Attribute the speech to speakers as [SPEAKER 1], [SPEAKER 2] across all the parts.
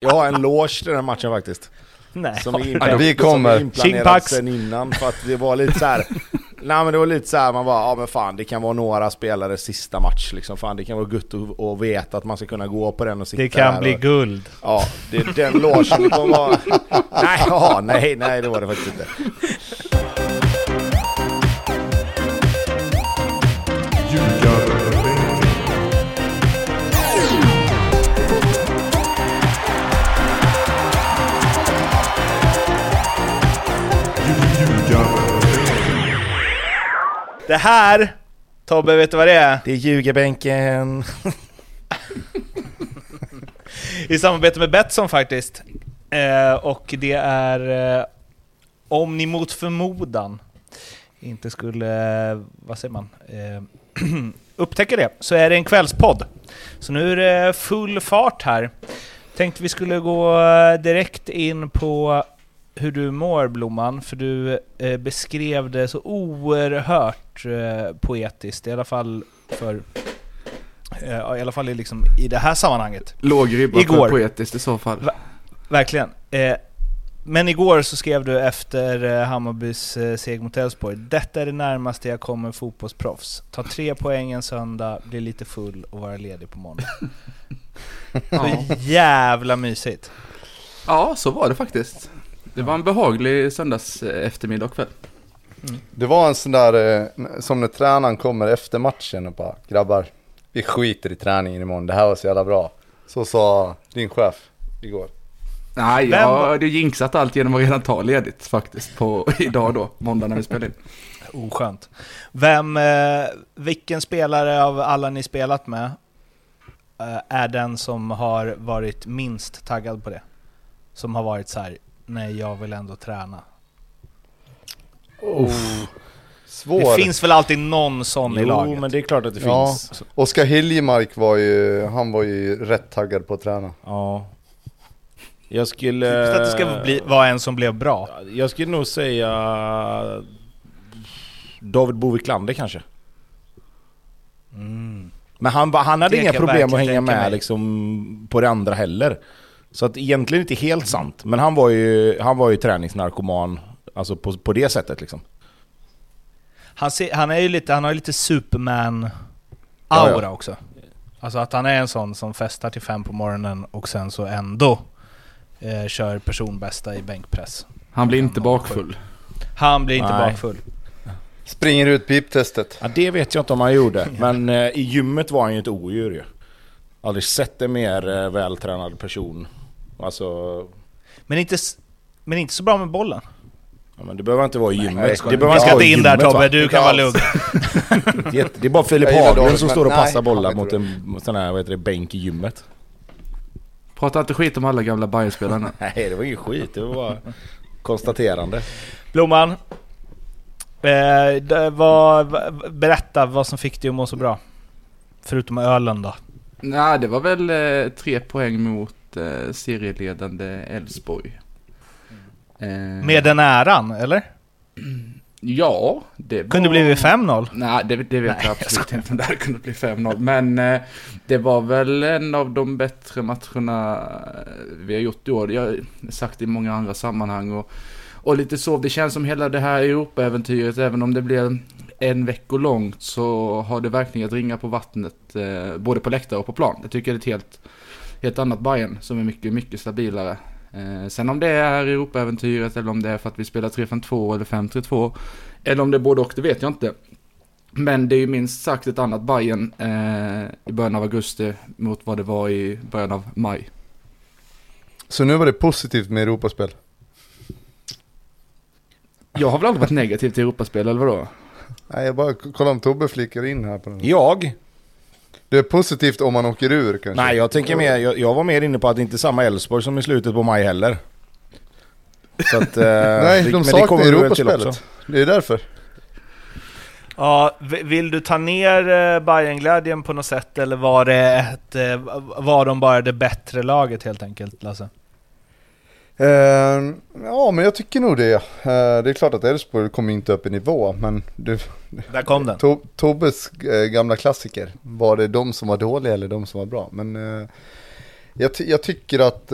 [SPEAKER 1] Jag har en loge till den här matchen faktiskt.
[SPEAKER 2] Nej.
[SPEAKER 1] Som är
[SPEAKER 3] Ja,
[SPEAKER 1] inplanerad,
[SPEAKER 3] vi kommer.
[SPEAKER 1] Som
[SPEAKER 2] Tjingpax.
[SPEAKER 1] sen innan för att det var lite så här. Nej men det var lite så här, man bara ja men fan det kan vara några spelare sista match liksom. Fan det kan vara gött att, att veta att man ska kunna gå på den och sitta
[SPEAKER 2] Det kan
[SPEAKER 1] där
[SPEAKER 2] bli
[SPEAKER 1] och,
[SPEAKER 2] guld.
[SPEAKER 1] Ja, det, den logen kommer vara... Nej, ja, nej, nej det var det faktiskt inte.
[SPEAKER 2] Det här, Tobbe, vet du vad det är?
[SPEAKER 1] Det är ljugebänken.
[SPEAKER 2] I samarbete med Betsson faktiskt. Eh, och det är, eh, om ni mot förmodan inte skulle, eh, vad säger man, eh, upptäcka det, så är det en kvällspodd. Så nu är det full fart här. Tänkte vi skulle gå eh, direkt in på hur du mår Blomman, för du eh, beskrev det så oerhört eh, poetiskt, i alla fall för eh, i alla fall i, liksom, i det här sammanhanget.
[SPEAKER 3] Låg ribba för poetiskt i så fall.
[SPEAKER 2] Va- Verkligen. Eh, men igår så skrev du efter eh, Hammarbys eh, seger mot Elfsborg. Detta är det närmaste jag kommer fotbollsproffs. Ta tre poäng en söndag, bli lite full och vara ledig på måndag. Så jävla mysigt.
[SPEAKER 3] ja, så var det faktiskt. Det var en behaglig söndags eh, eftermiddag och kväll.
[SPEAKER 4] Det var en sån där, eh, som när tränaren kommer efter matchen och bara grabbar, vi skiter i träningen imorgon, det här var så jävla bra. Så sa din chef igår.
[SPEAKER 3] Nej,
[SPEAKER 2] Vem
[SPEAKER 3] jag hade jinxat allt genom att redan ta ledigt faktiskt på idag då, måndag när vi spelar in.
[SPEAKER 2] Oskönt. Vem, eh, vilken spelare av alla ni spelat med eh, är den som har varit minst taggad på det? Som har varit så här: nej jag vill ändå träna.
[SPEAKER 4] Svår.
[SPEAKER 2] Det finns väl alltid någon sån i
[SPEAKER 1] Jo,
[SPEAKER 2] laget?
[SPEAKER 1] men det är klart att det
[SPEAKER 4] Ja.
[SPEAKER 1] finns.
[SPEAKER 4] Oskar Hiljemark var ju, han var ju rätt taggad på att träna.
[SPEAKER 1] Ja. Jag skulle...
[SPEAKER 2] Typ att det ska bli, vara en som blev bra.
[SPEAKER 1] Jag skulle nog säga... David Boviklander kanske. Men han, han hade
[SPEAKER 2] Det
[SPEAKER 1] inga problem att hänga med liksom, på det andra heller. Så att egentligen inte helt sant. Men han var ju, han var ju träningsnarkoman. Alltså på, på det sättet liksom.
[SPEAKER 2] Han, ser, han, är ju lite, han har ju lite Superman-aura
[SPEAKER 1] Ja, ja.
[SPEAKER 2] också. Alltså att han är en sån som festar till fem på morgonen och sen så ändå eh, kör personbästa i bänkpress.
[SPEAKER 3] Han blir inte bakfull.
[SPEAKER 2] Han blir inte
[SPEAKER 1] Nej.
[SPEAKER 2] bakfull.
[SPEAKER 4] Springer ut piptestet.
[SPEAKER 1] Ja, det vet jag inte om han gjorde. Men eh, i gymmet var han ju ett odjur ju. Aldrig sett en mer eh, vältränad person. Alltså...
[SPEAKER 2] Men inte, men inte så bra med bollen.
[SPEAKER 1] Ja, men det behöver inte vara i gymmet.
[SPEAKER 4] Nej,
[SPEAKER 1] det behöver inte
[SPEAKER 2] ska inte in där? Tobbe, du kan vara lugn.
[SPEAKER 1] Det är bara Filip Haglund som står och
[SPEAKER 4] nej,
[SPEAKER 1] passar bollar mot en sån här, vad heter det, bänk i gymmet.
[SPEAKER 3] Prata inte skit om alla gamla Bayern-spelarna.
[SPEAKER 1] Nej, det var ingen skit. Det var bara konstaterande.
[SPEAKER 2] Blomman, eh, var, berätta vad som fick dig att må så bra. Förutom ölen då.
[SPEAKER 3] Nej, det var väl eh, tre poäng mot eh, serieledande Elfsborg. Eh,
[SPEAKER 2] Med den äran, eller?
[SPEAKER 3] Ja, det var...
[SPEAKER 2] Kunde blivit 5-0.
[SPEAKER 3] Nej, det, det vet jag absolut inte om det hade kunnat bli 5-0. Men eh, det var väl en av de bättre matcherna eh, vi har gjort i år. Jag har sagt i många andra sammanhang. Och, och lite så, det känns som hela det här Europa-äventyret, även om det blir en vecka långt, så har det verkligen att ringa på vattnet, eh, både på läktare och på plan. Jag tycker det är ett helt, helt annat Bayern som är mycket, mycket stabilare. Eh, sen om det är Europa-äventyret eller om det är för att vi spelar 3-5-2 eller 5-3-2 eller om det är både och, det vet jag inte. Men det är ju minst sagt ett annat Bayern eh, i början av augusti mot vad det var i början av maj.
[SPEAKER 4] Så nu var det positivt med Europaspel.
[SPEAKER 3] Jag har väl aldrig varit negativ till Europaspel, eller vadå?
[SPEAKER 4] Nej, jag bara kollar om Tobbe flickar in här på den.
[SPEAKER 1] Jag?
[SPEAKER 4] Det är positivt om man åker ur kanske.
[SPEAKER 1] Nej, jag tänker mer, jag, jag var mer inne på att det inte är samma Elfsborg som i slutet på maj heller. Så att, eh,
[SPEAKER 4] Nej,
[SPEAKER 1] det-
[SPEAKER 4] de saknar Europaspelet. Det är därför.
[SPEAKER 2] Ja, vill du ta ner eh, Bayern-glädjen på något sätt eller var det ett, eh, var de bara det bättre laget helt enkelt Lasse?
[SPEAKER 4] Eh, ja, men jag tycker nog det. Eh, det är klart att Elfsborg kommer inte upp i nivå, men du,
[SPEAKER 2] Där kom den.
[SPEAKER 4] to, Tobbes eh, gamla klassiker. Var det de som var dåliga eller de som var bra? Men eh, Jag, jag tycker att,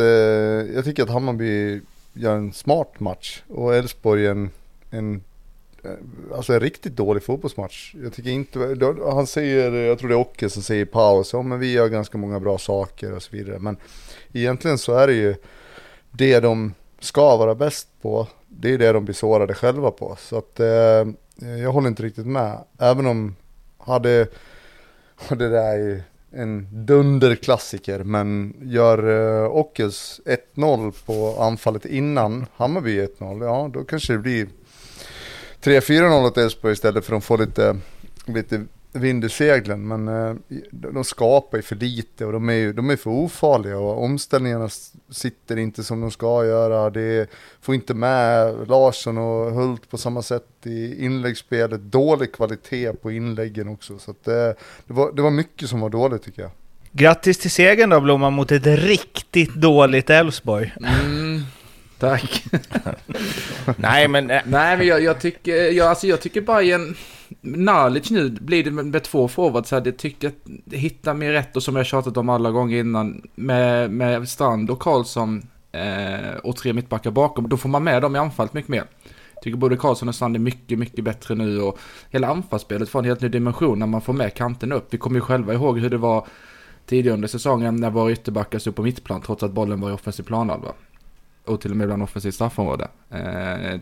[SPEAKER 4] jag tycker att Hammarby gör en smart match och Elfsborg en, en Alltså en riktigt dålig fotbollsmatch. Jag tycker inte, då- han säger, jag tror det är Ocke som säger i paus, ja men vi gör ganska många bra saker och så vidare. Men egentligen så är det ju det de ska vara bäst på, det är det de blir sårade själva på. Så att eh, jag håller inte riktigt med. Även om, hade, och det där är ju en dunderklassiker, men gör eh, Ockels 1-0 på anfallet innan Hammarby 1-0, ja då kanske det blir 3-4-0 åt Elfsborg istället för att de får lite, lite vind i seglen. Men eh, de skapar ju för lite och de är ju de är för ofarliga och omställningarna sitter inte som de ska göra. Det får inte med Larsson och Hult på samma sätt i inläggsspelet. Dålig kvalitet på inläggen också. Så att, eh, det, var, det var mycket som var dåligt tycker jag.
[SPEAKER 2] Grattis till segern då Blomman mot ett riktigt dåligt Elfsborg.
[SPEAKER 3] Mm, tack.
[SPEAKER 1] Nej men eh,
[SPEAKER 3] Nej men jag, jag tycker, jag, alltså jag tycker Bayern Nalic nu blir det med, två forwards här, jag tycker att hitta mer rätt och som jag tjatat om alla gånger innan med, med Strand och Karlsson eh, och tre mittbackar bakom, då får man med dem i anfallet mycket mer. Tycker både Karlsson och Strand är mycket, mycket bättre nu och hela anfallsspelet får en helt ny dimension när man får med kanten upp. Vi kommer ju själva ihåg hur det var tidigare under säsongen när våra ytterbackar stod på mittplan trots att bollen var i offensiv planhalva. Och till och med bland offensivt straffområde. Eh,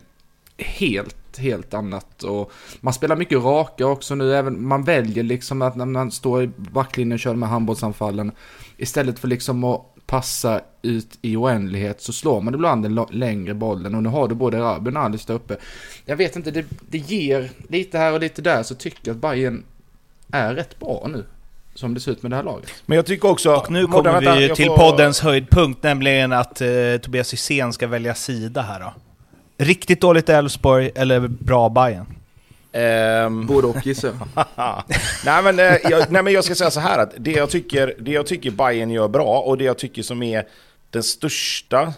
[SPEAKER 3] helt, helt annat. Och man spelar mycket raka också nu. Även, man väljer liksom att när man står i backlinjen och kör med handbollsanfallen. Istället för liksom att passa ut i oändlighet så slår man ibland den längre bollen. Och nu har du både Rabin och Alice där uppe. Jag vet inte, det, det ger lite här och lite där så tycker jag att Bayern är rätt bra nu. Som det ser ut med det här laget.
[SPEAKER 1] Men jag tycker också...
[SPEAKER 2] Och nu kommer
[SPEAKER 1] vänta,
[SPEAKER 2] vi till
[SPEAKER 1] får-
[SPEAKER 2] poddens höjdpunkt, nämligen att eh, Tobias Hysén ska välja sida här då. Riktigt dåligt Elfsborg eller bra Bayern?
[SPEAKER 1] Ehm,
[SPEAKER 3] Både och gissar
[SPEAKER 1] nej, men, eh, jag, nej men jag ska säga så här att det jag tycker, det jag tycker Bayern gör bra och det jag tycker som är den största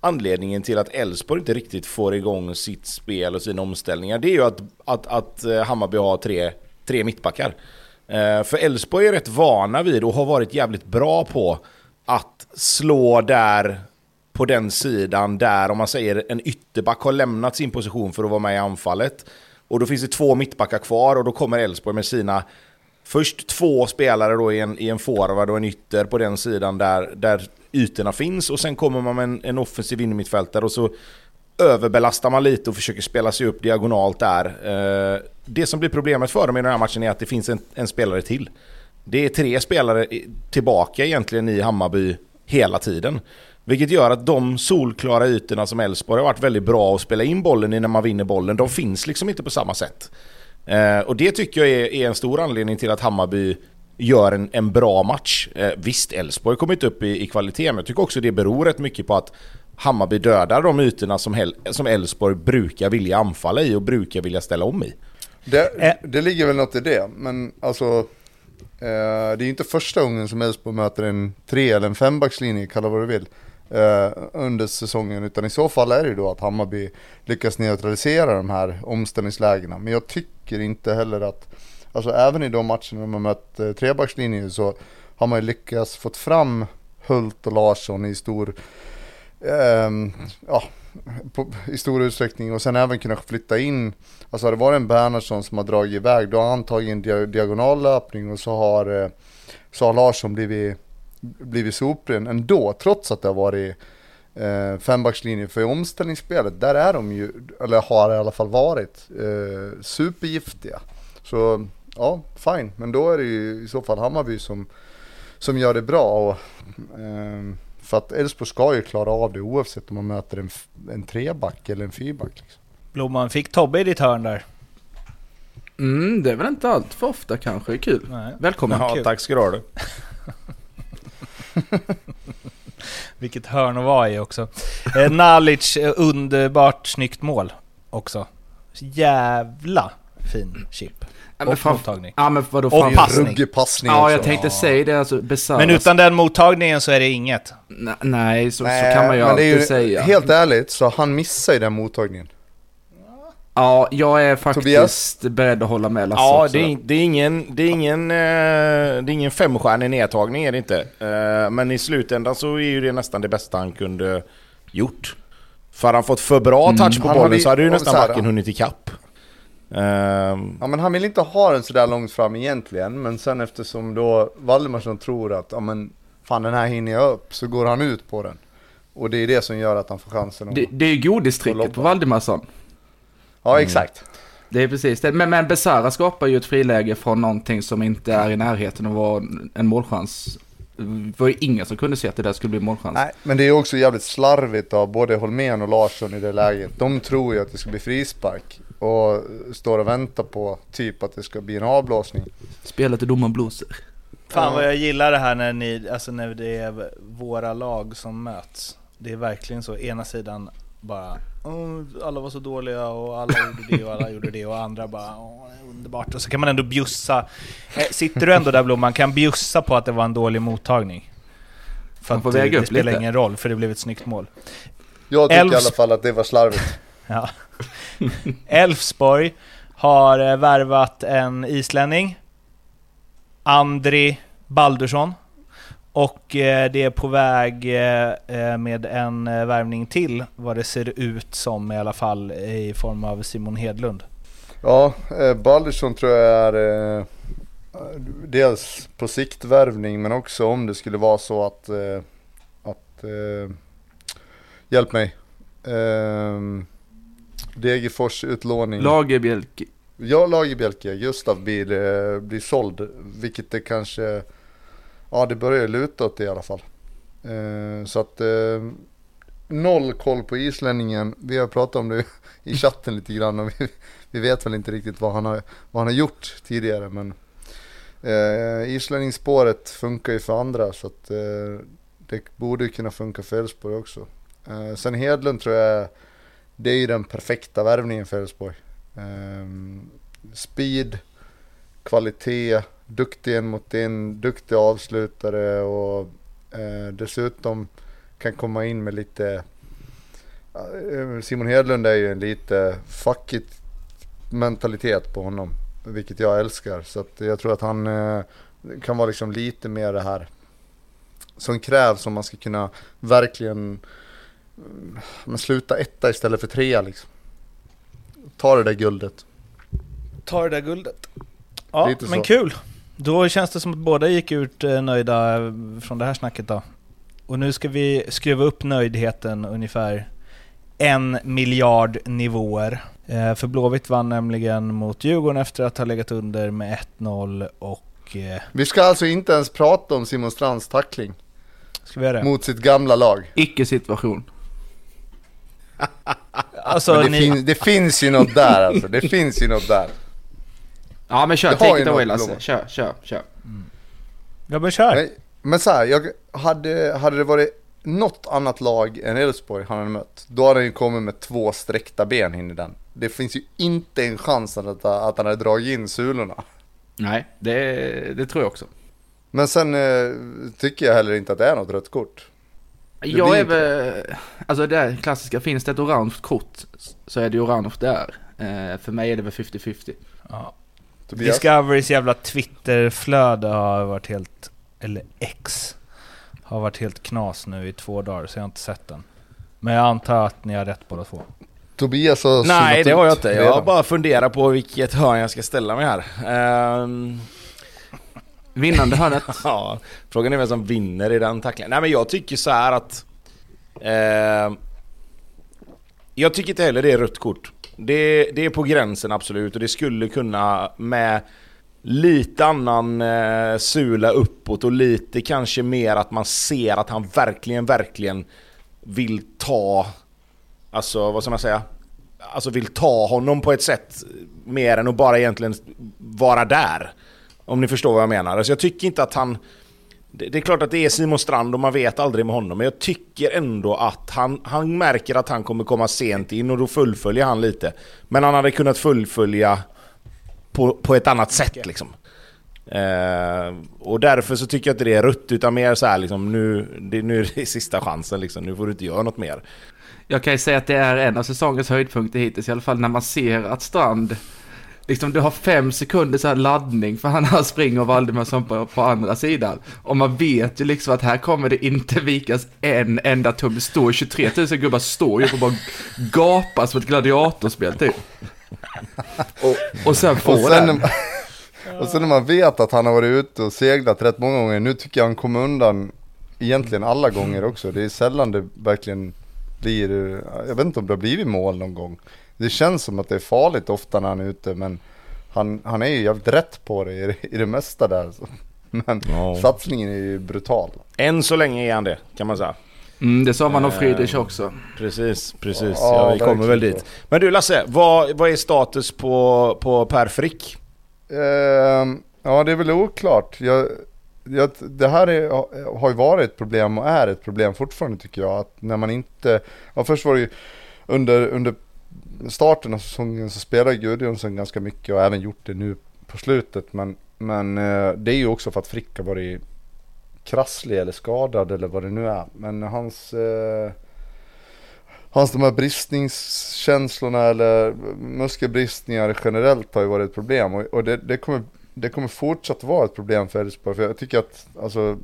[SPEAKER 1] anledningen till att Elfsborg inte riktigt får igång sitt spel och sina omställningar det är ju att, att, att eh, Hammarby har tre, tre mittbackar. Eh, För Elfsborg är rätt vana vid och har varit jävligt bra på att slå där på den sidan där, om man säger en ytterback har lämnat sin position för att vara med i anfallet. Och då finns det två mittbackar kvar och då kommer Elfsborg med sina Först två spelare då i en, i en forward och en ytter på den sidan där, där ytorna finns och sen kommer man med en, en offensiv innermittfältare och så överbelastar man lite och försöker spela sig upp diagonalt där. Eh, det som blir problemet för dem i den här matchen är att det finns en, en spelare till. Det är tre spelare tillbaka egentligen i Hammarby hela tiden. Vilket gör att de solklara ytorna som Elfsborg har varit väldigt bra att spela in bollen i när man vinner bollen, de finns liksom inte på samma sätt. Eh, och det tycker jag är, är en stor anledning till att Hammarby gör en, en bra match. Eh, visst, Elfsborg kommer inte upp i, i kvalitet, men jag tycker också det beror rätt mycket på att Hammarby dödar de ytorna som Elfsborg brukar vilja anfalla i och brukar vilja ställa om i.
[SPEAKER 4] Det,
[SPEAKER 2] Eh.
[SPEAKER 4] det ligger väl något i det, men alltså eh, det är inte första gången som Elfsborg möter en tre eller en fembackslinje, kalla vad du vill, eh, under säsongen. Utan i så fall är det ju då att Hammarby lyckas neutralisera de här omställningslägena. Men jag tycker inte heller att, alltså även i de matcherna de har mött eh, trebackslinjen så har man ju lyckats fått fram Hult och Larsson i stor, eh, ja, på, i stor utsträckning och sen även kunna flytta in Alltså har det varit en Bernhardsson som har dragit iväg då har han tagit en dia- och så har, eh, så har Larsson blivit, blivit sopren ändå trots att det har varit eh, fembackslinje för i omställningsspelet där är de ju, eller har i alla fall varit eh, supergiftiga. Så ja, fine, men då är det ju i så fall Hammarby som, som gör det bra. Och, ehm, för att Elfsborg ska ju klara av det oavsett om man möter en, en treback eller en fyrback. Liksom.
[SPEAKER 2] Blomman, fick Tobbe i ditt hörn där?
[SPEAKER 3] Mm, det är väl inte allt för ofta kanske, kul.
[SPEAKER 2] Nej.
[SPEAKER 3] Välkommen.
[SPEAKER 1] Ja,
[SPEAKER 2] kul.
[SPEAKER 1] tack ska du ha.
[SPEAKER 2] Vilket hörn att vara i också. Eh, Nalic, eh, underbart snyggt mål också. Jävla fin chip.
[SPEAKER 3] Ja,
[SPEAKER 2] Och mottagning.
[SPEAKER 3] Ja men vadå
[SPEAKER 2] Och passning.
[SPEAKER 4] Passning
[SPEAKER 3] Ja, jag tänkte säga det alltså.
[SPEAKER 2] Men utan den mottagningen så är det inget.
[SPEAKER 3] Nej, nej så,
[SPEAKER 4] Nej,
[SPEAKER 3] så kan man ju
[SPEAKER 4] men det är
[SPEAKER 3] alltid
[SPEAKER 4] ju,
[SPEAKER 3] säga.
[SPEAKER 4] Helt ärligt så han missar ju den mottagningen.
[SPEAKER 3] Ja, jag är faktiskt
[SPEAKER 4] Tobias?
[SPEAKER 3] beredd att hålla med Lasse
[SPEAKER 1] Ja,
[SPEAKER 3] också.
[SPEAKER 1] det är, det är ingen, det är ingen, eh, det är ingen femstjärnig nedtagning är det inte. Eh, Men i slutändan så är ju det nästan det bästa han kunde gjort. För han fått för bra touch på
[SPEAKER 4] Han
[SPEAKER 1] bollen så hade ju nästan backen hunnit ikapp. Ehm,
[SPEAKER 4] Ja men han vill inte ha den sådär långt fram egentligen, men sen eftersom då Valdemarsson tror att, ja men fan den här hinner jag upp, så går han ut på den. Och det är det som gör att han får chansen att...
[SPEAKER 3] Det, det är ju godistricket på Valdemarsson.
[SPEAKER 4] Ja exakt.
[SPEAKER 3] Det är precis det. Men, men Besara skapar ju ett friläge från någonting som inte är i närheten av vara en målchans. Det var ju ingen som kunde se att det där skulle bli målchans.
[SPEAKER 4] Nej, men det är också jävligt slarvigt av både Holmén och Larsson i det läget. De tror ju att det ska bli frispark och står och väntar på typ att det ska bli en avblåsning.
[SPEAKER 3] Spelet är domaren blåser.
[SPEAKER 2] Fan vad jag gillar det här när, ni, alltså när det är våra lag som möts. Det är verkligen så, ena sidan bara "Åh, alla var så dåliga och alla gjorde det och alla gjorde det och andra bara Åh, underbart. Och så kan man ändå bjussa. Eh, Sitter du ändå där Blom, man kan bjussa på att det var en dålig mottagning. För att
[SPEAKER 3] får
[SPEAKER 2] det, det spelar
[SPEAKER 3] lite.
[SPEAKER 2] ingen roll, för det blev ett snyggt mål.
[SPEAKER 4] Jag tycker i
[SPEAKER 2] Elfs-
[SPEAKER 4] alla fall att det var slarvigt.
[SPEAKER 2] Ja. Elfsborg har eh, värvat en islänning. Andri Baldursson. Och eh, det är på väg eh, eh, med en eh, värvning till, vad det ser ut som i alla fall, i form av Simon Hedlund.
[SPEAKER 4] Ja, eh, Baldersson tror jag är dels på sikt värvning men också om det skulle vara så att, att hjälp mig. Degerfors utlåning.
[SPEAKER 3] Lagerbjälke.
[SPEAKER 4] Ja, Lagerbjälke, Gustav blir, blir såld, vilket det kanske, ja det börjar luta åt det i alla fall. Eh, så att eh, noll koll på islänningen, vi har pratat om det i chatten lite grann och vi, vi vet väl inte riktigt vad han har, vad han har gjort tidigare men eh, islänningsspåret funkar ju för andra så att eh, det borde kunna funka för Elfsborg också. Eh, sen Hedlund tror jag, det är ju den perfekta värvningen för Elfsborg. Eh, speed, kvalitet, duktig en mot en, duktig avslutare och eh, dessutom kan komma in med lite eh, Simon Hedlund är ju en lite fuckigt mentalitet på honom. Vilket jag älskar. Så att jag tror att han eh, kan vara liksom lite mer det här som krävs om man ska kunna verkligen mm, men sluta etta istället för trea liksom. Ta det där guldet.
[SPEAKER 2] Ta det där guldet. Ja,
[SPEAKER 4] Lite
[SPEAKER 2] men
[SPEAKER 4] så.
[SPEAKER 2] kul. Då känns det som att båda gick ut eh, nöjda eh, från det här snacket då. Och nu ska vi skruva upp nöjdheten ungefär en miljard nivåer. Eh, för Blåvitt vann nämligen mot Djurgården efter att ha legat under med 1-0 och...
[SPEAKER 4] Vi ska alltså inte ens prata om Simon Strands tackling
[SPEAKER 2] ska vi göra det?
[SPEAKER 4] mot sitt gamla lag.
[SPEAKER 3] Icke-situation.
[SPEAKER 2] Alltså,
[SPEAKER 4] det,
[SPEAKER 2] ni,
[SPEAKER 4] fin- det finns ju något där alltså. Det finns ju något där.
[SPEAKER 3] Ja men kör,
[SPEAKER 4] Det
[SPEAKER 3] take
[SPEAKER 4] ju
[SPEAKER 3] it away Lasse. Kör, kör, kör.
[SPEAKER 2] jag bara kör.
[SPEAKER 4] Men, men så här, jag hade, hade det varit något annat lag än Elfsborg han hade mött, då hade han ju kommit med två sträckta ben in i den. Det finns ju inte en chans att, att han hade dragit in sulorna.
[SPEAKER 3] Nej, det, det tror jag också.
[SPEAKER 4] Men sen eh, tycker jag heller inte att det är något rött kort.
[SPEAKER 3] Jag
[SPEAKER 4] blir
[SPEAKER 3] är väl, alltså det här klassiska, finns det ett orange kort så är det ju orange där. Eh, för mig är det väl 50-50.
[SPEAKER 2] Ja.
[SPEAKER 4] Tobias?
[SPEAKER 2] Discoverys jävla Twitterflöde har varit helt... Eller X. Har varit helt knas nu i två dagar, så jag har inte sett den. Men jag antar att ni har rätt båda två.
[SPEAKER 4] Tobias har
[SPEAKER 1] Nej, det har jag inte. Jag har bara funderat på vilket hörn jag ska ställa mig här. Ehm,
[SPEAKER 3] Vinnande hörnet.
[SPEAKER 1] ja, frågan är vem som vinner i den tacklingen. Nej men jag tycker så här att... ehm, jag tycker inte heller det är rött kort. Det, det är på gränsen absolut och det skulle kunna med lite annan eh, sula uppåt och lite kanske mer att man ser att han verkligen, verkligen vill ta... Alltså vad ska man säga? Alltså vill ta honom på ett sätt mer än att bara egentligen vara där. Om ni förstår vad jag menar. Alltså jag tycker inte att han... Det det är klart att det är Simon Strand och man vet aldrig med honom, men jag tycker ändå att han, han märker att han kommer komma sent in och då fullföljer han lite. Men han hade kunnat fullfölja på, på ett annat sätt liksom. Eh, och därför så tycker jag inte det är rött utan mer så här liksom nu, det, nu är det sista chansen liksom. Nu får du inte göra något mer.
[SPEAKER 3] Jag kan ju säga att det är en av säsongens höjdpunkter hittills i alla fall när man ser att Strand Liksom du har fem sekunder så här laddning för han springer och Valdemarsson på, på andra sidan. Och man vet ju liksom att här kommer det inte vikas en enda tum. Det står 23 000 gubbar står ju och bara gapar som ett gladiatorspel typ. Och, och sen får den.
[SPEAKER 4] och sen när man vet att han har varit ute och seglat rätt många gånger. Nu tycker jag han kommer undan egentligen alla gånger också. Det är sällan det verkligen blir, jag vet inte om det har blivit mål någon gång. Det känns som att det är farligt ofta när han är ute men han, han är ju jävligt rätt på det i, i det mesta där. Så. Men
[SPEAKER 1] Ja.
[SPEAKER 4] satsningen är ju brutal.
[SPEAKER 1] Än så länge är han det, kan man säga.
[SPEAKER 3] Mm, det sa man om Friedrich också.
[SPEAKER 1] Precis, precis.
[SPEAKER 4] Ja,
[SPEAKER 1] Ja, vi kommer väl dit. Men du Lasse, vad, vad är status på, på Per Frick?
[SPEAKER 4] Ehm, ja, det är väl oklart. Jag, jag, det här är, har ju varit ett problem och är ett problem fortfarande tycker jag. Att när man inte, ja först var det ju under, under starten av säsongen så spelar Gudjonsson ganska mycket och även gjort det nu på slutet. Men, men eh, det är ju också för att Frick har varit krasslig eller skadad eller vad det nu är. Men hans eh, Hans de här bristningskänslorna eller muskelbristningar generellt har ju varit ett problem och, och det, det, kommer, det kommer fortsatt vara ett problem för Elfsborg. För jag tycker att alltså,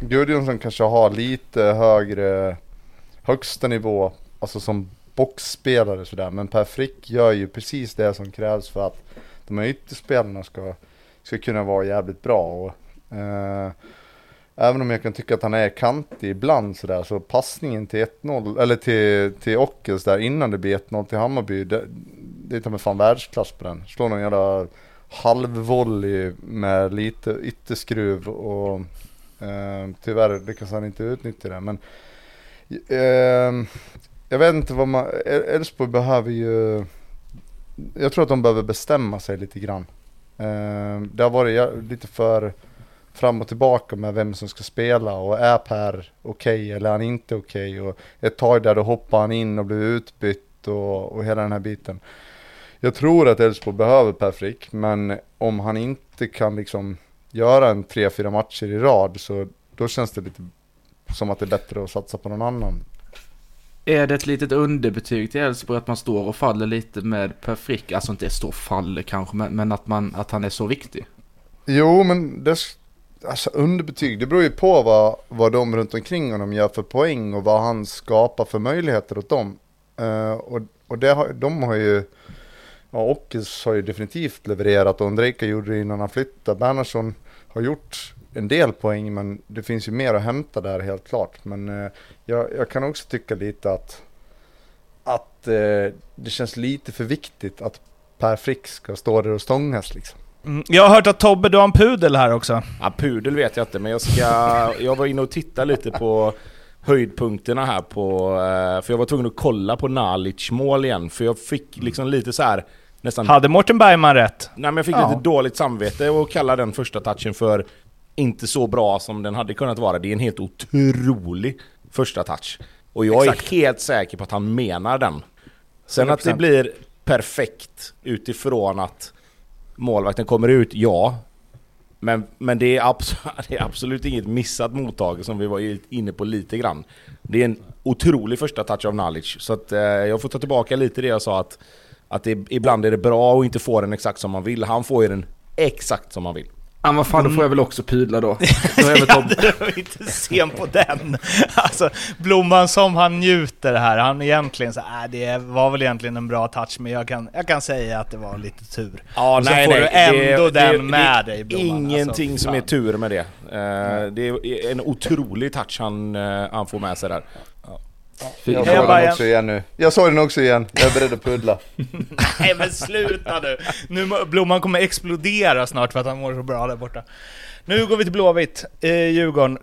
[SPEAKER 4] Gudjonsson kanske har lite högre högsta nivå, alltså som boxspelare sådär. Men Per Frick gör ju precis det som krävs för att de här ytterspelarna ska, ska kunna vara jävligt bra. Och, eh, Även om jag kan tycka att han är kantig ibland sådär så passningen till 1-0 eller till, till Ockels där innan det blir 1-0 till Hammarby. Det, det är ta mig fan världsklass på den. Slår någon jävla halvvolley med lite ytterskruv och eh, tyvärr lyckas han inte utnyttja det. Men eh, jag vet inte vad man, Elfsborg behöver ju, jag tror att de behöver bestämma sig lite grann. Ehm, det har varit lite för fram och tillbaka med vem som ska spela och är Per okej eller är han inte okej och ett tag där då hoppar han in och blir utbytt och, och hela den här biten. Jag tror att Elfsborg behöver Per Frick men om han inte kan liksom göra en tre, fyra matcher i rad så då känns det lite som att det är bättre att satsa på någon annan.
[SPEAKER 3] Är det ett litet underbetyg till Elfsborg att man står och faller lite med Per Frick? Alltså inte står och faller kanske, men, men att, man, att han är så viktig.
[SPEAKER 4] Jo, men det, alltså underbetyg, det beror ju på vad, vad de runt omkring honom gör för poäng och vad han skapar för möjligheter åt dem. Uh, och och det har, de har ju, ja, Ockels har ju definitivt levererat och Ondrejka gjorde det innan han flyttade. Bernhardsson har gjort en del poäng men det finns ju mer att hämta där helt klart. Men eh, jag, jag kan också tycka lite att, att eh, det känns lite för viktigt att Per Frick ska stå där och stångas liksom.
[SPEAKER 2] Mm, Jag har hört att Tobbe, du har en pudel här också.
[SPEAKER 1] Ja, pudel vet jag inte, men jag ska... Jag var inne och tittade lite på höjdpunkterna här på... eh, För jag var tvungen att kolla på Nalic mål igen, för jag fick liksom lite så här nästan...
[SPEAKER 2] Hade Mårten Bergman rätt?
[SPEAKER 1] Nej men jag fick
[SPEAKER 2] Ja.
[SPEAKER 1] lite dåligt samvete och kalla den första touchen för inte så bra som den hade kunnat vara. Det är en helt otrolig första touch. Och jag
[SPEAKER 2] Exakt.
[SPEAKER 1] är helt säker på att han menar den. Sen att det
[SPEAKER 2] 100%.
[SPEAKER 1] blir perfekt utifrån att målvakten kommer ut, ja. Men, men det, är abs- det är absolut inget missat mottag som vi var inne på lite grann. Det är en otrolig första touch av Nalic. Så att, eh, jag får ta tillbaka lite det jag sa att, att det, ibland är det bra att inte få den exakt som man vill. Han får ju den exakt som man vill.
[SPEAKER 3] Ja, vad fan, då får jag väl också pudla då. då är Tobbe.
[SPEAKER 2] Jag var inte sen på den. Alltså, Blomman som han njuter här, han egentligen så äh, det var väl egentligen en bra touch, men jag kan, jag kan säga att det var lite tur.
[SPEAKER 1] Ja,
[SPEAKER 2] Och så får du ändå den med dig, Blomman.
[SPEAKER 1] Ingenting
[SPEAKER 2] Alltså,
[SPEAKER 1] som är tur med det. Eh, det är en otrolig touch han, eh, han får med sig där.
[SPEAKER 4] Jag såg den också igen nu. Jag såg den också igen. Jag är beredd att puddla.
[SPEAKER 2] Nej men sluta nu! nu Blomman kommer explodera snart för att han mår så bra där borta. Nu går vi till Blåvitt, eh, Djurgården.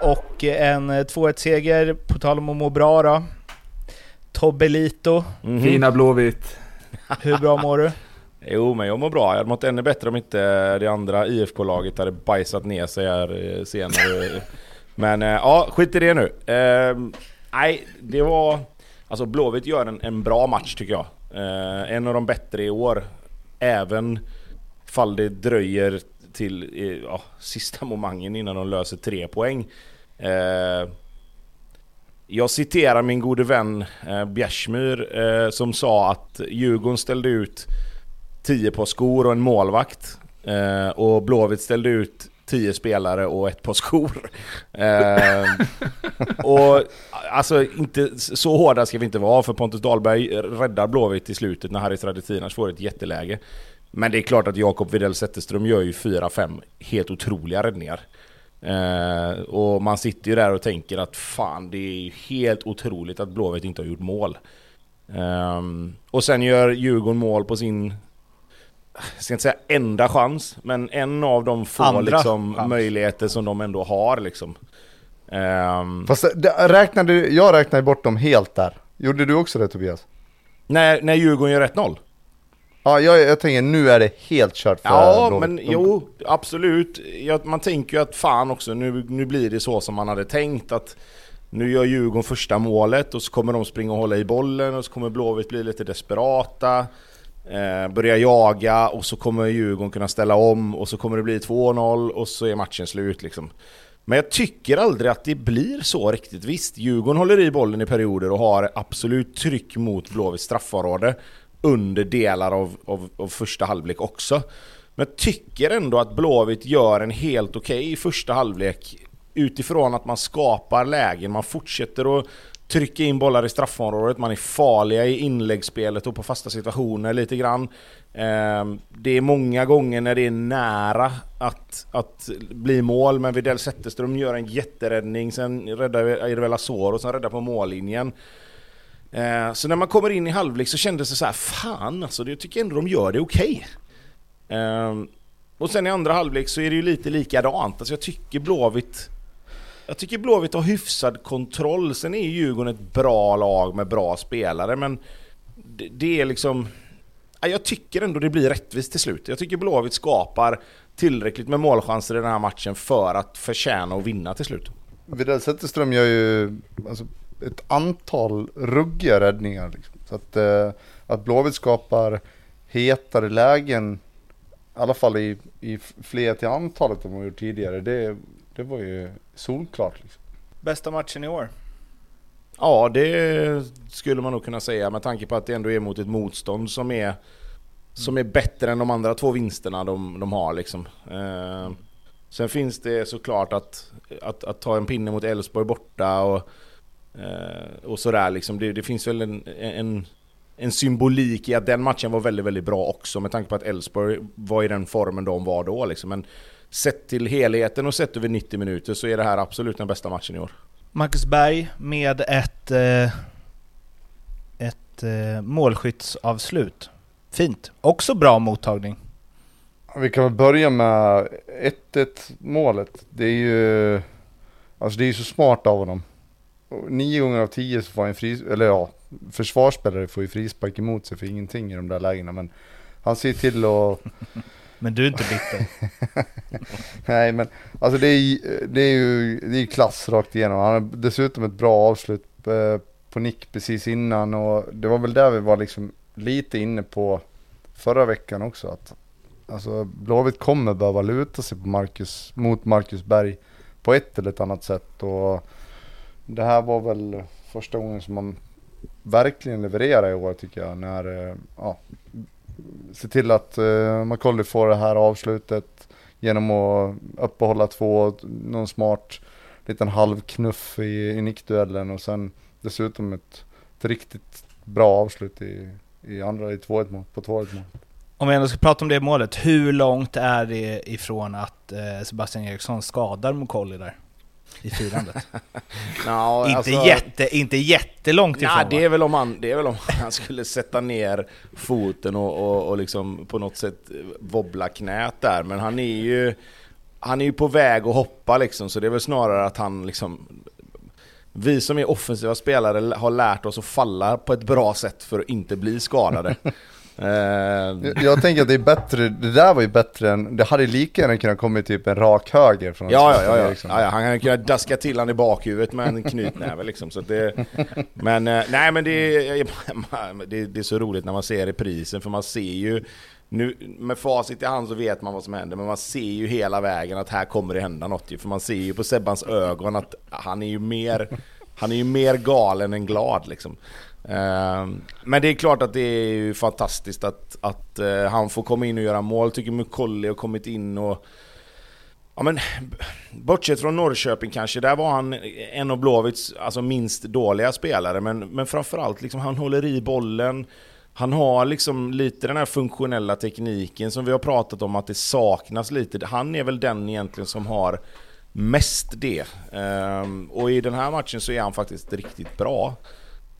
[SPEAKER 2] Och eh, en eh, 2-1-seger, på tal om att må bra då. Tobbelito,
[SPEAKER 1] Mhm.
[SPEAKER 3] Fina Blåvitt.
[SPEAKER 2] hur bra mår du?
[SPEAKER 1] Jo, men jag mår bra. Jag hade mått ännu bättre om inte det andra IFK-laget hade bajsat ner sig här eh, senare. men eh, ja, skit i det nu. Nej, det var... Alltså Blåvitt gör en, en bra match tycker jag. Eh, en av de bättre i år. Även fall det dröjer till eh, ja, sista momangen innan de löser tre poäng. Eh, jag citerar min gode vän eh, Bjärsmyr eh, som sa att Djurgården ställde ut 10 par skor och en målvakt. Eh, och Blåvitt ställde ut 10 spelare och ett par skor. Eh, och alltså inte så hårda ska vi inte vara för Pontus Dahlberg räddar Blåvitt i slutet när Harry Radetinac får ett jätteläge. Men det är klart att Jakob Widell Zetterström gör ju 4-5 helt otroliga räddningar. Eh, och man sitter ju där och tänker att fan det är ju helt otroligt att Blåvitt inte har gjort mål. Eh, och sen gör Djurgården mål på sin, jag ska inte säga enda chans, men en av de få liksom, möjligheter som de ändå har liksom.
[SPEAKER 4] Eh, Fast det, räknade, jag räknade bort dem helt där. Gjorde du också det Tobias?
[SPEAKER 1] När, när Djurgården gör 1-0?
[SPEAKER 4] Ja, jag, jag tänker nu är det helt kört för
[SPEAKER 1] Ja, Blåvitt. men jo, absolut. Ja, man tänker ju att fan också, nu, nu blir det så som man hade tänkt att nu gör Djurgården första målet och så kommer de springa och hålla i bollen och så kommer Blåvitt bli lite desperata. Eh, börja jaga och så kommer Djurgården kunna ställa om och så kommer det bli 2-0 och så är matchen slut liksom. Men jag tycker aldrig att det blir så riktigt. Visst, Djurgården håller i bollen i perioder och har absolut tryck mot Blåvitts straffområde under delar av, av, av första halvlek också. Men jag tycker ändå att Blåvitt gör en helt okej okay första halvlek utifrån att man skapar lägen, man fortsätter att trycka in bollar i straffområdet, man är farliga i inläggsspelet och på fasta situationer lite grann. Ehm, det är många gånger när det är nära att, att bli mål, men Widell Zetterström gör en jätteräddning, sen räddar Irvela och sen räddar på mållinjen. Ehm, så när man kommer in i halvlek så kändes det så här, fan alltså, jag tycker ändå de gör det okej. Okay. Och sen i andra halvlek så är det ju lite likadant. Alltså jag tycker Blåvitt jag tycker Blåvitt har hyfsad kontroll. Sen är ju Djurgården ett bra lag med bra spelare, men det, det är liksom... Jag tycker ändå det blir rättvist till slut. Jag tycker Blåvitt skapar tillräckligt med målchanser i den här matchen för att förtjäna att vinna till slut.
[SPEAKER 4] Widell Zetterström gör ju... Alltså ett antal ruggiga räddningar. Liksom. Så att, eh, att Blåvitt skapar hetare lägen, i alla fall i, i fler till antalet än vad gjort tidigare, det, det var ju solklart. Liksom.
[SPEAKER 2] Bästa matchen i år?
[SPEAKER 1] Ja, det skulle man nog kunna säga med tanke på att det ändå är mot ett motstånd som är, som är bättre än de andra två vinsterna de, de har. Liksom. Eh, sen finns det såklart att, att, att ta en pinne mot Elfsborg borta och Eh, och sådär liksom. Det, det, finns väl en, en, en, symbolik i att den matchen var väldigt, väldigt bra också med tanke på att Elfsborg var i den formen de var då liksom. Men sett till helheten och sett över 90 minuter så är det här absolut den bästa matchen i år.
[SPEAKER 2] Marcus Berg med ett, eh, ett eh, målskyttsavslut. Fint. Också bra mottagning.
[SPEAKER 4] Vi kan väl börja med 1-1 målet. Det är ju... Alltså det är ju så smart av honom nio gånger av tio så får en fris, eller ja, försvarsspelare får ju frispark emot sig för ingenting i de där lägena. Men han ser till att...
[SPEAKER 2] men du är inte bitter?
[SPEAKER 4] Nej men alltså det är, det är ju det är klass rakt igenom. Han har dessutom ett bra avslut eh, på nick precis innan och det var väl där vi var liksom lite inne på förra veckan också. Att, alltså Blåvitt kommer behöva luta sig på Marcus, mot Marcus Berg på ett eller ett annat sätt. Och det här var väl första gången som man verkligen levererar i år tycker jag. När, eh, ja, se till att eh, uh, McCauley får det här avslutet genom att uppehålla två, någon smart liten halvknuff i, i nickduellen och sen dessutom ett, ett riktigt bra avslut i, i andra, i 2-1 mål, på 2-1 mål.
[SPEAKER 2] Om vi ändå ska prata om det målet, hur långt är det ifrån att eh, Sebastian Eriksson skadar McCauley där? I firandet. no, inte, alltså, jätte, inte jättelångt ifrån
[SPEAKER 1] nah, det, är väl om han, det är väl om han skulle sätta ner foten och, och, och liksom på något sätt wobbla knät där. Men han är ju, han är ju på väg att hoppa liksom, så det är väl snarare att han liksom vi som är offensiva spelare har lärt oss att falla på ett bra sätt för att inte bli skadade.
[SPEAKER 4] jag, jag tänker att det är bättre, det där var ju bättre än, det hade lika gärna kunnat komma typ en rak höger från
[SPEAKER 1] Ja, ja, ja, ja. ja, ja. han hade kunnat daska till han i bakhuvudet med en knytnäve liksom. Så det, men eh, nej men det, det, det är så roligt när man ser reprisen för man ser ju nu med facit i hand så vet man vad som händer, men man ser ju hela vägen att här kommer det hända något ju. För man ser ju på Sebbans ögon att han är ju mer, han är ju mer galen än glad liksom. Ehm, men det är klart att det är ju fantastiskt att, att eh, han får komma in och göra mål. Tycker Mukolli har kommit in och Ja men, bortsett från Norrköping kanske, där var han en av Blåvitts alltså, minst dåliga spelare. Men, men framförallt, liksom, han håller i bollen. Han har liksom lite den här funktionella tekniken som vi har pratat om att det saknas lite. Han är väl den egentligen som har mest det. Ehm, och i den här matchen så är han faktiskt riktigt bra.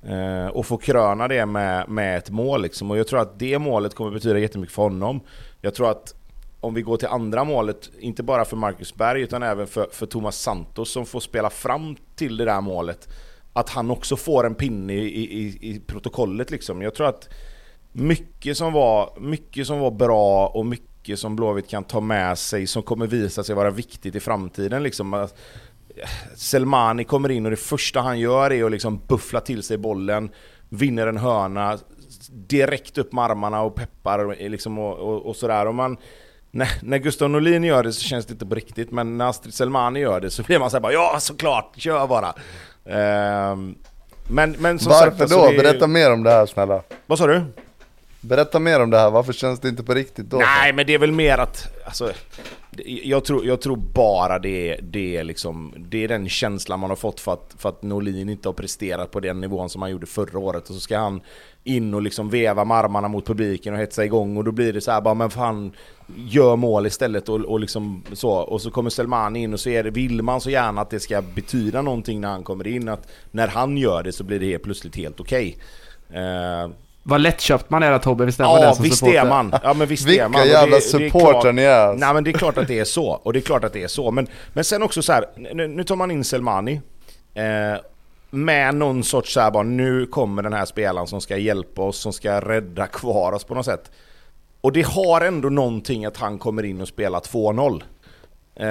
[SPEAKER 1] Eh, och få kröna det med, med ett mål liksom. Och jag tror att det målet kommer betyda jättemycket för honom. Jag tror att om vi går till andra målet, inte bara för Marcus Berg utan även för, för Thomas Santos som får spela fram till det där målet. Att han också får en pinne i, i, i protokollet liksom. Jag tror att mycket som, var, mycket som var bra och mycket som Blåvitt kan ta med sig som kommer visa sig vara viktigt i framtiden. Liksom. Selmani kommer in och det första han gör är att liksom buffla till sig bollen, vinner en hörna, direkt upp med armarna och peppar liksom och, och, och sådär. Och man, när, när Gustav Norlin gör det så känns det inte på riktigt, men när Astrid Selmani gör det så blir man såhär bara ja såklart, kör bara! Ehm, men, men som
[SPEAKER 4] Varför
[SPEAKER 1] sagt, alltså,
[SPEAKER 4] då?
[SPEAKER 1] är-
[SPEAKER 4] Berätta mer om det här snälla.
[SPEAKER 1] Vad sa du?
[SPEAKER 4] Berätta mer om det här, varför känns det inte på riktigt då?
[SPEAKER 1] Nej men det är väl mer att, alltså, jag, tror, jag tror bara det, det, är liksom, det är den känslan man har fått för att, för att Norlin inte har presterat på den nivån som han gjorde förra året. Och så ska han in och liksom veva med armarna mot publiken och hetsa igång och då blir det så här bara men fan gör mål istället och, och liksom så. Och så kommer Selmani in och så är det, vill man så gärna att det ska betyda någonting när han kommer in. Att när han gör det så blir det helt plötsligt helt okej. Eh,
[SPEAKER 3] vad lättköpt man är att Tobbe, visst är man det
[SPEAKER 1] Ja
[SPEAKER 3] som
[SPEAKER 1] visst
[SPEAKER 3] supporter?
[SPEAKER 1] är man! Ja men visst är
[SPEAKER 4] Vilka
[SPEAKER 1] man! Och
[SPEAKER 4] jävla
[SPEAKER 1] det- det är
[SPEAKER 4] supportrar
[SPEAKER 1] klart-
[SPEAKER 4] ni är alltså.
[SPEAKER 1] Nej men det är klart att det är så, och det är klart att det är så. Men, men sen också så här, nu, nu tar man in Selmani. Eh, med någon sorts så här bara, nu kommer den här spelaren som ska hjälpa oss, som ska rädda kvar oss på något sätt. Och det har ändå någonting att han kommer in och spelar 2-0. Eh,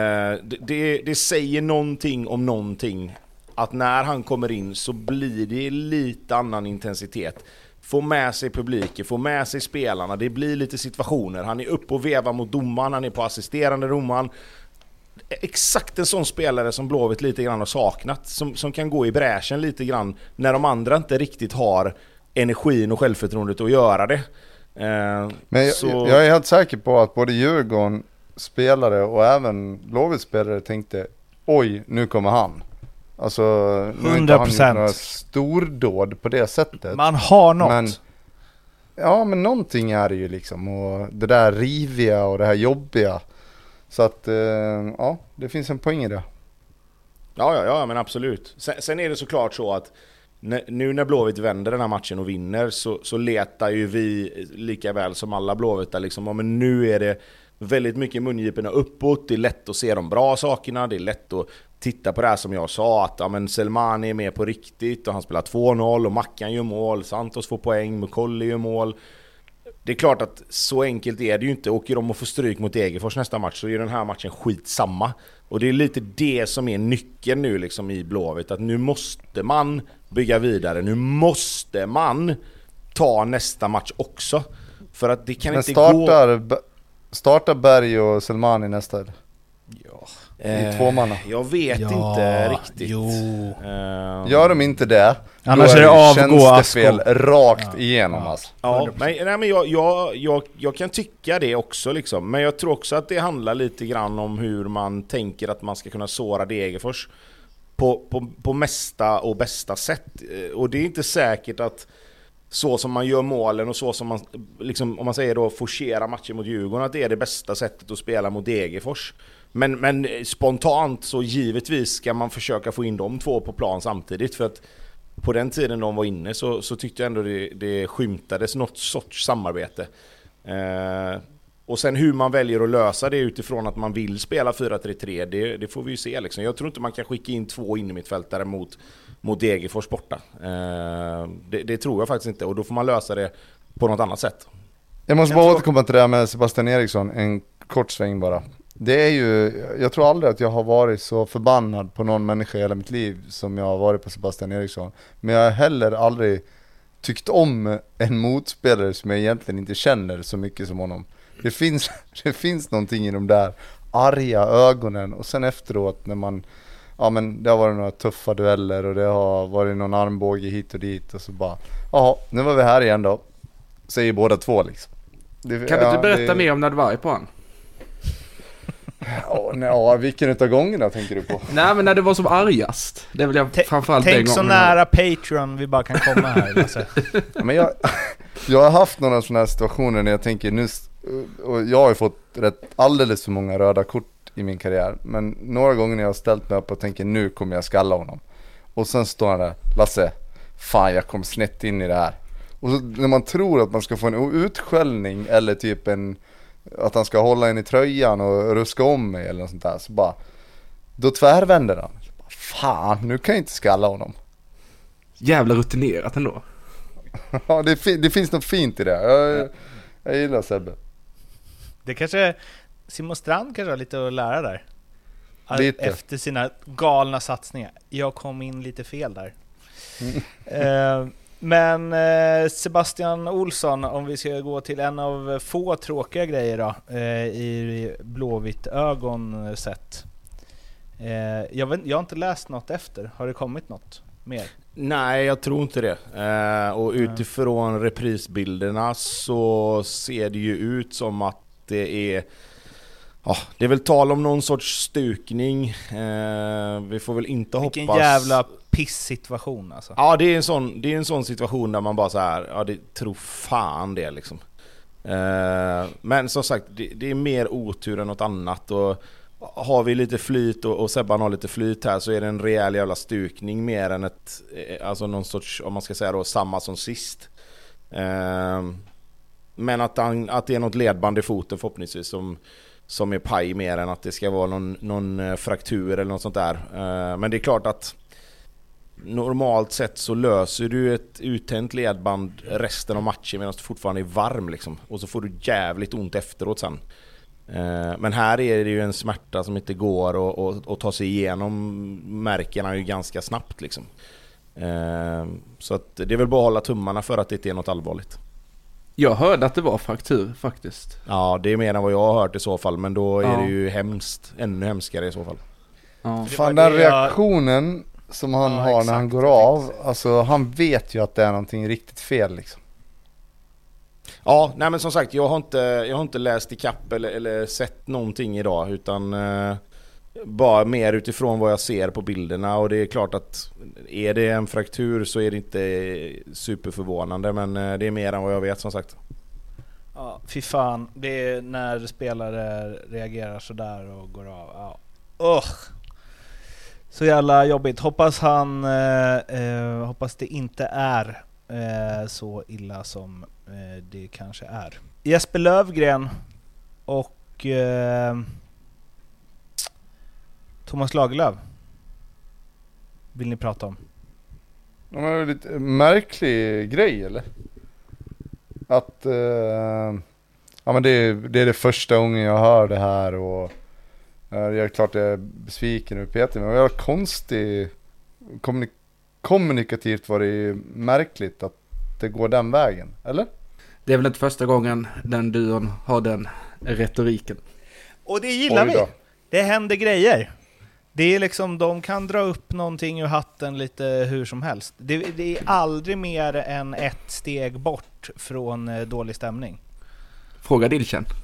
[SPEAKER 1] det, det, det säger någonting om någonting. Att när han kommer in så blir det lite annan intensitet. Få med sig publiken, få med sig spelarna, det blir lite situationer. Han är uppe och vevar mot domaren, han är på assisterande domaren. Exakt en sån spelare som Blåvitt lite grann har saknat. Som, som kan gå i bräschen lite grann när de andra inte riktigt har energin och självförtroendet att göra det. Eh,
[SPEAKER 4] Men jag,
[SPEAKER 1] så-
[SPEAKER 4] jag är helt säker på att både Djurgården spelare och även Blåvitt spelare tänkte Oj, nu kommer han. Alltså, nu har inte han gjort
[SPEAKER 2] 100%.
[SPEAKER 4] några stordåd på det sättet.
[SPEAKER 2] Man har något.
[SPEAKER 4] Men, ja, men någonting är det ju liksom. Och det där riviga och det här jobbiga. Så att, eh, ja, det finns en poäng i det.
[SPEAKER 1] Ja, ja, ja men absolut. Sen, sen är det såklart så att nu när Blåvitt vänder den här matchen och vinner så, så letar ju vi lika väl som alla Blåvita liksom, ja, men nu är det väldigt mycket mungiporna uppåt, det är lätt att se de bra sakerna, det är lätt att titta på det här som jag sa, att ja, men Selmani är med på riktigt och han spelar 2-0 och Mackan gör mål, Santos får poäng, Mukolli gör mål. Det är klart att så enkelt är det ju inte. Åker de och får stryk mot Degerfors nästa match så är den här matchen skitsamma. Och det är lite det som är nyckeln nu liksom i Blåvitt. Att nu måste man bygga vidare. Nu måste man ta nästa match också. För att det kan
[SPEAKER 4] Men
[SPEAKER 1] inte gå...
[SPEAKER 4] startar, Startar Berg och Selmani nästa? eller?
[SPEAKER 1] Eh,
[SPEAKER 4] i tvåmanna.
[SPEAKER 1] Jag vet
[SPEAKER 2] Ja,
[SPEAKER 1] inte riktigt.
[SPEAKER 2] jo.
[SPEAKER 1] Eh,
[SPEAKER 4] Gör de inte det,
[SPEAKER 2] Annars
[SPEAKER 4] då
[SPEAKER 2] är det avgå
[SPEAKER 4] tjänstefel
[SPEAKER 2] Asko.
[SPEAKER 4] rakt igenom alltså.
[SPEAKER 1] Ja, men, nej, men jag, jag, jag, jag kan tycka det också liksom. Men jag tror också att det handlar lite grann om hur man tänker att man ska kunna såra Degerfors på, på, på mesta och bästa sätt. Eh, Och det är inte säkert att så som man gör målen och så som man, liksom, om man säger då, forcerar matchen mot Djurgården, att det är det bästa sättet att spela mot Degerfors. Men, men spontant så givetvis ska man försöka få in de två på plan samtidigt. För att på den tiden de var inne så, så tyckte jag ändå det, det skymtades något sorts samarbete. Eh, och sen hur man väljer att lösa det utifrån att man vill spela 4-3-3, det, det får vi ju se. Liksom. Jag tror inte man kan skicka in två innermittfältare mot, mot Degerfors borta. Eh, det, det tror jag faktiskt inte, och då får man lösa det på något annat sätt.
[SPEAKER 4] Jag måste
[SPEAKER 1] Jag
[SPEAKER 4] bara
[SPEAKER 1] tror-
[SPEAKER 4] återkomma till det här med Sebastian Eriksson, en kort sväng bara. Det är ju, jag tror aldrig att jag har varit så förbannad på någon människa i hela mitt liv som jag har varit på Sebastian Eriksson. Men jag har heller aldrig tyckt om en motspelare som jag egentligen inte känner så mycket som honom. Det finns, det finns någonting i de där arga ögonen och sen efteråt när man Ja men det har varit några tuffa dueller och det har varit någon armbåge hit och dit och så bara Ja, nu var vi här igen då. Säger båda två liksom. Det,
[SPEAKER 3] Kan du
[SPEAKER 4] ja,
[SPEAKER 3] inte berätta
[SPEAKER 4] det,
[SPEAKER 3] mer om när du var på han?
[SPEAKER 4] Ja, vilken utav gångerna tänker du på?
[SPEAKER 3] Nej men när det var som argast. Det vill jag
[SPEAKER 2] Tä-
[SPEAKER 3] framförallt den
[SPEAKER 2] Tänk
[SPEAKER 3] gången.
[SPEAKER 2] så nära Patreon vi bara kan komma här.
[SPEAKER 4] Ja, men jag, jag har haft några sådana här situationer när jag tänker nu, och jag har ju fått rätt alldeles för många röda kort i min karriär. Men några gånger när jag har ställt mig upp och tänker nu kommer jag skalla honom. Och sen står han där, Lasse, fan jag kom snett in i det här. Och så, när man tror att man ska få en utskällning eller typ en, att han ska hålla en i tröjan och ruska om mig eller något sånt där. Så bara, då tvärvänder han. Bara, Fan, nu kan jag inte skalla honom.
[SPEAKER 3] Jävla rutinerat ändå.
[SPEAKER 4] Ja, det, det finns något fint i det. Jag, jag gillar Sebbe.
[SPEAKER 2] Det kanske Simon Strand kanske har lite att lära där.
[SPEAKER 4] Lite.
[SPEAKER 2] Efter sina galna satsningar. Jag kom in lite fel där. Eh, men eh, Sebastian Olsson, om vi ska gå till en av få tråkiga grejer då, eh, i blåvitt ögon sett. Jag, vet, jag har inte läst något efter, har det kommit något mer?
[SPEAKER 1] Nej, jag tror inte det. Och utifrån reprisbilderna så ser det ju ut som att det är... Ja, det är väl tal om någon sorts stukning. Eh, vi får väl inte
[SPEAKER 2] Vilken
[SPEAKER 1] hoppas...
[SPEAKER 2] jävla piss-situation alltså.
[SPEAKER 1] Ja, det är en sån, det är en sån situation där man bara så här, ja det tror fan det liksom. Eh, men som sagt, det, det är mer otur än något annat och har vi lite flyt och, och Sebban har lite flyt här så är det en rejäl jävla stukning mer än ett, eh, alltså någon sorts, om man ska säga då, samma som sist. Eh, men att, han, att det är något ledband i foten förhoppningsvis som, som är paj mer än att det ska vara någon, någon eh, fraktur eller något sånt där. Eh, men det är klart att normalt sett så löser du ett uttänt ledband resten av matchen medan du fortfarande är varm liksom. Och så får du jävligt ont efteråt sen. Eh, men här är det ju en smärta som inte går att- att att ta sig igenom märkena ju ganska snabbt liksom. Så att det är väl bara att hålla tummarna för att det inte är något allvarligt.
[SPEAKER 3] Jag hörde att det var fraktur faktiskt.
[SPEAKER 1] Ja, det är mer än vad jag har hört i så fall, men då är
[SPEAKER 3] Ja.
[SPEAKER 1] det ju hemskt. Ännu hemskare i så fall.
[SPEAKER 3] Ja.
[SPEAKER 4] Fan den reaktionen som han
[SPEAKER 2] Ja,
[SPEAKER 4] har när
[SPEAKER 2] exakt,
[SPEAKER 4] han går av. Alltså han vet ju att det är någonting riktigt fel liksom.
[SPEAKER 1] Ja, nej men som sagt, jag har inte, jag har inte läst i kapp eller, eller sett någonting idag utan eh, bara mer utifrån vad jag ser på bilderna och det är klart att är det en fraktur så är det inte superförvånande men eh, det är mer än vad jag vet som sagt.
[SPEAKER 2] Ja, fy fan. Det är när spelare reagerar sådär och går av. Ja. Oh. Så jävla jobbigt. Hoppas han... Eh, eh, hoppas det inte är eh, så illa som eh, det kanske är. Jesper Lövgren och eh, Thomas Lagerlöf vill ni prata om.
[SPEAKER 4] Det är lite märklig grej eller? Att, eh, ja men det är, det är det första gången jag hör det här och eh, jag är klart jag är besviken över Peter men det var konstig, kommunik kommunikativt var det ju märkligt att det går den vägen, eller?
[SPEAKER 3] Det är väl inte första gången den duon har den retoriken.
[SPEAKER 2] Och det gillar
[SPEAKER 4] Oj
[SPEAKER 2] vi! Det händer grejer. Det är liksom, de kan dra upp någonting ur hatten lite hur som helst. Det, det är aldrig mer än ett steg bort från eh, dålig stämning.
[SPEAKER 3] Fråga Dilchen.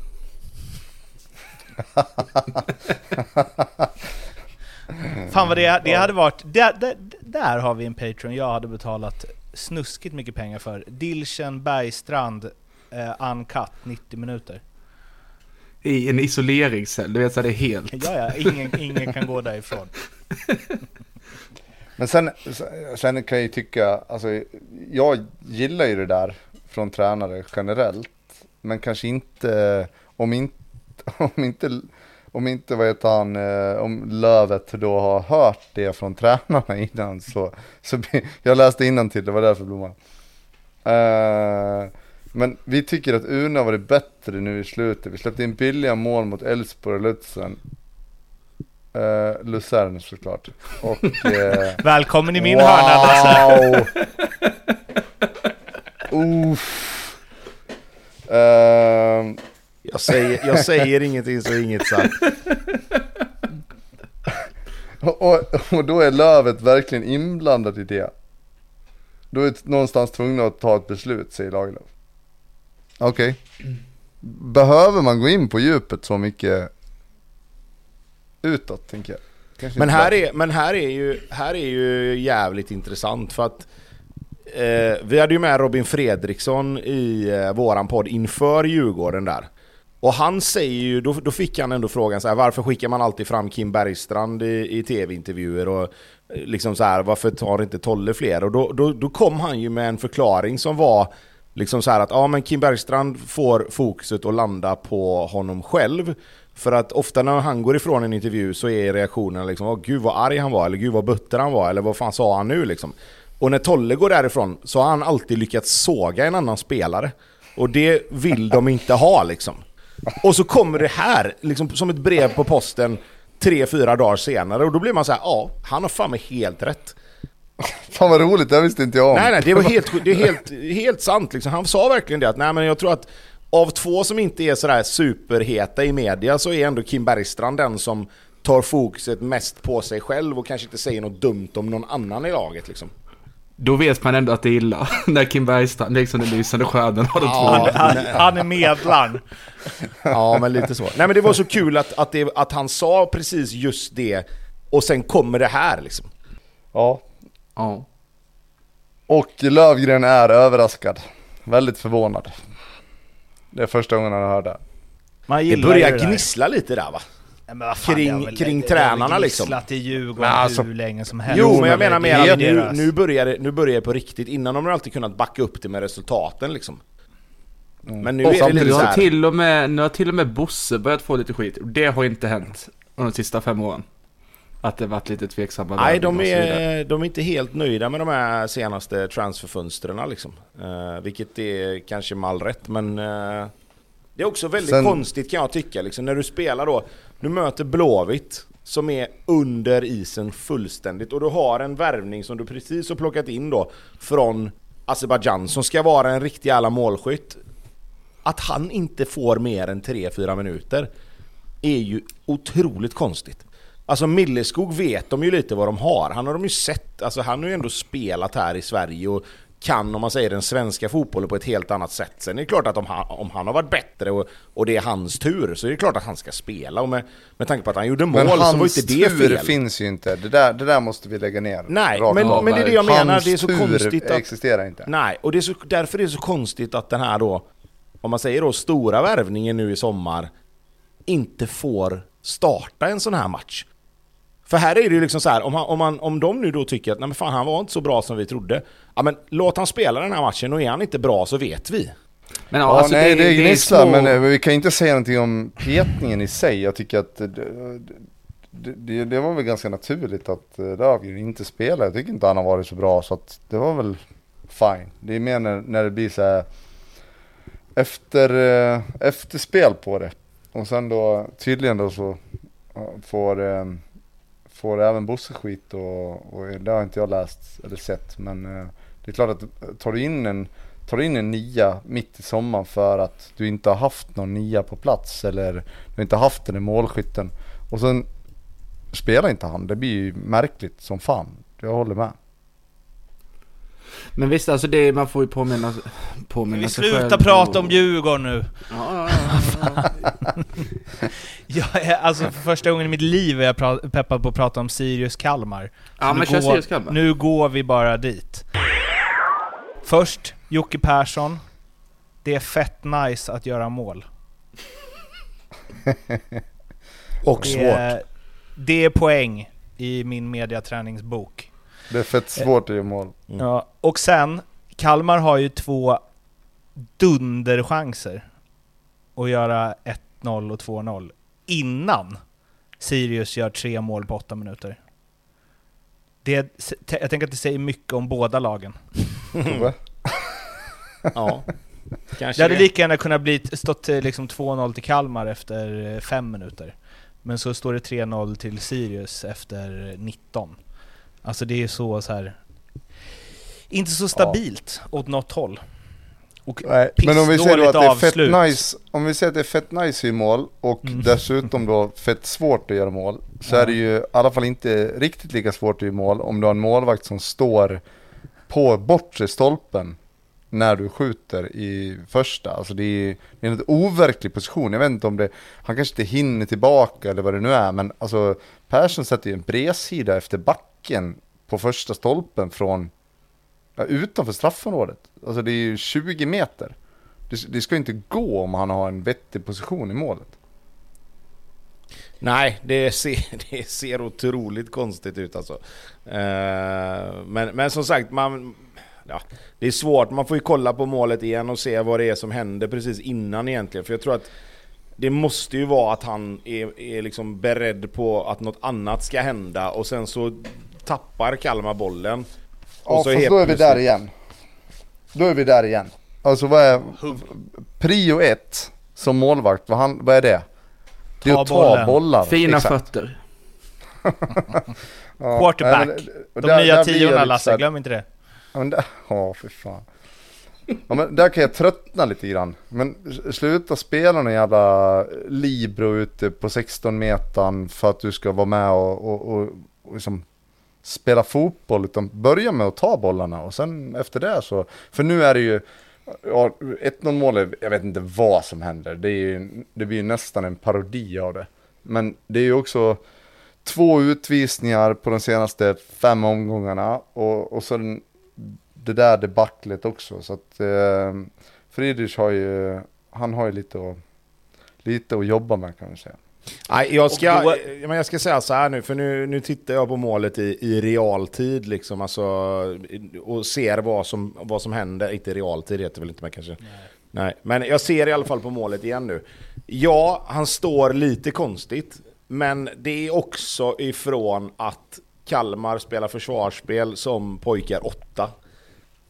[SPEAKER 2] Fan vad det, det hade varit... Där, där, där har vi en Patreon jag hade betalat snuskigt mycket pengar för. Dilchen Bergstrand, eh, uncut, 90 minuter.
[SPEAKER 3] I en isoleringscell, du vet så det är helt.
[SPEAKER 2] Ja, ja, ingen, ingen kan gå därifrån.
[SPEAKER 4] Men sen, sen kan jag ju tycka, alltså jag gillar ju det där från tränare generellt. Men kanske inte, om inte, om inte, om inte vad heter han, eh, om Lövet då har hört det från tränarna innan så, så jag läste innan till det var därför Blomman. Eh, men vi tycker att Una var det bättre nu i slutet. Vi släppte in billiga mål mot Elfsborg och Lutzen. Uh, Luzern såklart. Och... eh,
[SPEAKER 2] Välkommen i min hörna Lasse!
[SPEAKER 4] Wow! Ehm,
[SPEAKER 1] Jag säger, jag säger ingenting så inget sagt.
[SPEAKER 4] och, och, och då är Lövet verkligen inblandad i det. Då är någonstans tvungna att ta ett beslut, säger Lagerlöf. Okej. Behöver man gå in på djupet så mycket utåt, tänker jag. Kanske
[SPEAKER 1] Men här är, men här är, ju, här är ju jävligt intressant för att eh, vi hade ju med Robin Fredriksson i eh, våran podd inför Djurgården där. Och han säger ju, då, då fick han ändå frågan så här, varför skickar man alltid fram Kim Bergstrand i, i tv-intervjuer och eh, liksom så här, varför tar inte Tolle fler? Och då, då, då kom han ju med en förklaring som var liksom så här att ja men Kim Bergstrand får fokuset att landa på honom själv. För att ofta när han går ifrån en intervju så är reaktionen liksom Åh gud vad arg han var, eller gud vad butter han var, eller vad fan sa han nu liksom? Och när Tolle går därifrån så har han alltid lyckats såga en annan spelare. Och det vill de inte ha liksom. Och så kommer det här, liksom som ett brev på posten, tre, fyra dagar senare. Och då blir man så här, ja, han har fan med helt rätt.
[SPEAKER 4] Fan vad roligt, det visste inte jag om.
[SPEAKER 1] Nej, nej, det var helt, det är helt, helt sant liksom. Han sa verkligen det att, nej men jag tror att av två som inte är sådär superheta i media så är ändå Kim Bergstrand den som tar fokuset mest på sig själv och kanske inte säger något dumt om någon annan i laget liksom.
[SPEAKER 3] Då vet man ändå att det är illa. När Kim Bergstrand, liksom den lysande stjärnan, har de
[SPEAKER 1] Ja.
[SPEAKER 3] två.
[SPEAKER 2] Han, han är medlaren.
[SPEAKER 1] Ja, men lite så. Nej men det var så kul att, att, det, att han sa precis just det och sen kommer det här liksom.
[SPEAKER 4] Ja.
[SPEAKER 3] Ja.
[SPEAKER 4] Och Lövgren är överraskad. Väldigt förvånad. Det är första gången han hör det.
[SPEAKER 2] Man
[SPEAKER 1] Det börjar
[SPEAKER 2] det
[SPEAKER 1] gnissla lite där va?
[SPEAKER 2] Nej, men vad fan,
[SPEAKER 1] kring-
[SPEAKER 2] det har väl-
[SPEAKER 1] kring
[SPEAKER 2] det har väl
[SPEAKER 1] tränarna, liksom.
[SPEAKER 2] gnisslat i Djurgården
[SPEAKER 1] Men alltså-
[SPEAKER 2] hur länge som helst.
[SPEAKER 1] Jo, men jag menar
[SPEAKER 2] det
[SPEAKER 1] mer att nu, nu, börjar det, nu börjar det på riktigt. Innan har de alltid kunnat backa upp det med resultaten liksom. Men nu
[SPEAKER 3] Och
[SPEAKER 1] är det lite så här.
[SPEAKER 3] till och med, nu har till och med Bosse börjat få lite skit. Det har inte hänt under de sista fem åren. Att det varit lite tveksamma
[SPEAKER 1] Nej, de är, de är inte helt nöjda med de här senaste transferfönstren liksom. Uh, vilket är kanske med all rätt, men eh, det är också väldigt
[SPEAKER 4] Sen-
[SPEAKER 1] konstigt kan jag tycka. Liksom, när du spelar då, du möter Blåvitt som är under isen fullständigt och du har en värvning som du precis har plockat in då från Azerbajdzjan som ska vara en riktig jävla målskytt. Att han inte får mer än 3-4 minuter är ju otroligt konstigt. Alltså Milleskog vet de ju lite vad de har. Han har de ju sett, alltså han har ju ändå spelat här i Sverige och kan, om man säger den svenska fotbollen på ett helt annat sätt. Sen är det klart att om han, om han har varit bättre och, och det är hans tur så är det klart att han ska spela. Och med, med tanke på att han gjorde mål
[SPEAKER 4] Men
[SPEAKER 1] så var
[SPEAKER 4] hans
[SPEAKER 1] inte det
[SPEAKER 4] tur
[SPEAKER 1] fel.
[SPEAKER 4] finns ju inte. Det där, det där måste vi lägga ner.
[SPEAKER 1] Nej, men, men det är det jag menar.
[SPEAKER 4] Hans
[SPEAKER 1] Det är så
[SPEAKER 4] tur
[SPEAKER 1] konstigt att...
[SPEAKER 4] existerar inte.
[SPEAKER 1] Nej, och det är så, därför är det så konstigt att den här då, om man säger då stora värvningen nu i sommar, inte får starta en sån här match. För här är det ju liksom så här, om, han, om, man, om de nu då tycker att nej men fan han var inte så bra som vi trodde. Ja men låt han spela den här matchen och är han inte bra så vet vi.
[SPEAKER 3] Men
[SPEAKER 4] Ja,
[SPEAKER 3] alltså,
[SPEAKER 4] nej det, är gnisslar
[SPEAKER 3] små-
[SPEAKER 4] men eh, vi kan inte säga någonting om petningen i sig. Jag tycker att det, det, det, det var väl ganska naturligt att eh, Löfgren inte spelar. Jag tycker inte han har varit så bra så att det var väl fine. Det är mer när, när det blir så här efter, eh, efterspel på det. Och sen då tydligen då så får, eh, får även Bosse skit och, och det har inte jag läst eller sett. Men eh, det är klart att tar du in en tar du in en nia mitt i sommaren för att du inte har haft någon nia på plats eller du har inte haft den i målskytten och sen spelar inte han. Det blir ju märkligt som fan. Jag håller med.
[SPEAKER 3] Men visst, alltså det, man får ju påminna, påminna
[SPEAKER 2] Vi
[SPEAKER 3] sig själv.
[SPEAKER 2] slutar prata
[SPEAKER 3] och-
[SPEAKER 2] om Djurgården nu.
[SPEAKER 3] Ja, ja, ja, ja.
[SPEAKER 2] Jag är, alltså för första gången i mitt liv är jag peppad på att prata om Sirius Kalmar.
[SPEAKER 3] ja
[SPEAKER 2] Nu
[SPEAKER 3] men kör
[SPEAKER 2] går-
[SPEAKER 3] Sirius Kalmar.
[SPEAKER 2] Nu går vi bara dit. Först, Jocke Persson. Det är fett nice att göra mål.
[SPEAKER 1] Och
[SPEAKER 2] Det
[SPEAKER 1] svårt.
[SPEAKER 2] är, det är poäng i min mediaträningsbok.
[SPEAKER 4] Det är fett svårt att göra mål.
[SPEAKER 1] Mm.
[SPEAKER 2] Ja, och sen, Kalmar har ju två dunderchanser att göra 1-0 och 2-0 innan Sirius gör tre mål på åtta minuter. Det, jag tänker att det säger mycket om båda lagen.
[SPEAKER 4] Tobbe?
[SPEAKER 1] Ja.
[SPEAKER 2] Det
[SPEAKER 1] Kanske
[SPEAKER 2] hade
[SPEAKER 1] det.
[SPEAKER 2] lika gärna kunnat bli stått eh, liksom 2-0 till Kalmar efter eh, fem minuter. Men så står det 3-0 till Sirius efter 19. Alltså det är så, så här inte så stabilt åt något håll. Och
[SPEAKER 4] Nej, men om vi säger då att det är fett
[SPEAKER 2] avslut.
[SPEAKER 4] nice, om vi säger att det är fett nice i mål och
[SPEAKER 2] Mm.
[SPEAKER 4] dessutom då fett svårt att göra mål. Så är det ju i alla fall inte riktigt lika svårt göra mål om du har en målvakt som står på bortre stolpen när du skjuter i första. Alltså det är, det är en overklig position. Jag vet inte om det, han kanske inte hinner tillbaka eller vad det nu är. Men alltså Persson sätter ju en bredsida efter backen på första stolpen från ja, utanför straffområdet. Alltså det är ju 20 meter. Det, det ska ju inte gå om han har en vettig position i målet.
[SPEAKER 1] Nej, det ser, det ser otroligt konstigt ut alltså. Eh, men, men som sagt, man, ja, det är svårt. Man får ju kolla på målet igen och se vad det är som händer precis innan egentligen. För jag tror att det måste ju vara att han är, är liksom beredd på att något annat ska hända och sen så tappar Kalmar bollen.
[SPEAKER 4] Ja,
[SPEAKER 1] så
[SPEAKER 4] fast
[SPEAKER 1] helt
[SPEAKER 4] då är vi där igen. Då är vi där igen. Alltså vad är prio ett som målvakt? Vad, han, vad är det? Det är
[SPEAKER 2] Ta
[SPEAKER 4] att ta
[SPEAKER 2] bollen.
[SPEAKER 4] bollar.
[SPEAKER 3] Fina
[SPEAKER 4] Exakt.
[SPEAKER 3] fötter.
[SPEAKER 4] Ja,
[SPEAKER 2] Quarterback.
[SPEAKER 4] men-
[SPEAKER 2] De
[SPEAKER 4] där-
[SPEAKER 2] nya
[SPEAKER 4] där
[SPEAKER 2] tiorna Lasse, glöm inte det.
[SPEAKER 4] Ja men där, ja för fan. Ja men där kan jag tröttna lite grann. Men sluta spela någon jävla libro ute på 16 metern för att du ska vara med och, och, och, och liksom spela fotboll. Utan börja med att ta bollarna och sen efter det så. För nu är det ju, ja, 1-0 mål, jag vet inte vad som händer. Det, är ju, det blir ju nästan en parodi av det. Men det är ju också två utvisningar på de senaste fem omgångarna och, och sen det där debaclet också. Så att eh, Friedrich har ju, han har ju lite att, lite att jobba med kan man säga.
[SPEAKER 1] Nej, jag ska,
[SPEAKER 2] då-
[SPEAKER 1] ja, men jag ska säga så här nu, för nu, nu tittar jag på målet i, i realtid liksom, alltså, och ser vad som, vad som händer. Inte realtid heter det väl inte, men kanske. Nej. Men jag ser i alla fall på målet igen nu. Ja, han står lite konstigt, men det är också ifrån att Kalmar spelar försvarsspel som pojkar åtta.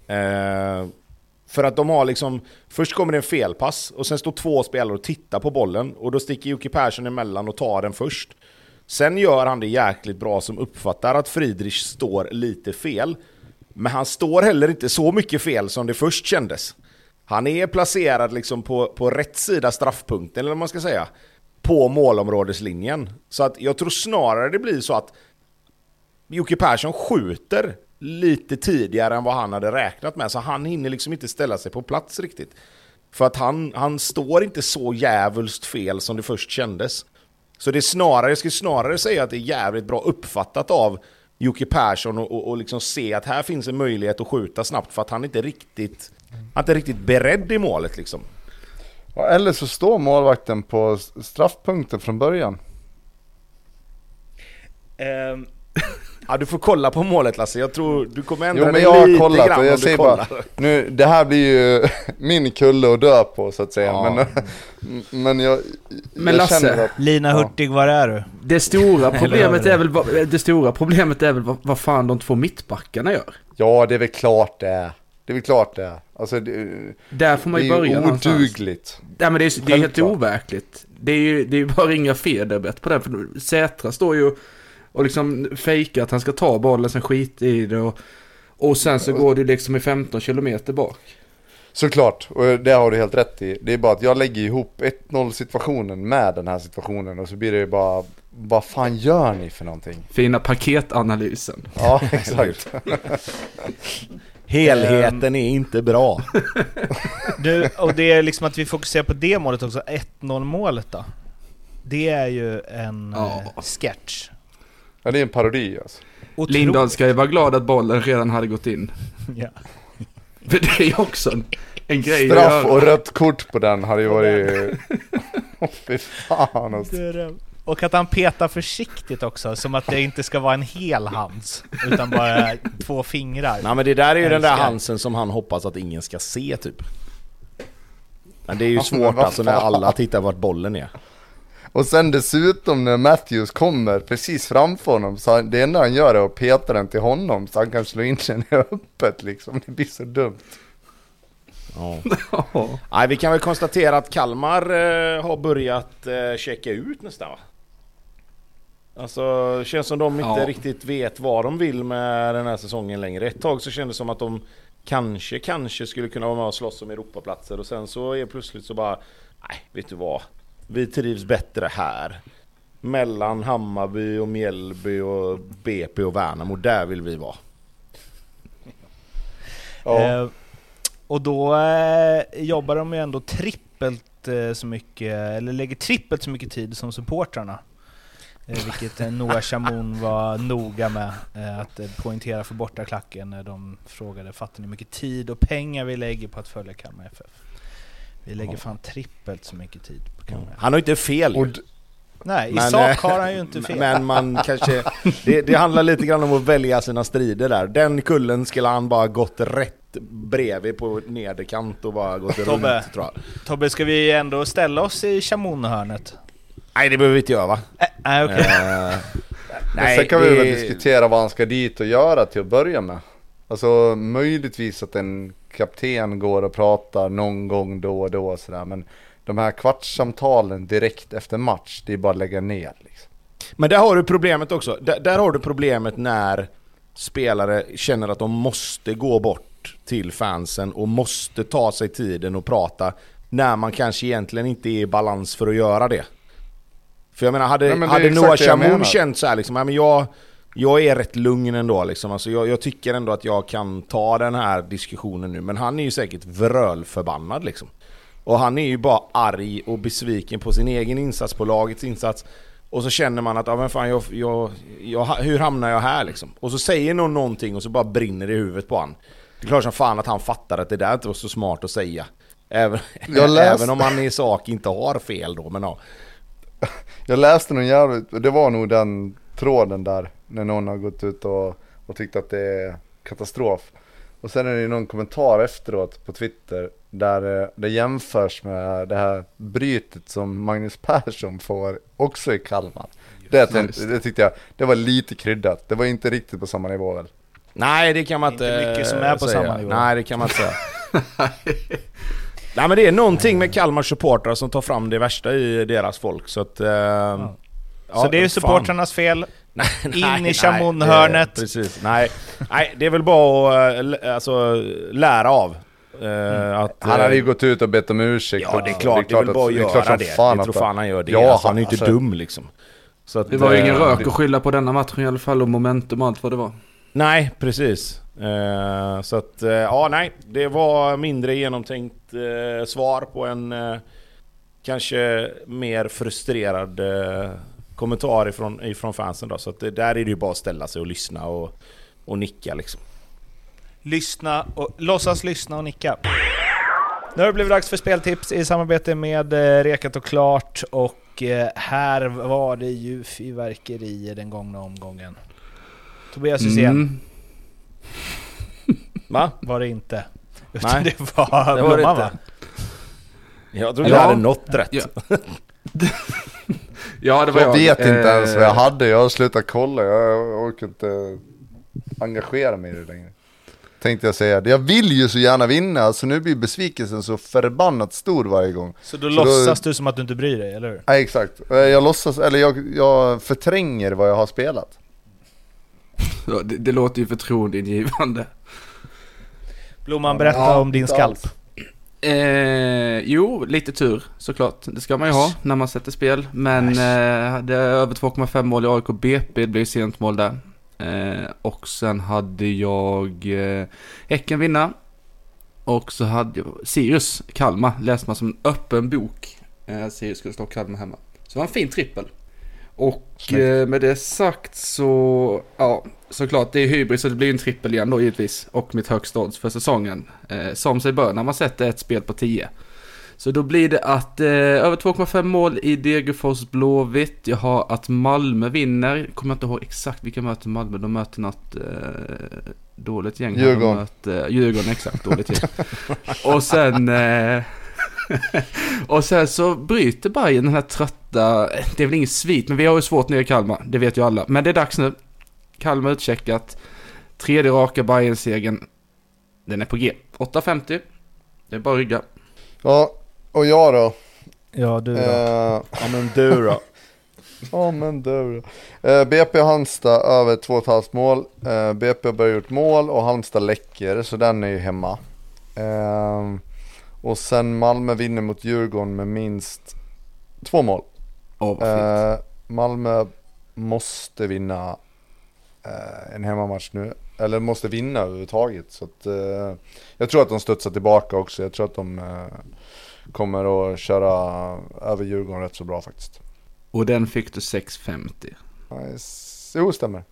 [SPEAKER 1] Eh, för att de har liksom, först kommer det en felpass och sen står två spelare och tittar på bollen och då sticker Jocke Persson emellan och tar den först. Sen gör han det jäkligt bra som uppfattar att Friedrich står lite fel. Men han står heller inte så mycket fel som det först kändes. Han är placerad liksom på, på rätt sida straffpunkten, eller vad man ska säga. På målområdeslinjen. Så att jag tror snarare det blir så att Jocke Persson skjuter lite tidigare än vad han hade räknat med, så han hinner liksom inte ställa sig på plats riktigt. För att han, han står inte så jävulst fel som det först kändes. Så det är snarare, jag skulle snarare säga att det är jävligt bra uppfattat av Jocke Persson och, och, och liksom se att här finns en möjlighet att skjuta snabbt för att han inte riktigt, han är inte riktigt beredd i målet liksom.
[SPEAKER 4] Ja, eller så står målvakten på straffpunkten från början.
[SPEAKER 2] Ehm,
[SPEAKER 1] Ja, du får kolla på målet Lasse, jag tror du kommer ändra
[SPEAKER 4] Jo men
[SPEAKER 1] dig
[SPEAKER 4] jag har
[SPEAKER 1] lite
[SPEAKER 4] kollat
[SPEAKER 1] grann
[SPEAKER 4] och
[SPEAKER 1] om
[SPEAKER 4] jag
[SPEAKER 1] du
[SPEAKER 4] säger bara, nu, det här blir ju min kulle att dö på så att säga.
[SPEAKER 1] Ja.
[SPEAKER 4] Men, men jag,
[SPEAKER 3] Men
[SPEAKER 4] jag
[SPEAKER 3] Lasse,
[SPEAKER 4] känner att,
[SPEAKER 2] Lina
[SPEAKER 4] Ja.
[SPEAKER 2] Hurtig, var är du?
[SPEAKER 3] Det stora problemet är väl, det stora problemet är väl vad, vad fan de två mittbackarna gör.
[SPEAKER 4] ja det är väl klart det är. Det är väl klart det är. Alltså det,
[SPEAKER 3] Där får man
[SPEAKER 4] det
[SPEAKER 3] ju
[SPEAKER 4] är
[SPEAKER 3] börja någonstans.
[SPEAKER 4] odugligt.
[SPEAKER 3] Nej men det är, det är helt overkligt. Det är ju det är bara att ringa Federbet på det. För Sätra står ju och liksom fejkar att han ska ta bollen, sen skit i det och, och sen så går det liksom i 15 kilometer bak.
[SPEAKER 4] Såklart, och det har du helt rätt i. Det är bara att jag lägger ihop 1-0 situationen med den här situationen och så blir det ju bara, vad fan gör ni för någonting?
[SPEAKER 3] Fina paketanalysen.
[SPEAKER 4] Ja, exakt.
[SPEAKER 1] Helheten är inte bra.
[SPEAKER 2] Du, och det är liksom att vi fokuserar på det målet också, 1-0 målet då. Det är ju en
[SPEAKER 3] Ja.
[SPEAKER 2] eh, sketch.
[SPEAKER 4] Ja, det är en parodi alltså.
[SPEAKER 2] Otroligt.
[SPEAKER 3] Lindahl ska ju vara glad att bollen redan hade gått in.
[SPEAKER 2] Ja.
[SPEAKER 3] För det är ju också en, en grej att
[SPEAKER 4] Straff och rött kort på den hade ju varit... Åh fy fan alltså.
[SPEAKER 2] Och att han petar försiktigt också, som att det inte ska vara en hel hands, utan bara två fingrar.
[SPEAKER 1] Nej men det där är ju den där
[SPEAKER 2] Älskar.
[SPEAKER 1] Hansen som han hoppas att ingen ska se typ. Men det är ju svårt alltså när alla tittar vart bollen är.
[SPEAKER 4] Och sen dessutom när Matthews kommer precis framför honom så han, det enda han gör är att peta den till honom så han kan slå in den i öppet liksom. Det blir så dumt.
[SPEAKER 1] Ja.
[SPEAKER 3] Ja.
[SPEAKER 1] Nej, vi kan väl konstatera att Kalmar eh, har börjat eh, checka ut nästan va? Alltså det känns som de inte
[SPEAKER 3] Ja.
[SPEAKER 1] riktigt vet vad de vill med den här säsongen längre. Ett tag så kändes det som att de kanske, kanske skulle kunna vara med och slåss om Europaplatser och sen så är plötsligt så bara Nej, vet du vad? Vi trivs bättre här. Mellan Hammarby och Mjällby och BP och Värnamo, där vill vi vara.
[SPEAKER 4] Ja.
[SPEAKER 2] Eh, och då eh, jobbar de ju ändå trippelt eh, så mycket, eller lägger trippelt så mycket tid som supportrarna. Eh, vilket eh, Noah Chamoun var noga med eh, att eh, poängtera för bortaklacken när de frågade fattar ni hur mycket tid och pengar vi lägger på att följa Kalmar FF? Vi lägger fan trippelt så mycket tid på Kalmar FF.
[SPEAKER 1] Han har ju inte fel ju.
[SPEAKER 2] Nej, i
[SPEAKER 1] Men,
[SPEAKER 2] sak
[SPEAKER 1] eh,
[SPEAKER 2] har han ju inte fel.
[SPEAKER 1] Men man kanske... Det, det handlar lite grann om att välja sina strider där. Den kullen skulle han bara gått rätt bredvid på nederkant och bara gått
[SPEAKER 2] Tobbe.
[SPEAKER 1] runt tror jag.
[SPEAKER 2] Tobbe, ska vi ändå ställa oss i Chamoun-hörnet?
[SPEAKER 1] Nej det behöver vi inte göra va?
[SPEAKER 2] Äh, Nej, okej.
[SPEAKER 1] Eh,
[SPEAKER 4] sen kan vi
[SPEAKER 1] det-
[SPEAKER 4] väl diskutera vad han ska dit och göra till att börja med. Alltså möjligtvis att en kapten går och pratar någon gång då och då och sådär. Men de här kvartssamtalen direkt efter match, det är bara att lägga ner liksom.
[SPEAKER 1] Men där har du problemet också. Där, där har du problemet när spelare känner att de måste gå bort till fansen och måste ta sig tiden och prata när man kanske egentligen inte är i balans för att göra det. För jag menar, hade,
[SPEAKER 4] Nej, men
[SPEAKER 1] hade Noah
[SPEAKER 4] menar.
[SPEAKER 1] känt så här liksom, ja, men jag, jag är rätt lugn ändå liksom. Alltså, jag, jag tycker ändå att jag kan ta den här diskussionen nu. Men han är ju säkert vrölförbannad liksom. Och han är ju bara arg och besviken på sin egen insats, på lagets insats. Och så känner man att, ja men fan jag, jag, jag, hur hamnar jag här liksom? Och så säger någon någonting och så bara brinner det i huvudet på han. Det är klart som fan att han fattar att det där inte var så smart att säga. Även, även om han i sak inte har fel då, men ja.
[SPEAKER 4] Jag läste någon jävligt, det var nog den tråden där när någon har gått ut och, och tyckt att det är katastrof. Och sen är det ju någon kommentar efteråt på Twitter där eh, det jämförs med det här brytet som Magnus Persson får också i Kalmar. Det, tänkte, det tyckte jag, det var lite kryddat. Det var inte riktigt på samma nivå väl?
[SPEAKER 1] Nej det kan man
[SPEAKER 2] Inte
[SPEAKER 1] inte
[SPEAKER 2] mycket som är på
[SPEAKER 1] säga.
[SPEAKER 2] samma nivå.
[SPEAKER 1] Nej det kan man inte säga. Nej men det är någonting med Kalmar supportrar som tar fram det värsta i deras folk så att... Eh, ja.
[SPEAKER 2] så det är ju supportrarnas fel.
[SPEAKER 1] Nej,
[SPEAKER 2] In
[SPEAKER 1] nej,
[SPEAKER 2] i Chamoun-hörnet.
[SPEAKER 1] det- Precis, nej. nej. Det är väl bara att eh, alltså, lära av. eh, att,
[SPEAKER 4] Han hade ju
[SPEAKER 1] eh,
[SPEAKER 4] gått ut och bett om ursäkt.
[SPEAKER 1] Ja det är klart, det är, väl bara att
[SPEAKER 4] det är
[SPEAKER 1] göra det. jag tror fan han gör det.
[SPEAKER 4] Ja,
[SPEAKER 1] alltså, han är ju inte
[SPEAKER 4] alltså-
[SPEAKER 1] dum liksom. Så att,
[SPEAKER 3] Det var ju
[SPEAKER 1] eh,
[SPEAKER 3] ingen rök att skylla på denna matchen i alla fall och momentum och allt vad det var.
[SPEAKER 1] Nej, precis. Eh, så att, eh, ja nej. Det var mindre genomtänkt eh, svar på en eh, kanske mer frustrerad kommentar ifrån, ifrån fansen då. Så att det, där är det ju bara att ställa sig och lyssna och, och nicka liksom.
[SPEAKER 2] Lyssna och låtsas lyssna och nicka. Nu har det blivit dags för speltips i samarbete med eh, Rekat och Klart och eh, här var det ju fyrverkerier den gångna omgången. Tobias Hysén
[SPEAKER 3] Mm.
[SPEAKER 1] Va?
[SPEAKER 2] var det inte. Utan
[SPEAKER 1] Nej,
[SPEAKER 2] det var
[SPEAKER 1] det var det
[SPEAKER 2] Blomman
[SPEAKER 1] inte.
[SPEAKER 2] va?
[SPEAKER 1] Jag trodde
[SPEAKER 3] Ja.
[SPEAKER 1] jag hade något rätt.
[SPEAKER 3] Ja. Ja, det var
[SPEAKER 4] Jag
[SPEAKER 3] jag.
[SPEAKER 4] vet inte ens vad jag
[SPEAKER 3] Eh,
[SPEAKER 4] hade, jag har slutat kolla, jag orkar inte engagera mig i det längre. Tänkte jag säga. Jag vill ju så gärna vinna, så nu blir besvikelsen så förbannat stor varje gång.
[SPEAKER 2] Så då
[SPEAKER 4] Så då-
[SPEAKER 2] låtsas du som att du inte bryr dig, eller hur?
[SPEAKER 4] Nej exakt, Eh, jag låtsas, eller jag, jag förtränger vad jag har spelat.
[SPEAKER 3] det, det låter ju förtroendeingivande.
[SPEAKER 2] Blomman, berätta
[SPEAKER 4] Ja,
[SPEAKER 2] om din skalp.
[SPEAKER 3] Eh, jo, lite tur såklart. Det ska man ju ha när man sätter spel. Men eh, hade över 2,5 mål i AIK BP, det blev sent mål där. Eh, och sen hade jag eh, Häcken vinna. Och så hade jag Sirius, Kalmar, läste man som en öppen bok. Eh, Sirius skulle slå Kalmar hemma. Så det var en fin trippel. Och eh, med det sagt så, ja, såklart det är hybris så det blir en trippel igen då givetvis. Och mitt högsta odds för säsongen. Eh, som sig bör när man sätter ett spel på 10. Så då blir det att eh, över 2,5 mål i Degerfors Blåvitt. Jag har att Malmö vinner. Kommer jag inte ihåg exakt vilka möter Malmö. De möter något eh, dåligt gäng.
[SPEAKER 4] Djurgården.
[SPEAKER 3] Möter, Djurgården, exakt. Dåligt gäng. och sen... Eh, och sen så bryter Bayern den här trötta... Det är väl inget svit, men vi har ju svårt nere i Kalmar. Det vet ju alla. Men det är dags nu. Kalmar utcheckat. Tredje raka Bayern-segern. Den är på G. 8.50. Det är bara att rygga.
[SPEAKER 4] Ja, och jag då?
[SPEAKER 2] Ja, du då?
[SPEAKER 4] Eh,
[SPEAKER 1] Ja men du då?
[SPEAKER 4] Ja men du. Eh, BP Halmstad över 2,5 mål. Eh, BP har börjat gjort mål och Halmstad läcker så den är ju hemma. Eh, och sen Malmö vinner mot Djurgården med minst två mål.
[SPEAKER 3] Fint.
[SPEAKER 4] Eh, Malmö måste vinna eh, en hemmamatch nu. Eller måste vinna överhuvudtaget. Så att, eh, jag tror att de studsar tillbaka också. Jag tror att de eh, kommer att köra över Djurgården rätt så bra faktiskt.
[SPEAKER 3] Och den fick du 6,50.
[SPEAKER 4] Nice. Jo, stämmer.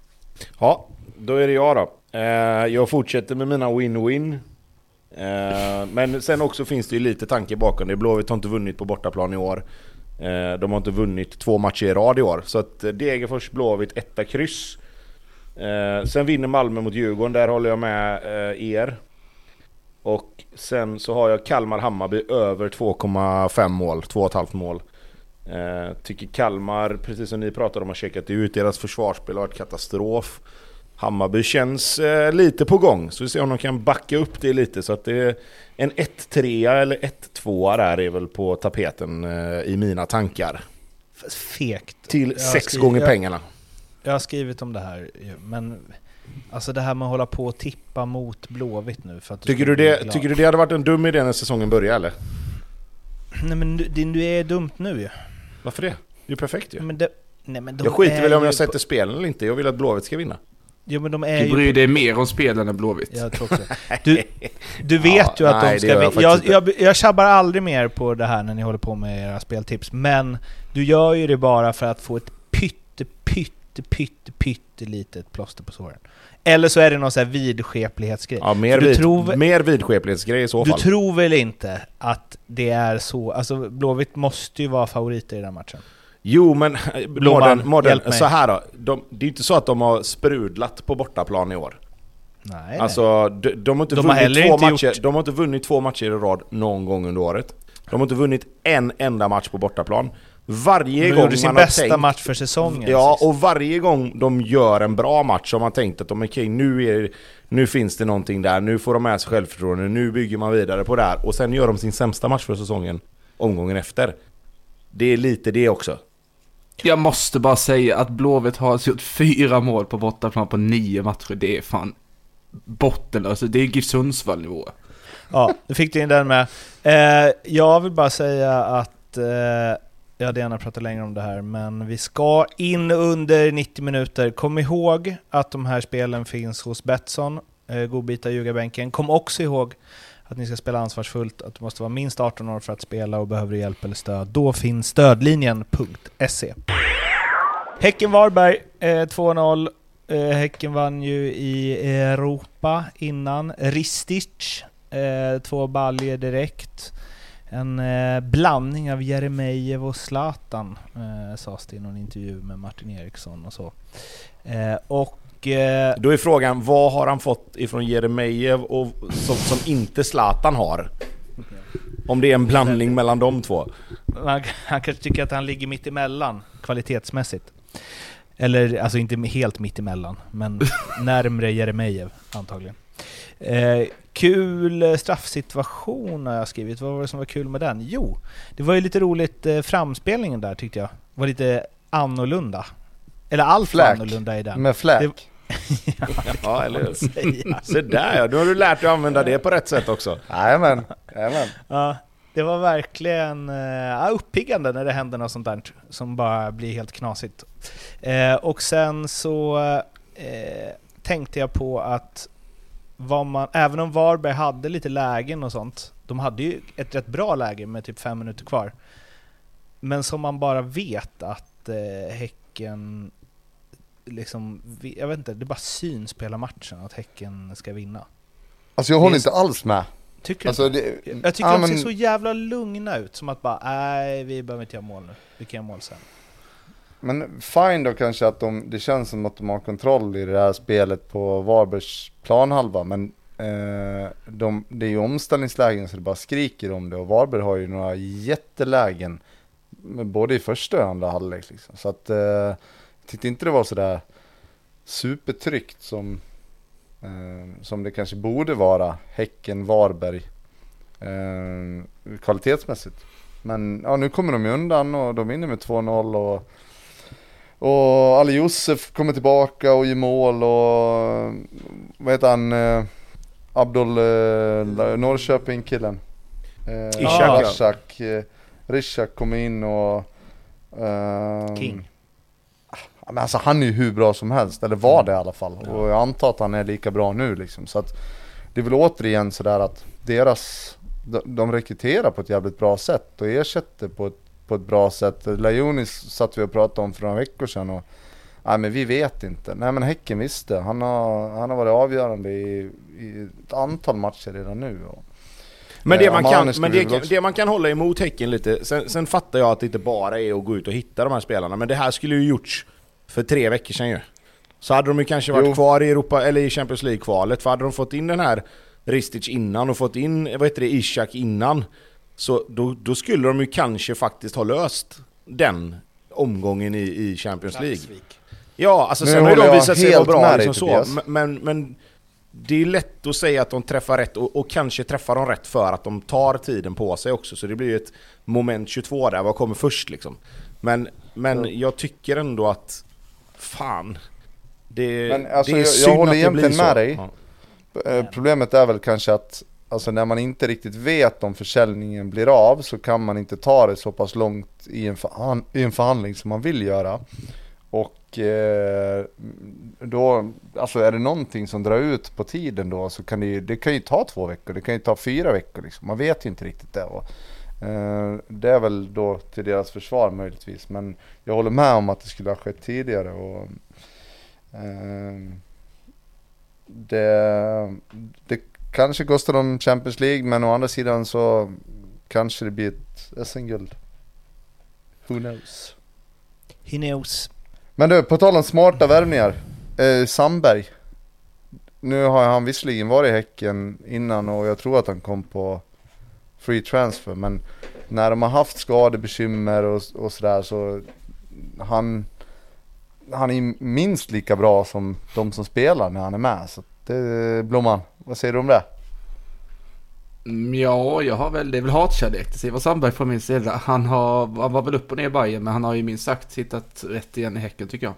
[SPEAKER 1] Ja, då är det jag då. Eh, jag fortsätter med mina win-win. Eh, men sen också finns det ju lite tanke bakom det. Blåvitt har inte vunnit på bortaplan i år. Eh, de har inte vunnit två matcher i rad i år. Så att eh, Degerfors, Blåvitt, etta kryss. Eh, sen vinner Malmö mot Djurgården, där håller jag med eh, er. Och sen så har jag Kalmar-Hammarby över 2,5 mål, 2,5 mål. Eh, tycker Kalmar, precis som ni pratade om, har checkat ut. Deras försvarsspel har varit katastrof. Hammarby känns eh, lite på gång, så vi ser om de kan backa upp det lite. Så att det är en 1-3 eller 1-2 där är väl på tapeten eh, i mina tankar.
[SPEAKER 2] Fegt.
[SPEAKER 1] Till
[SPEAKER 2] Jag
[SPEAKER 1] sex
[SPEAKER 2] skri-
[SPEAKER 1] gånger
[SPEAKER 2] jag-
[SPEAKER 1] pengarna.
[SPEAKER 2] Jag har skrivit om det här men alltså det här med att hålla på och tippa mot Blåvitt nu för att
[SPEAKER 1] Tycker
[SPEAKER 2] ska
[SPEAKER 1] du, det, tycker du det hade varit en dum idé när säsongen börjar eller?
[SPEAKER 2] Nej men du, det- du är dumt nu ju.
[SPEAKER 1] Varför det? Det är ju perfekt ju.
[SPEAKER 2] Men det, nej, men de
[SPEAKER 1] Jag skiter väl om jag
[SPEAKER 2] på-
[SPEAKER 1] sätter spelen eller inte, jag vill att Blåvitt ska vinna.
[SPEAKER 2] Jo men de är
[SPEAKER 3] Du
[SPEAKER 2] ju...
[SPEAKER 3] bryr
[SPEAKER 2] på-
[SPEAKER 3] dig mer om spelen än Blåvitt.
[SPEAKER 2] Jag tror också. Du, du vet
[SPEAKER 1] Ja,
[SPEAKER 2] ju att
[SPEAKER 1] nej,
[SPEAKER 2] de ska...
[SPEAKER 1] jag
[SPEAKER 2] jag, jag, jag, tjabbar aldrig mer på det här när ni håller på med era speltips, men du gör ju det bara för att få ett pytte, pytte, pytte, pytte litet plåster på såren. Eller så är det någon sån här vidskeplighetsgrej.
[SPEAKER 1] Ja, mer,
[SPEAKER 2] du
[SPEAKER 1] vid,
[SPEAKER 2] tror-
[SPEAKER 1] mer vidskeplighetsgrej i så
[SPEAKER 2] Du
[SPEAKER 1] fall.
[SPEAKER 2] tror väl inte att det är så? Alltså Blåvitt måste ju vara favoriter i den matchen.
[SPEAKER 1] Jo men
[SPEAKER 2] Blomman,
[SPEAKER 1] Modern, modern, så här då. De, det är inte så att de har sprudlat på bortaplan i år.
[SPEAKER 2] Nej.
[SPEAKER 1] Alltså de, de, har inte
[SPEAKER 2] De har
[SPEAKER 1] vunnit
[SPEAKER 2] heller
[SPEAKER 1] två
[SPEAKER 2] inte
[SPEAKER 1] matcher,
[SPEAKER 2] gjort-
[SPEAKER 1] de har inte vunnit två matcher i rad någon gång under året. De har inte vunnit en enda match på bortaplan. Varje
[SPEAKER 2] de
[SPEAKER 1] gång
[SPEAKER 2] gjorde sin
[SPEAKER 1] man har
[SPEAKER 2] bästa
[SPEAKER 1] tänkt,
[SPEAKER 2] match för säsongen
[SPEAKER 1] Ja,
[SPEAKER 2] sist.
[SPEAKER 1] och varje gång de gör en bra match har man tänkt att de, okej, nu, är, nu finns det någonting där, nu får de med sig självförtroende, nu bygger man vidare på det här. Och sen gör de sin sämsta match för säsongen omgången efter. Det är lite det också.
[SPEAKER 3] Jag måste bara säga att Blåvitt har alltså gjort fyra mål på bortaplan på nio matcher. Det är fan bottenlöst. Alltså. Det är GIF Sundsvall-nivå.
[SPEAKER 2] Ja, nu fick du in den med. Eh, jag vill bara säga att eh, jag hade gärna pratat längre om det här, men vi ska in under 90 minuter. Kom ihåg att de här spelen finns hos Betsson, eh, godbitar ljugarbänken. Kom också ihåg att ni ska spela ansvarsfullt, att du måste vara minst 18 år för att spela och behöver hjälp eller stöd. Då finns stödlinjen.se. Häcken-Varberg eh, 2-0. Eh, häcken vann ju i Europa innan. Ristic, eh, två baljer direkt. En eh, blandning av Jeremejeff och Zlatan, eh, sades det i någon intervju med Martin Eriksson och så. Eh, och eh,
[SPEAKER 1] Då är frågan, vad har han fått ifrån Jeremejeff och som, som inte Zlatan har? Om det är en blandning mellan de två.
[SPEAKER 2] han, han kanske tycker att han ligger mitt emellan kvalitetsmässigt. Eller alltså inte helt mitt emellan, men närmre Jeremejeff antagligen. Eh, kul eh, straffsituation har jag skrivit. Vad var det som var kul med den? Jo, det var ju lite roligt eh, framspelningen där tyckte jag. var lite annorlunda. Eller allt
[SPEAKER 4] Fläk.
[SPEAKER 2] annorlunda i den.
[SPEAKER 4] Med fläk.
[SPEAKER 2] Det-
[SPEAKER 1] Ja, eller hur? Så där ja, nu har du lärt dig att använda det på rätt sätt också.
[SPEAKER 4] Jajamän, jajamän.
[SPEAKER 2] Ja, det var verkligen ja, uppiggande när det händer något sånt där som bara blir helt knasigt. Eh, och sen så eh, tänkte jag på att vad man, även om Varberg hade lite lägen och sånt, de hade ju ett rätt bra läge med typ fem minuter kvar. Men som man bara vet att eh, Häcken liksom, jag vet inte, det bara syns på hela matchen att Häcken ska vinna.
[SPEAKER 4] Alltså jag håller
[SPEAKER 2] är
[SPEAKER 4] inte alls med.
[SPEAKER 2] Tycker
[SPEAKER 4] Alltså, det,
[SPEAKER 2] Jag tycker
[SPEAKER 4] ja,
[SPEAKER 2] de
[SPEAKER 4] men-
[SPEAKER 2] ser så jävla lugna ut, som att bara nej, vi behöver inte göra mål nu. Vi kan göra mål sen.
[SPEAKER 4] Men fine då kanske att de, det känns som att de har kontroll i det här spelet på Varbergs planhalva. Men eh, de, det är ju omställningslägen så det bara skriker om det. Och Varberg har ju några jättelägen. Både i första och andra halvlek liksom. Så att eh, jag tyckte inte det var sådär supertryckt som, eh, som det kanske borde vara. Häcken-Varberg. Eh, kvalitetsmässigt. Men ja, nu kommer de ju undan och de vinner med 2-0 och Och Ali Josef kommer tillbaka och gör mål och vad heter han? Eh, Abdul eh, Norrköping-killen. Eh,
[SPEAKER 1] Ishak.
[SPEAKER 4] Rishak, eh, Rishak kommer in och... ehm,
[SPEAKER 2] King.
[SPEAKER 4] Men alltså han är ju hur bra som helst, eller var det i alla fall. Och jag antar att han är lika bra nu liksom. Så att det är väl återigen sådär att deras, de, de rekryterar på ett jävligt bra sätt och ersätter på ett, på ett bra sätt. Lajonis satt vi och pratade om för några veckor sedan och Nej men vi vet inte. Nej men Häcken visste. Han har, han har varit avgörande i, i ett antal matcher redan nu. Och,
[SPEAKER 1] Men, det
[SPEAKER 4] Eh,
[SPEAKER 1] man, kan, men det, det man kan hålla emot Häcken lite, sen, sen fattar jag att det inte bara är att gå ut och hitta de här spelarna, men det här skulle ju gjorts för tre veckor sedan ju. Så hade de ju kanske varit
[SPEAKER 4] Jo.
[SPEAKER 1] kvar i Europa, eller i Champions League-kvalet, för hade de fått in den här Ristic innan och fått in, vad heter det, Ishak innan, så då, då skulle de ju kanske faktiskt ha löst den omgången i, i Champions League. Ja, alltså
[SPEAKER 4] Nu
[SPEAKER 1] sen har ju de visat sig vara bra liksom så, men, men det är lätt att säga att de träffar rätt och, och kanske träffar de rätt för att de tar tiden på sig också, så det blir ju ett moment 22 där, vad kommer först liksom? Men, men jag tycker ändå att, fan, det,
[SPEAKER 4] Men, alltså,
[SPEAKER 1] det är
[SPEAKER 4] jag- jag håller
[SPEAKER 1] att det blir
[SPEAKER 4] egentligen
[SPEAKER 1] så.
[SPEAKER 4] med dig.
[SPEAKER 1] Ja.
[SPEAKER 4] Eh, Problemet är väl kanske att alltså när man inte riktigt vet om försäljningen blir av så kan man inte ta det så pass långt i en, förhan- i en förhandling som man vill göra. Och eh, då, alltså är det någonting som drar ut på tiden då så kan det, det kan ju ta två veckor, det kan ju ta fyra veckor liksom. Man vet ju inte riktigt det. Och, det är väl då till deras försvar möjligtvis. Men jag håller med om att det skulle ha skett tidigare. Och, eh, det, det kanske kostar dem Champions League men å andra sidan så kanske det blir ett SM-guld. Who knows?
[SPEAKER 2] He knows.
[SPEAKER 4] Men du, på tal om smarta värvningar. Eh, Sandberg. Nu har han visserligen varit i Häcken innan och jag tror att han kom på free transfer men när de har haft skadebekymmer och, och sådär så han han är minst lika bra som de som spelar när han är med. Så det, Blomman, vad säger du om det?
[SPEAKER 3] Mm, ja, jag har väl, det är väl hatkärlek till Simon Sandberg från min sida. Han, har, han var väl upp och ner i Bayern men han har ju minst sagt hittat rätt igen i Häcken tycker jag.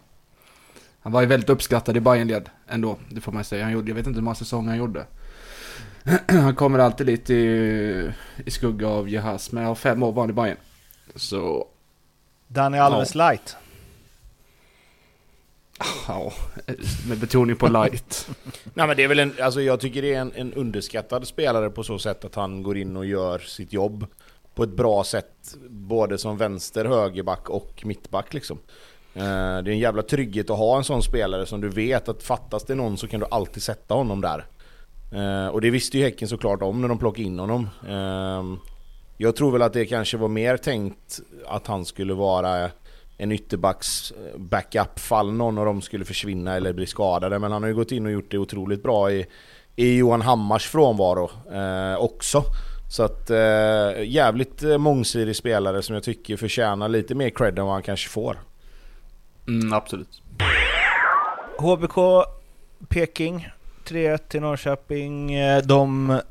[SPEAKER 3] Han var ju väldigt uppskattad i Bayernled ändå, det får man säga. Han gjorde, jag vet inte hur många säsonger han gjorde. han kommer alltid lite i, i skugga av Jehas, men jag har fem år var han i Bayern. Så,
[SPEAKER 2] Danny Alves light.
[SPEAKER 3] ja, med betoning på light.
[SPEAKER 1] Nej men det är väl en, alltså jag tycker det är en, en underskattad spelare på så sätt att han går in och gör sitt jobb på ett bra sätt, både som vänster, högerback och mittback liksom. Eh, Det är en jävla trygghet att ha en sån spelare som du vet att fattas det någon så kan du alltid sätta honom där. Eh, Och det visste ju Häcken såklart om när de plockade in honom. Eh, Jag tror väl att det kanske var mer tänkt att han skulle vara en ytterbacks eh, backup fall någon av dem skulle försvinna eller bli skadade. Men han har ju gått in och gjort det otroligt bra i, i Johan Hammars frånvaro eh, också. Så att eh, jävligt eh, mångsidig spelare som jag tycker förtjänar lite mer cred än vad han kanske får.
[SPEAKER 3] Mm, absolut.
[SPEAKER 2] HBK Peking 3-1 till Norrköping. Eh, De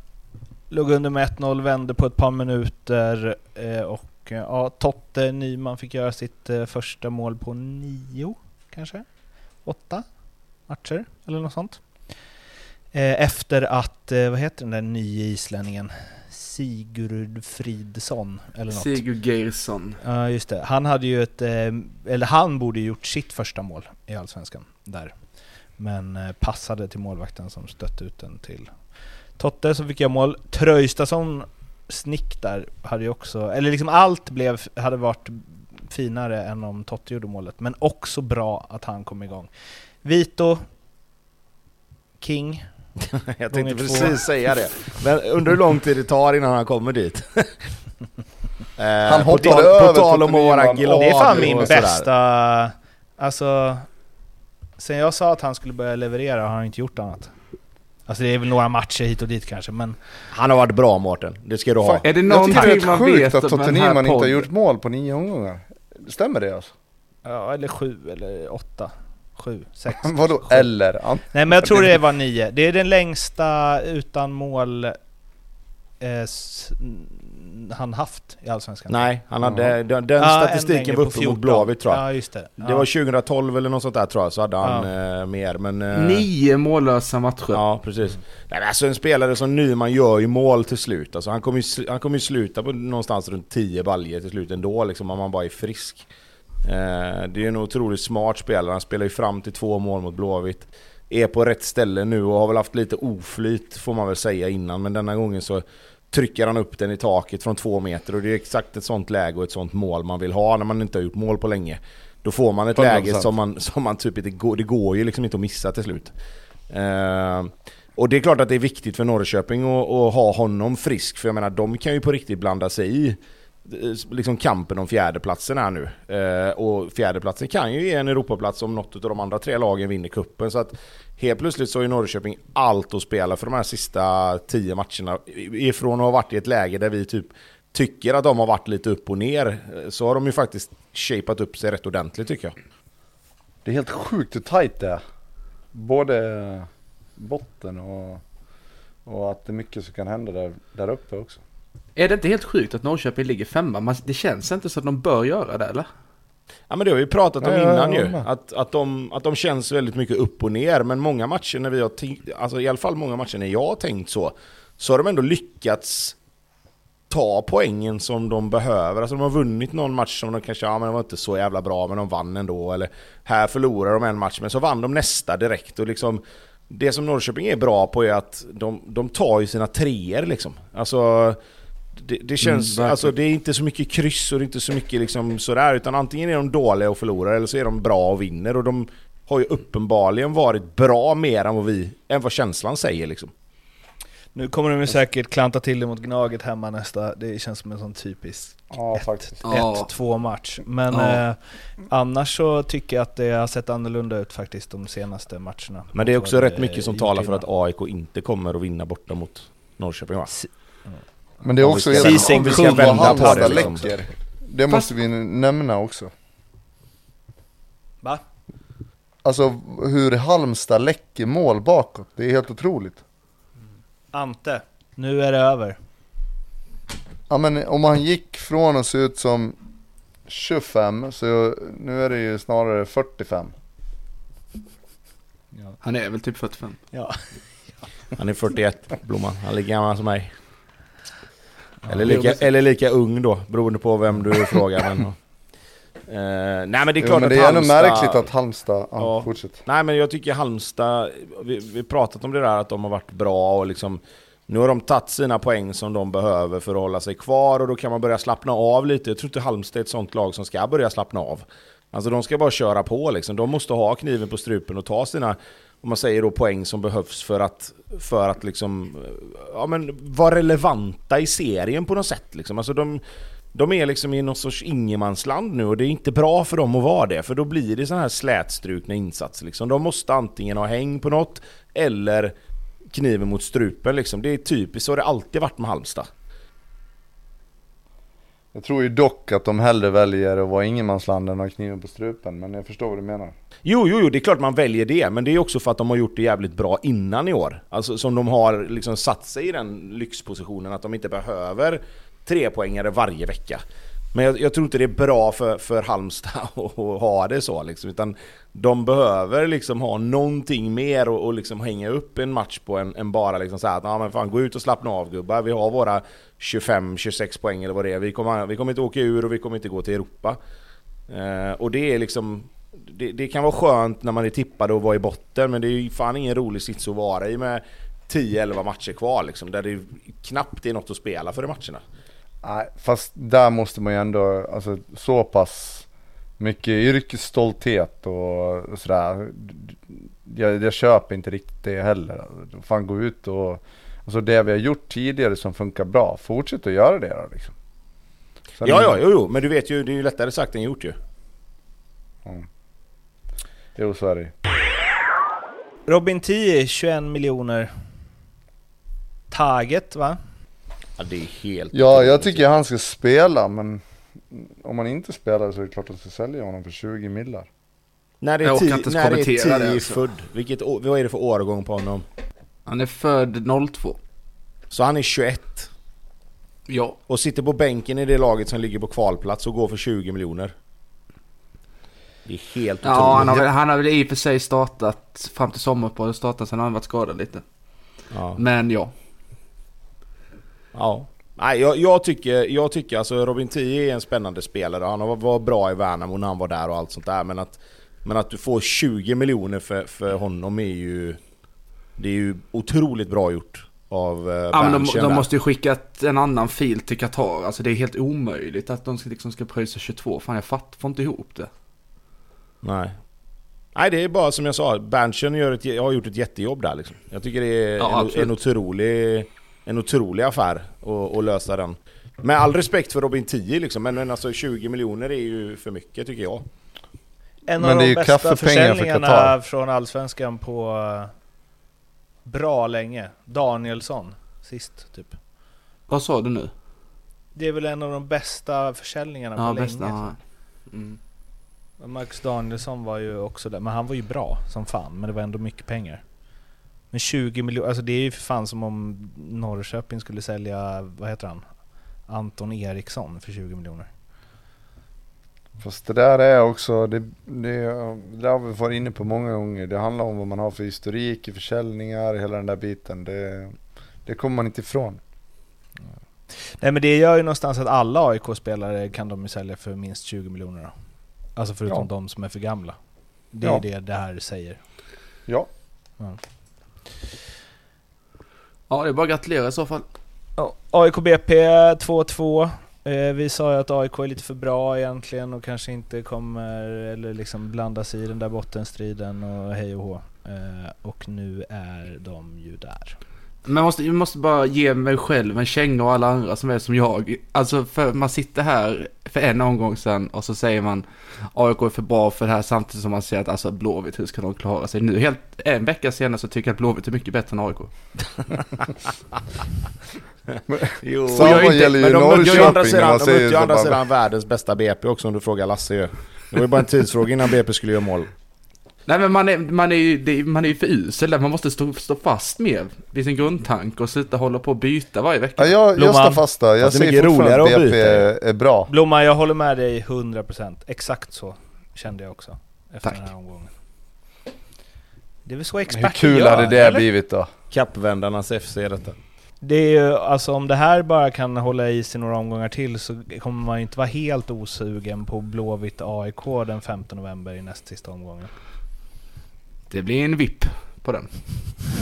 [SPEAKER 2] låg under med 1-0, vände på ett par minuter eh, och eh, ja, Totte Nyman fick göra sitt första mål på nio, kanske? Åtta matcher eller något sånt. Efter att, vad heter den där nya islänningen? Sigurd Fridsson eller något.
[SPEAKER 3] Sigurd Geirsson.
[SPEAKER 2] Ja, just det. Han hade ju ett, eller han borde gjort sitt första mål i Allsvenskan där. Men eh, passade till målvakten som stötte ut den till Totte som fick göra mål. Tröjstason snick där hade ju också, eller liksom allt blev, hade varit finare än om Totte gjorde målet. Men också bra att han kom igång. Vito, King,
[SPEAKER 1] Jag tänkte
[SPEAKER 2] två.
[SPEAKER 1] precis säga det. Men undrar hur lång tid det tar innan han kommer dit. Eh,
[SPEAKER 4] Han
[SPEAKER 1] på
[SPEAKER 4] hoppade
[SPEAKER 1] tal-
[SPEAKER 4] över
[SPEAKER 1] På tal om att vara
[SPEAKER 2] Det är fan min bästa... Alltså... Sen jag sa att han skulle börja leverera har han inte gjort annat. Alltså det är väl några matcher hit och dit kanske, men...
[SPEAKER 1] Han har varit bra Mårten, det ska du ha.
[SPEAKER 3] Är det
[SPEAKER 4] jag tycker det
[SPEAKER 3] någonting
[SPEAKER 4] är
[SPEAKER 3] man
[SPEAKER 4] sjukt att
[SPEAKER 3] om
[SPEAKER 4] Totte
[SPEAKER 3] den här
[SPEAKER 4] Nyman inte har gjort mål på nio omgångar. Stämmer det alltså?
[SPEAKER 2] Ja, eller sju, eller åtta. Sju, sex.
[SPEAKER 4] Vadå
[SPEAKER 2] sju.
[SPEAKER 4] eller?
[SPEAKER 2] Nej men jag tror det var nio. Det är den längsta utan mål eh, han haft i Allsvenskan?
[SPEAKER 1] Nej, han hade, den, den
[SPEAKER 2] Ja, en
[SPEAKER 1] statistiken var uppe
[SPEAKER 2] 14.
[SPEAKER 1] mot Blåvitt tror jag.
[SPEAKER 2] Ja, just det.
[SPEAKER 1] Det var 2012 eller något sånt där tror jag, så hade han eh, mer. Men, eh,
[SPEAKER 3] Nio mållösa matcher.
[SPEAKER 1] Ja, precis. Nej, men alltså en spelare som Nyman gör ju mål till slut. Alltså, han kommer ju, han kommer ju sluta på någonstans runt 10 baljer till slut ändå, liksom, om han bara är frisk. Eh, det är ju en otroligt smart spelare. Han spelar ju fram till två mål mot Blåvitt. Är på rätt ställe nu och har väl haft lite oflyt får man väl säga innan. Men denna gången så trycker han upp den i taket från två meter och det är exakt ett sånt läge och ett sånt mål man vill ha när man inte har gjort mål på länge. Då får man ett
[SPEAKER 4] 100%.
[SPEAKER 1] läge som man, som man typ inte går, det går ju liksom inte att missa till slut. Eh, och det är klart att det är viktigt för Norrköping att, att ha honom frisk, för jag menar de kan ju på riktigt blanda sig i liksom kampen om fjärdeplatsen här nu. Eh, och fjärdeplatsen kan ju ge en Europaplats om något av de andra tre lagen vinner kuppen Så att helt plötsligt så har ju Norrköping allt att spela för de här sista tio matcherna. Ifrån att ha varit i ett läge där vi typ tycker att de har varit lite upp och ner, eh, så har de ju faktiskt shapat upp sig rätt ordentligt tycker jag.
[SPEAKER 4] Det är helt sjukt hur tajt det är. Både botten och, och att det är mycket som kan hända där, där uppe också.
[SPEAKER 3] Är det inte helt sjukt att Norrköping ligger femma? Man, det känns inte så att de bör göra det eller?
[SPEAKER 1] Ja men det har vi pratat om
[SPEAKER 4] Ja, ja,
[SPEAKER 1] innan
[SPEAKER 4] ja,
[SPEAKER 1] ju. Att, att, de, att de känns väldigt mycket upp och ner. Men många matcher när vi har tänkt, alltså i alla fall många matcher när jag har tänkt så, så har de ändå lyckats ta poängen som de behöver. Alltså de har vunnit någon match som de kanske, ja men det var inte så jävla bra men de vann ändå. Eller här förlorar de en match men så vann de nästa direkt. Och liksom, det som Norrköping är bra på är att de, de tar ju sina treor liksom. Alltså det, det känns,
[SPEAKER 3] verkligen.
[SPEAKER 1] alltså det är inte så mycket kryss och det är inte så mycket liksom sådär utan antingen är de dåliga och förlorar eller så är de bra och vinner och de har ju uppenbarligen varit bra mer än vad vi, än vad känslan säger liksom.
[SPEAKER 2] Nu kommer de ju säkert klanta till det mot Gnaget hemma nästa, det känns som en sån typisk
[SPEAKER 4] Ja faktiskt.
[SPEAKER 3] Ja.
[SPEAKER 2] 1-2 match. Men
[SPEAKER 3] Ja.
[SPEAKER 2] eh, annars så tycker jag att det har sett annorlunda ut faktiskt de senaste matcherna.
[SPEAKER 1] Men det är också rätt mycket som talar för att AIK inte kommer att vinna borta mot Norrköping va?
[SPEAKER 4] Men det är
[SPEAKER 1] Om vi
[SPEAKER 4] också
[SPEAKER 1] ska-
[SPEAKER 2] om vi ska
[SPEAKER 1] vända på det, liksom.
[SPEAKER 4] läcker. Det måste vi nämna också.
[SPEAKER 2] Va?
[SPEAKER 4] Alltså hur Halmstad läcker mål bakåt. Det är helt otroligt.
[SPEAKER 2] Ante, nu är det över.
[SPEAKER 4] Ja men om han gick från att se ut som 25 så nu är det ju snarare 45.
[SPEAKER 3] Han är väl typ 45.
[SPEAKER 2] Ja.
[SPEAKER 1] Han är 41, Blomman. Han är lika gammal som mig. Eller,
[SPEAKER 3] jo,
[SPEAKER 1] lika, eller lika ung då, beroende på vem du frågar. Men, Eh, nej men det är
[SPEAKER 4] Jo,
[SPEAKER 1] klart
[SPEAKER 4] men
[SPEAKER 1] att
[SPEAKER 4] det är ändå märkligt att Halmstad, ja,
[SPEAKER 1] Ja.
[SPEAKER 4] fortsätt.
[SPEAKER 1] Nej men jag tycker Halmstad, vi, vi pratat om det där att de har varit bra och liksom Nu har de tagit sina poäng som de behöver för att hålla sig kvar och då kan man börja slappna av lite. Jag tror inte Halmstad är ett sånt lag som ska börja slappna av. Alltså de ska bara köra på liksom. De måste ha kniven på strupen och ta sina, om man säger då poäng som behövs för att, för att liksom, ja men vara relevanta i serien på något sätt liksom. Alltså de, de är liksom i någon sorts ingenmansland nu och det är inte bra för dem att vara det för då blir det sådana här slätstrukna insatser liksom. De måste antingen ha häng på något eller kniven mot strupen liksom. Det är typiskt, så har det alltid varit med Halmstad.
[SPEAKER 4] Jag tror ju dock att de hellre väljer att vara ingenmansland än att ha kniven på strupen, men jag förstår vad du menar.
[SPEAKER 1] Jo, jo, jo, det är klart man väljer det, men det är också för att de har gjort det jävligt bra innan i år. Alltså som de har liksom satt sig i den lyxpositionen att de inte behöver tre poängare varje vecka. Men jag, jag tror inte det är bra för, för Halmstad att ha det så liksom, utan de behöver liksom ha någonting mer och, och liksom hänga upp en match på än, än bara liksom säga att ah, men fan, gå ut och slappna av gubbar, vi har våra 25-26 poäng eller vad det är, vi kommer, vi kommer inte åka ur och vi kommer inte gå till Europa. Eh, och det är liksom det, det kan vara skönt när man är tippad och vara i botten men det är ju fan ingen rolig sits att vara i med 10-11 matcher kvar liksom, där det knappt är något att spela för i matcherna.
[SPEAKER 4] Nej, fast där måste man ju ändå, alltså så pass mycket yrkesstolthet och sådär. Jag, jag köper inte riktigt det heller. Fan gå ut och, alltså det vi har gjort tidigare som funkar bra, fortsätt att göra det då liksom. Sen-
[SPEAKER 1] Ja, ja, jo, jo, men du vet ju, det är ju lättare sagt än gjort ju.
[SPEAKER 4] Jo, så är det.
[SPEAKER 2] Robin 10, 21 miljoner. Taget va?
[SPEAKER 1] Ja, det är helt
[SPEAKER 4] Ja, jag tycker han ska spela, men om han inte spelar så är det klart att jag ska sälja honom för 20 millar.
[SPEAKER 1] När det är
[SPEAKER 3] Jag orkar
[SPEAKER 1] tio,
[SPEAKER 3] inte ens
[SPEAKER 1] när det
[SPEAKER 3] kommentera
[SPEAKER 1] är
[SPEAKER 3] det,
[SPEAKER 1] tio
[SPEAKER 3] alltså.
[SPEAKER 1] född, vilket, vad är det för årgång på honom?
[SPEAKER 3] Han är född 02.
[SPEAKER 1] Så han är 21.
[SPEAKER 3] Ja.
[SPEAKER 1] Och sitter på bänken i det laget som ligger på kvalplats och går för 20 miljoner. Det är helt
[SPEAKER 3] Ja, han har,
[SPEAKER 1] otroligt.
[SPEAKER 3] väl, han har väl i och för sig startat fram till sommaruppehållet startat sen har han varit skadad lite.
[SPEAKER 1] Ja.
[SPEAKER 3] Men ja.
[SPEAKER 1] ja. Nej, jag, jag, tycker, jag tycker alltså Robin Tii är en spännande spelare. Han har varit bra i Värnamo när han var där och allt sånt där. Men att, men att du får 20 miljoner för, för honom är ju... Det är ju otroligt bra gjort av eh,
[SPEAKER 3] ja men de, de måste ju skicka en annan fil till Qatar. Alltså det är helt omöjligt att de ska, liksom ska pröjsa 22. Fan jag fatt, får inte ihop det.
[SPEAKER 1] Nej. Nej, det är bara som jag sa. Berntsen gör ett, har gjort ett jättejobb där liksom. Jag tycker det är
[SPEAKER 3] Ja,
[SPEAKER 1] en, en, otrolig, en otrolig affär att, att lösa den. Med all respekt för Robin 10 liksom, men, men alltså 20 miljoner är ju för mycket tycker jag.
[SPEAKER 2] En
[SPEAKER 4] Men
[SPEAKER 2] av de bästa
[SPEAKER 4] för
[SPEAKER 2] försäljningarna
[SPEAKER 4] Qatar.
[SPEAKER 2] från Allsvenskan på eh, bra länge. Danielsson, sist typ.
[SPEAKER 3] Vad sa du nu?
[SPEAKER 2] Det är väl en av de bästa försäljningarna
[SPEAKER 3] Ja,
[SPEAKER 2] på
[SPEAKER 3] bästa.
[SPEAKER 2] länge.
[SPEAKER 3] Ja. Mm.
[SPEAKER 2] Marcus Danielsson var ju också där, men han var ju bra som fan. Men det var ändå mycket pengar. Men 20 miljoner, alltså det är ju för fan som om Norrköping skulle sälja, vad heter han? Anton Eriksson för 20 miljoner.
[SPEAKER 4] Fast det där är också, det, det, det där har vi varit inne på många gånger. Det handlar om vad man har för historik i försäljningar, hela den där biten. Det, det kommer man inte ifrån.
[SPEAKER 2] Nej men det gör ju någonstans att alla AIK-spelare kan de ju sälja för minst 20 miljoner då. Alltså förutom
[SPEAKER 4] Ja.
[SPEAKER 2] de som är för gamla. Det
[SPEAKER 4] Ja.
[SPEAKER 2] är det det här säger.
[SPEAKER 4] Ja.
[SPEAKER 3] ja, det är bara att gratulera i så fall.
[SPEAKER 2] Ja, AIK BP 2-2. Eh, vi sa ju att AIK är lite för bra egentligen och kanske inte kommer eller liksom blanda sig i den där bottenstriden och hej och hå. Eh, och nu är de ju där.
[SPEAKER 3] Men jag måste, jag måste bara ge mig själv en känga och alla andra som är som jag. Alltså för man sitter här för en omgång sedan och så säger man AIK är för bra för det här samtidigt som man säger att alltså Blåvitt, hur ska de klara sig? Nu helt, en vecka senare så tycker jag att Blåvitt är mycket bättre än AIK.
[SPEAKER 1] Jo.
[SPEAKER 4] Samma
[SPEAKER 3] inte-
[SPEAKER 4] gäller ju Norrköping man
[SPEAKER 1] de mötte ju andra sidan världens bästa BP också om du frågar Lasse ju. Det var ju bara en tidsfråga innan BP skulle göra mål.
[SPEAKER 3] Nej men man är, man är ju, det, man är ju för usel där. man måste stå, stå fast med vid sin grundtanke och sluta hålla på och byta varje vecka.
[SPEAKER 4] Ja, jag, jag
[SPEAKER 2] Blomman.
[SPEAKER 4] står fast där. Jag
[SPEAKER 1] Fast det är
[SPEAKER 4] säger fortfarande
[SPEAKER 1] roligare
[SPEAKER 4] att
[SPEAKER 1] att
[SPEAKER 4] BP är, är bra.
[SPEAKER 2] Blomman, jag håller med dig 100%. Exakt så kände jag också. Efter
[SPEAKER 3] Tack.
[SPEAKER 2] den här omgången. Det är väl så
[SPEAKER 4] Hur
[SPEAKER 2] experter
[SPEAKER 4] kul
[SPEAKER 2] gör,
[SPEAKER 4] hade det
[SPEAKER 2] eller?
[SPEAKER 4] blivit då?
[SPEAKER 1] Kappvändarnas FC detta.
[SPEAKER 2] Det är ju, alltså om det här bara kan hålla i sig några omgångar till så kommer man ju inte vara helt osugen på Blåvitt AIK den 5 november i näst sista omgången.
[SPEAKER 3] Det blir en vipp på den.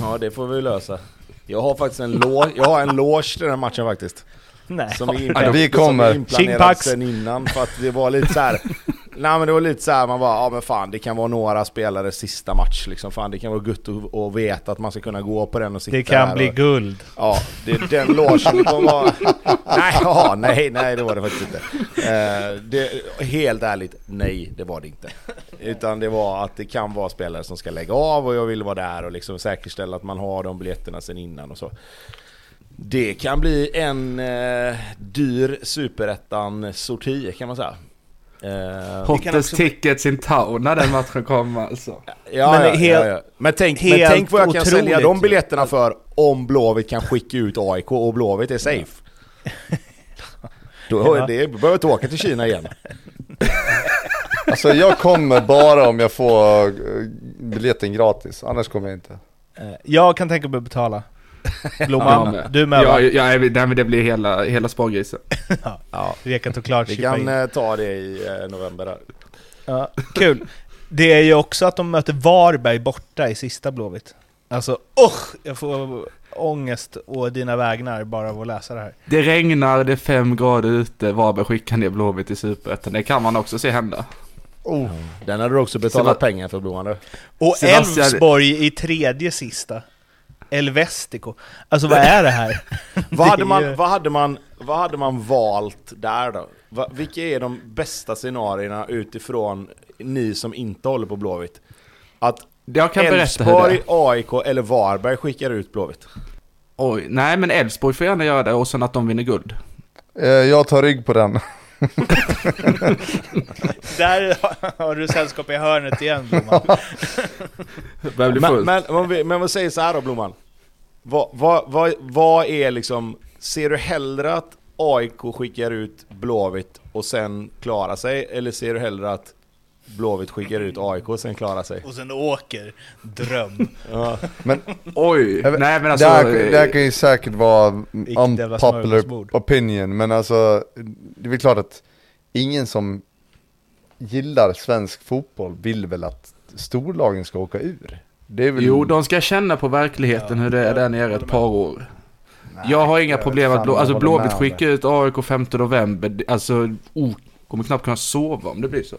[SPEAKER 1] Ja, det får vi lösa. Jag har faktiskt en loge, jag har en loge till den här matchen faktiskt.
[SPEAKER 2] Nej.
[SPEAKER 1] Som är
[SPEAKER 4] Ja,
[SPEAKER 1] inplanerad,
[SPEAKER 4] vi kommer.
[SPEAKER 1] Som sen innan för att det var lite så här. Nej men det var lite så här, man bara, ja men fan det kan vara några spelare sista match liksom. Fan det kan vara gött att, att veta att man ska kunna gå på den och sitta
[SPEAKER 2] Det kan bli
[SPEAKER 1] och,
[SPEAKER 2] guld.
[SPEAKER 1] Ja, det den logen kommer vara... Nej, ja, nej, nej det var det faktiskt inte. Eh, det, helt ärligt, nej det var det inte. Utan det var att det kan vara spelare som ska lägga av och jag vill vara där och liksom säkerställa att man har de biljetterna sen innan och så. Det kan bli en eh, dyr superettan-sorti kan man säga. Eh,
[SPEAKER 3] Hottest
[SPEAKER 2] också-
[SPEAKER 3] tickets in town när den matchen kommer alltså.
[SPEAKER 1] Ja,
[SPEAKER 2] Men
[SPEAKER 1] ja,
[SPEAKER 2] helt-
[SPEAKER 1] ja, ja. men, tänk, men tänk vad jag kan
[SPEAKER 2] otroligt
[SPEAKER 1] sälja de biljetterna för om Blåvitt kan skicka ut AIK och Blåvitt är safe. Då
[SPEAKER 2] Ja.
[SPEAKER 1] är det, behöver jag inte åka till Kina igen.
[SPEAKER 4] Alltså jag kommer bara om jag får eh, biljetten gratis. Annars kommer jag inte.
[SPEAKER 2] Eh, Jag kan tänka mig att betala. Blomman,
[SPEAKER 3] med.
[SPEAKER 2] du med
[SPEAKER 3] ja,
[SPEAKER 2] va?
[SPEAKER 3] ja, nej, men det blir hela, hela spargrisen.
[SPEAKER 1] Ja,
[SPEAKER 2] Rekat och klart,
[SPEAKER 1] vi kan
[SPEAKER 2] in.
[SPEAKER 1] eh, ta det i eh, november där.
[SPEAKER 2] Ja, kul. Det är ju också att de möter Varberg borta i sista Blåvitt. Alltså, usch! Jag får ångest å dina vägnar bara av att läsa det här.
[SPEAKER 3] Det regnar, det är fem grader ute, Varberg skickar ner Blåvitt i Superettan. Det kan man också se hända.
[SPEAKER 4] Oh,
[SPEAKER 1] Den hade du också betalat
[SPEAKER 3] Seba-
[SPEAKER 1] pengar för Blomman du.
[SPEAKER 2] Och Elfsborg i tredje sista. Elvestico. Alltså vad är det här?
[SPEAKER 1] Vad hade, man, vad, hade man, vad hade man valt där då? Va, vilka är de bästa scenarierna utifrån ni som inte håller på Blåvitt? Att
[SPEAKER 3] Jag kan berätta hur det
[SPEAKER 1] Elfsborg. AIK eller Varberg skickar ut Blåvitt?
[SPEAKER 3] Oj, nej men Elfsborg får gärna göra det och sen att de vinner guld.
[SPEAKER 4] eh, jag tar rygg på den.
[SPEAKER 2] Där har du sällskap i hörnet igen Blomman.
[SPEAKER 1] Men, men, om vi, men vad säger så här då Blomman? Vad, vad, vad, vad är liksom, ser du hellre att AIK skickar ut Blåvitt och sen klarar sig? Eller ser du hellre att Blåvitt skickar ut AIK och sen klarar sig?
[SPEAKER 2] Och sen åker. Dröm.
[SPEAKER 1] Ja.
[SPEAKER 4] Men
[SPEAKER 3] Oj! Nej men alltså...
[SPEAKER 4] det, här, det här kan ju säkert vara unpopular opinion, men alltså det är väl klart att ingen som gillar svensk fotboll vill väl att storlagen ska åka ur. Det är väl...
[SPEAKER 3] Jo, de ska känna på verkligheten
[SPEAKER 2] Ja,
[SPEAKER 3] hur det är där nere ett
[SPEAKER 2] med.
[SPEAKER 3] par år. jag har inga
[SPEAKER 4] jag
[SPEAKER 3] problem att Blå, alltså Blåvitt skickar ut AIK 5 november. Alltså, oh, kommer knappt kunna sova om det blir så.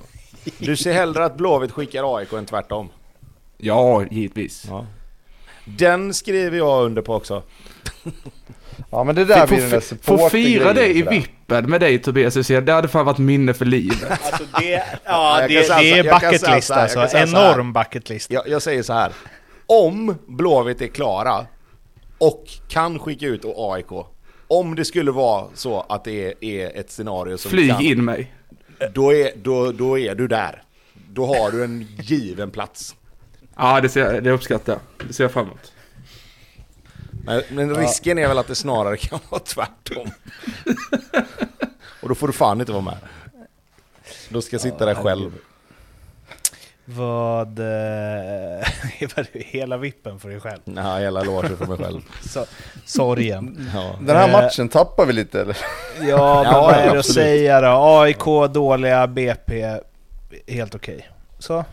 [SPEAKER 1] Du ser hellre att Blåvitt skickar AIK än tvärtom?
[SPEAKER 3] Ja, givetvis.
[SPEAKER 1] Ja. Den skriver jag under på också.
[SPEAKER 4] Ja men det där blir den där
[SPEAKER 3] få, fira det i vippen med dig Tobias Hysén. Det hade fan varit minne för livet.
[SPEAKER 2] Alltså det, ja, det, det är
[SPEAKER 1] jag kan säga
[SPEAKER 2] bucket list
[SPEAKER 1] så här, jag
[SPEAKER 2] alltså. Enorm bucket list.
[SPEAKER 1] Jag, jag säger så här. Om Blåvitt är klara och kan skicka ut AIK. Om det skulle vara så att det är, är ett scenario som
[SPEAKER 3] Flyg
[SPEAKER 1] kan,
[SPEAKER 3] in mig.
[SPEAKER 1] Då, är, då, då är du där. Då har du en given plats.
[SPEAKER 3] Ja, det, ser, jag- det uppskattar jag. Det ser jag fram emot.
[SPEAKER 1] Men, men risken är väl att det snarare kan vara tvärtom. Och då får du fan inte vara med. Då ska jag sitta där själv.
[SPEAKER 2] Vad... Eh, hela vippen för dig själv.
[SPEAKER 1] Nej, hela låter för mig själv.
[SPEAKER 2] Så, sorgen.
[SPEAKER 1] Ja.
[SPEAKER 4] Den här
[SPEAKER 2] Eh,
[SPEAKER 4] matchen tappar vi lite eller?
[SPEAKER 2] Ja, men
[SPEAKER 1] Ja,
[SPEAKER 2] vad är det att säga då? AIK dåliga, BP helt okej. Så?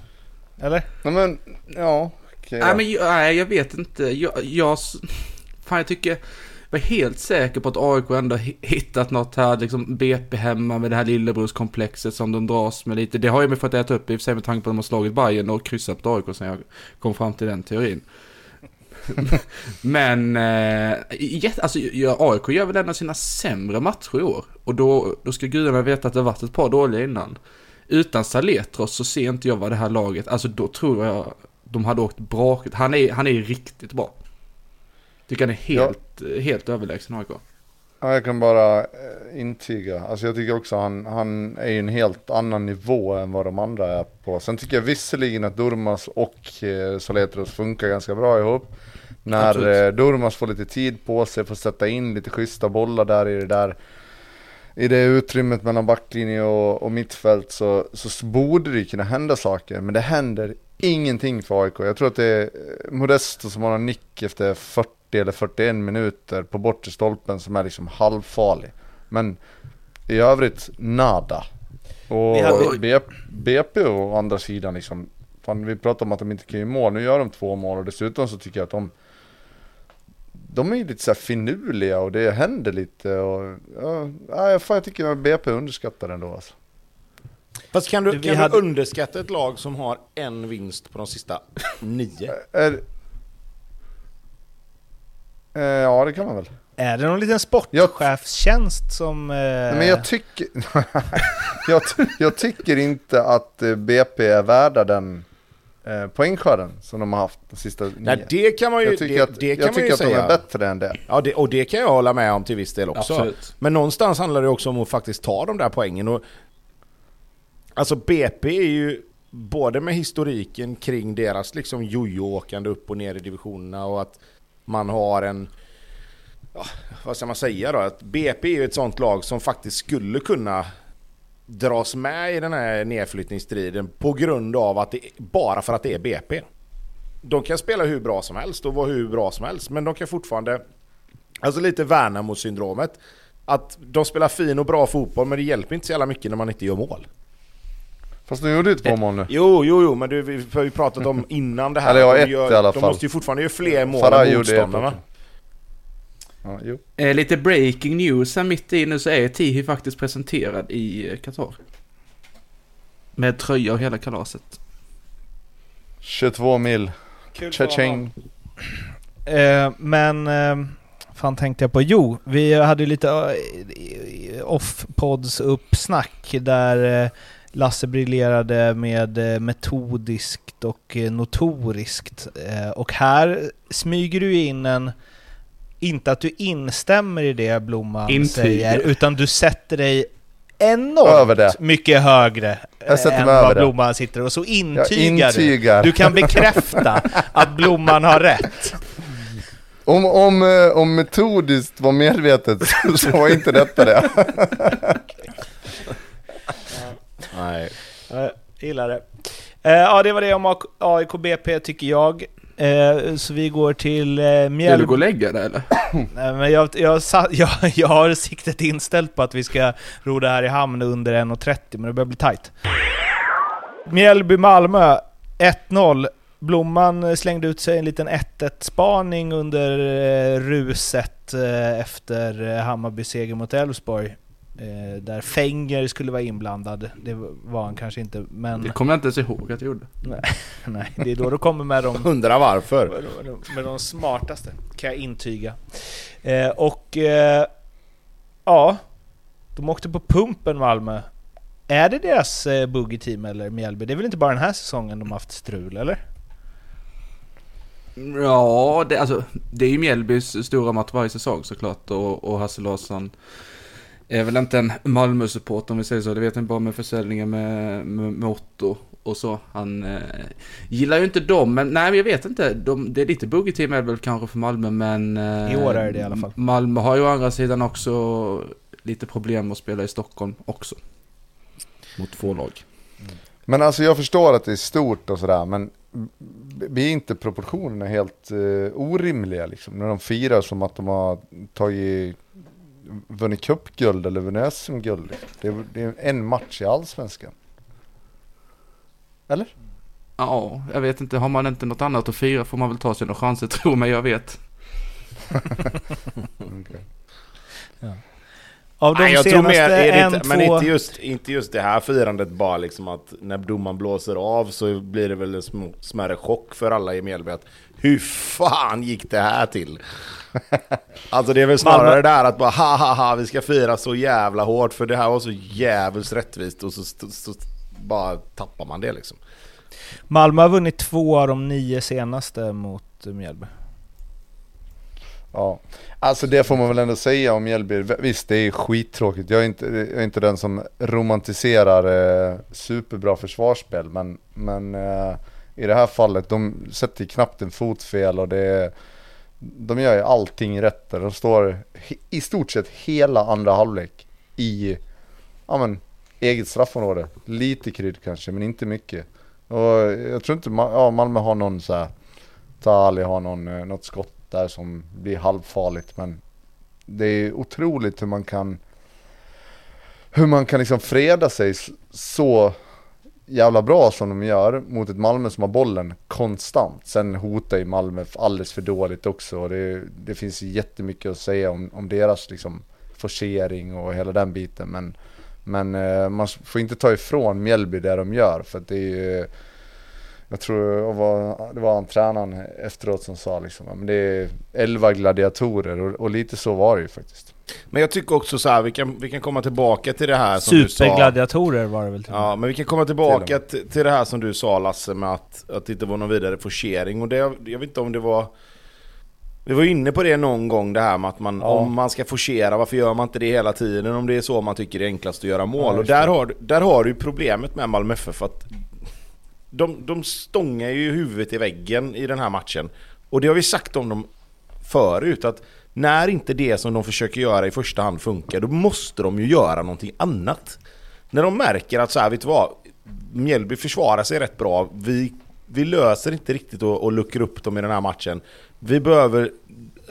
[SPEAKER 2] Eller?
[SPEAKER 4] Nej men, ja. då.
[SPEAKER 3] Nej, men jag, nej, jag vet inte. Jag, jag, fan, jag tycker, jag var helt säker på att AIK ändå hittat något här, liksom BP hemma med det här lillebrorskomplexet som de dras med lite. Det har jag mig fått äta upp i och för sig med tanke på att de har slagit Bayern och kryssat på AIK sen jag kom fram till den teorin. Men, eh, alltså, ja, AIK gör väl en av sina sämre matcher i år. Och då, då ska gudarna veta att det har varit ett par dåliga innan. Utan Saletros så ser inte jag vad det här laget, alltså då tror jag de hade åkt bra. Han är, han är riktigt bra. Tycker han är helt, helt överlägsen AIK.
[SPEAKER 4] Ja, jag kan bara eh, intyga. Alltså jag tycker också han, han är ju en helt annan nivå än vad de andra är på. Sen tycker jag visserligen att Durmas och eh, Soletros funkar ganska bra ihop. När
[SPEAKER 3] Absolut.
[SPEAKER 4] eh, Durmas får lite tid på sig, får sätta in lite schyssta bollar där i det där i det utrymmet mellan backlinje och, och mittfält så, så borde det kunna hända saker. Men det händer ingenting för AIK. Jag tror att det är Modesto som har en nick efter 40 eller 41 minuter på bortre stolpen som är liksom halvfarlig. Men i övrigt nada. Och
[SPEAKER 2] hade-
[SPEAKER 4] BP å andra sidan liksom, fan, vi pratar om att de inte kan göra mål, nu gör de två mål och dessutom så tycker jag att de de är ju lite så här finurliga och det händer lite och ja, fan, jag tycker att BP underskattar ändå alltså.
[SPEAKER 1] Fast kan du, kan
[SPEAKER 2] hade-
[SPEAKER 1] du underskatta ett lag som har en vinst på de sista nio?
[SPEAKER 4] Är, eh, ja det kan man väl.
[SPEAKER 2] Är det någon liten sportchefstjänst som... Eh,
[SPEAKER 4] Nej, men jag tycker, jag, jag tycker inte att eh, BP är värda den eh, poängskörden som de har haft de sista nio.
[SPEAKER 1] Nej, det kan man ju,
[SPEAKER 4] jag tycker
[SPEAKER 1] det,
[SPEAKER 4] att,
[SPEAKER 1] det kan
[SPEAKER 4] jag tycker att de
[SPEAKER 1] säga.
[SPEAKER 4] är bättre än det.
[SPEAKER 1] Ja, det, och det kan jag hålla med om till viss del också.
[SPEAKER 3] Absolut.
[SPEAKER 1] Men någonstans handlar det också om att faktiskt ta de där poängen. Och, alltså BP är ju både med historiken kring deras liksom jojo-åkande upp och ner i divisionerna och att man har en... Ja, vad ska man säga då? Att BP är ju ett sånt lag som faktiskt skulle kunna dras med i den här nedflyttningsstriden på grund av att det, bara för att det är BP. De kan spela hur bra som helst och vara hur bra som helst men de kan fortfarande Alltså lite Värnamo-syndromet. Att de spelar fin och bra fotboll men det hjälper inte så jävla mycket när man inte gör mål.
[SPEAKER 4] Fast de gjorde ju två mål nu.
[SPEAKER 1] Jo, jo, jo, men du, vi har ju pratat om innan det här.
[SPEAKER 4] Eller ja,
[SPEAKER 1] de
[SPEAKER 4] ett
[SPEAKER 1] gör,
[SPEAKER 4] i alla
[SPEAKER 1] De
[SPEAKER 4] fall.
[SPEAKER 1] måste ju fortfarande göra fler mål
[SPEAKER 4] Farah
[SPEAKER 1] än motståndarna.
[SPEAKER 4] Ja, jo.
[SPEAKER 3] Eh, lite breaking news här mitt i nu så är Tihi faktiskt presenterad i eh, Qatar. Med tröja och hela kalaset.
[SPEAKER 4] 22 mil. Cha-ching.
[SPEAKER 2] Eh, men... Eh, fan tänkte jag på? Jo, vi hade lite eh, off-pods uppsnack där eh, Lasse briljerade med eh, metodiskt och eh, notoriskt. Eh, och här smyger du in en... Inte att du instämmer i det Blomman
[SPEAKER 3] Intygar.
[SPEAKER 2] säger, utan du sätter dig enormt
[SPEAKER 4] Över det.
[SPEAKER 2] mycket högre än vad
[SPEAKER 4] det.
[SPEAKER 2] Blomman sitter och så intygar,
[SPEAKER 4] intygar.
[SPEAKER 2] du. Du kan bekräfta att Blomman har rätt.
[SPEAKER 4] Om, om, om metodiskt var medvetet så var inte detta det.
[SPEAKER 1] Nej.
[SPEAKER 2] Jag gillar det. Eh, ja, det var det om AIK BP tycker jag. Eh, så vi går till eh,
[SPEAKER 3] Vill du
[SPEAKER 2] Mjällby.
[SPEAKER 3] gå och lägga dig eller?
[SPEAKER 2] Nej, men jag, jag, jag, jag har siktet inställt på att vi ska ro det här i hamn under 1.30, men det börjar bli tight. Mjällby-Malmö, 1-0. Blomman slängde ut sig en liten 1-1-spaning under ruset efter Hammarbys seger mot Elfsborg. Eh, där Fenger skulle vara inblandad. Det var han kanske inte, men...
[SPEAKER 3] Det kommer jag inte ens ihåg att jag gjorde.
[SPEAKER 2] Nej, det är då du kommer med de
[SPEAKER 1] Undrar varför.
[SPEAKER 2] med de- med de smartaste, kan jag intyga. Eh, och eh, ja, de åkte på pumpen Malmö. Är det deras eh, boogie-team eller Mjällby? Det är väl inte bara den här säsongen de har haft strul, eller?
[SPEAKER 3] Ja, det, alltså, det är ju Mjällbys stora match varje säsong såklart och, och Hasse Larsson är väl inte en Malmö-support om vi säger så. Det vet jag bara med försäljningen med, med, med Otto och så. Han eh, gillar ju inte dem, men nej jag vet inte. De, det är lite boogie-team är det väl kanske för Malmö, men... Eh,
[SPEAKER 2] I år är det i alla fall.
[SPEAKER 3] Malmö har ju å andra sidan också lite problem att spela i Stockholm också. Mot två lag.
[SPEAKER 4] Men alltså jag förstår att det är stort och sådär, men blir inte proportionerna helt eh, orimliga liksom? När de firar som att de har tagit, vunnit cupguld eller vunnit SM-guld. Det, är, det är en match i Allsvenskan. Eller?
[SPEAKER 3] Ja, jag vet inte. Har man inte något annat att fira får man väl ta sina chanser, tror mig jag vet.
[SPEAKER 2] Av de
[SPEAKER 1] Nej, jag tror mer,
[SPEAKER 2] en,
[SPEAKER 1] inte, men
[SPEAKER 2] två...
[SPEAKER 1] inte just, inte just det här firandet bara liksom att när domaren blåser av så blir det väl en sm- smärre chock för alla i Mjällby att hur fan gick det här till? alltså det är väl snarare
[SPEAKER 2] Malmö-
[SPEAKER 1] där att bara ha ha ha vi ska fira så jävla hårt för det här var så jävligt rättvist och så, så, så bara tappar man det liksom.
[SPEAKER 2] Malmö har vunnit två av de nio senaste mot Mjällby.
[SPEAKER 4] Ja, alltså det får man väl ändå säga om Mjällby. Visst, det är skittråkigt. Jag är inte, jag är inte den som romantiserar eh, superbra försvarsspel, men, men eh, i det här fallet, de sätter knappt en fot fel och det är, de gör ju allting rätt där. De står i stort sett hela andra halvlek i, ja men, eget straffområde. Lite krydd kanske, men inte mycket. Och jag tror inte ja, Malmö har någon så här, Tali har någon, eh, något skott där som blir halvfarligt men det är otroligt hur man kan hur man kan liksom freda sig så jävla bra som de gör mot ett Malmö som har bollen konstant. Sen hotar ju Malmö alldeles för dåligt också och det, det finns jättemycket att säga om, om deras liksom forcering och hela den biten men men eh, man får inte ta ifrån Mjällby det de gör för att det är ju jag tror det var, det var han tränaren efteråt som sa liksom, men det är 11 gladiatorer och, och lite så var det ju faktiskt.
[SPEAKER 1] Men jag tycker också så här, vi kan, vi kan komma tillbaka till det här som du sa.
[SPEAKER 2] Supergladiatorer var det väl till.
[SPEAKER 1] Ja, men vi kan komma tillbaka till, till det här som du sa Lasse med att, att det inte var någon vidare forcering och det, jag vet inte om det var Vi var inne på det någon gång det här med att man,
[SPEAKER 4] Ja.
[SPEAKER 1] om man ska forcera, varför gör man inte det hela tiden om det är så man tycker det är enklast att göra mål?
[SPEAKER 4] Ja,
[SPEAKER 1] och där har, där har du ju problemet med Malmö FF att de, de stångar ju huvudet i väggen i den här matchen. Och det har vi sagt om dem förut att när inte det som de försöker göra i första hand funkar, då måste de ju göra någonting annat. När de märker att så här, vet du vad? Mjällby försvarar sig rätt bra. Vi, vi löser inte riktigt och, att luckra upp dem i den här matchen. Vi behöver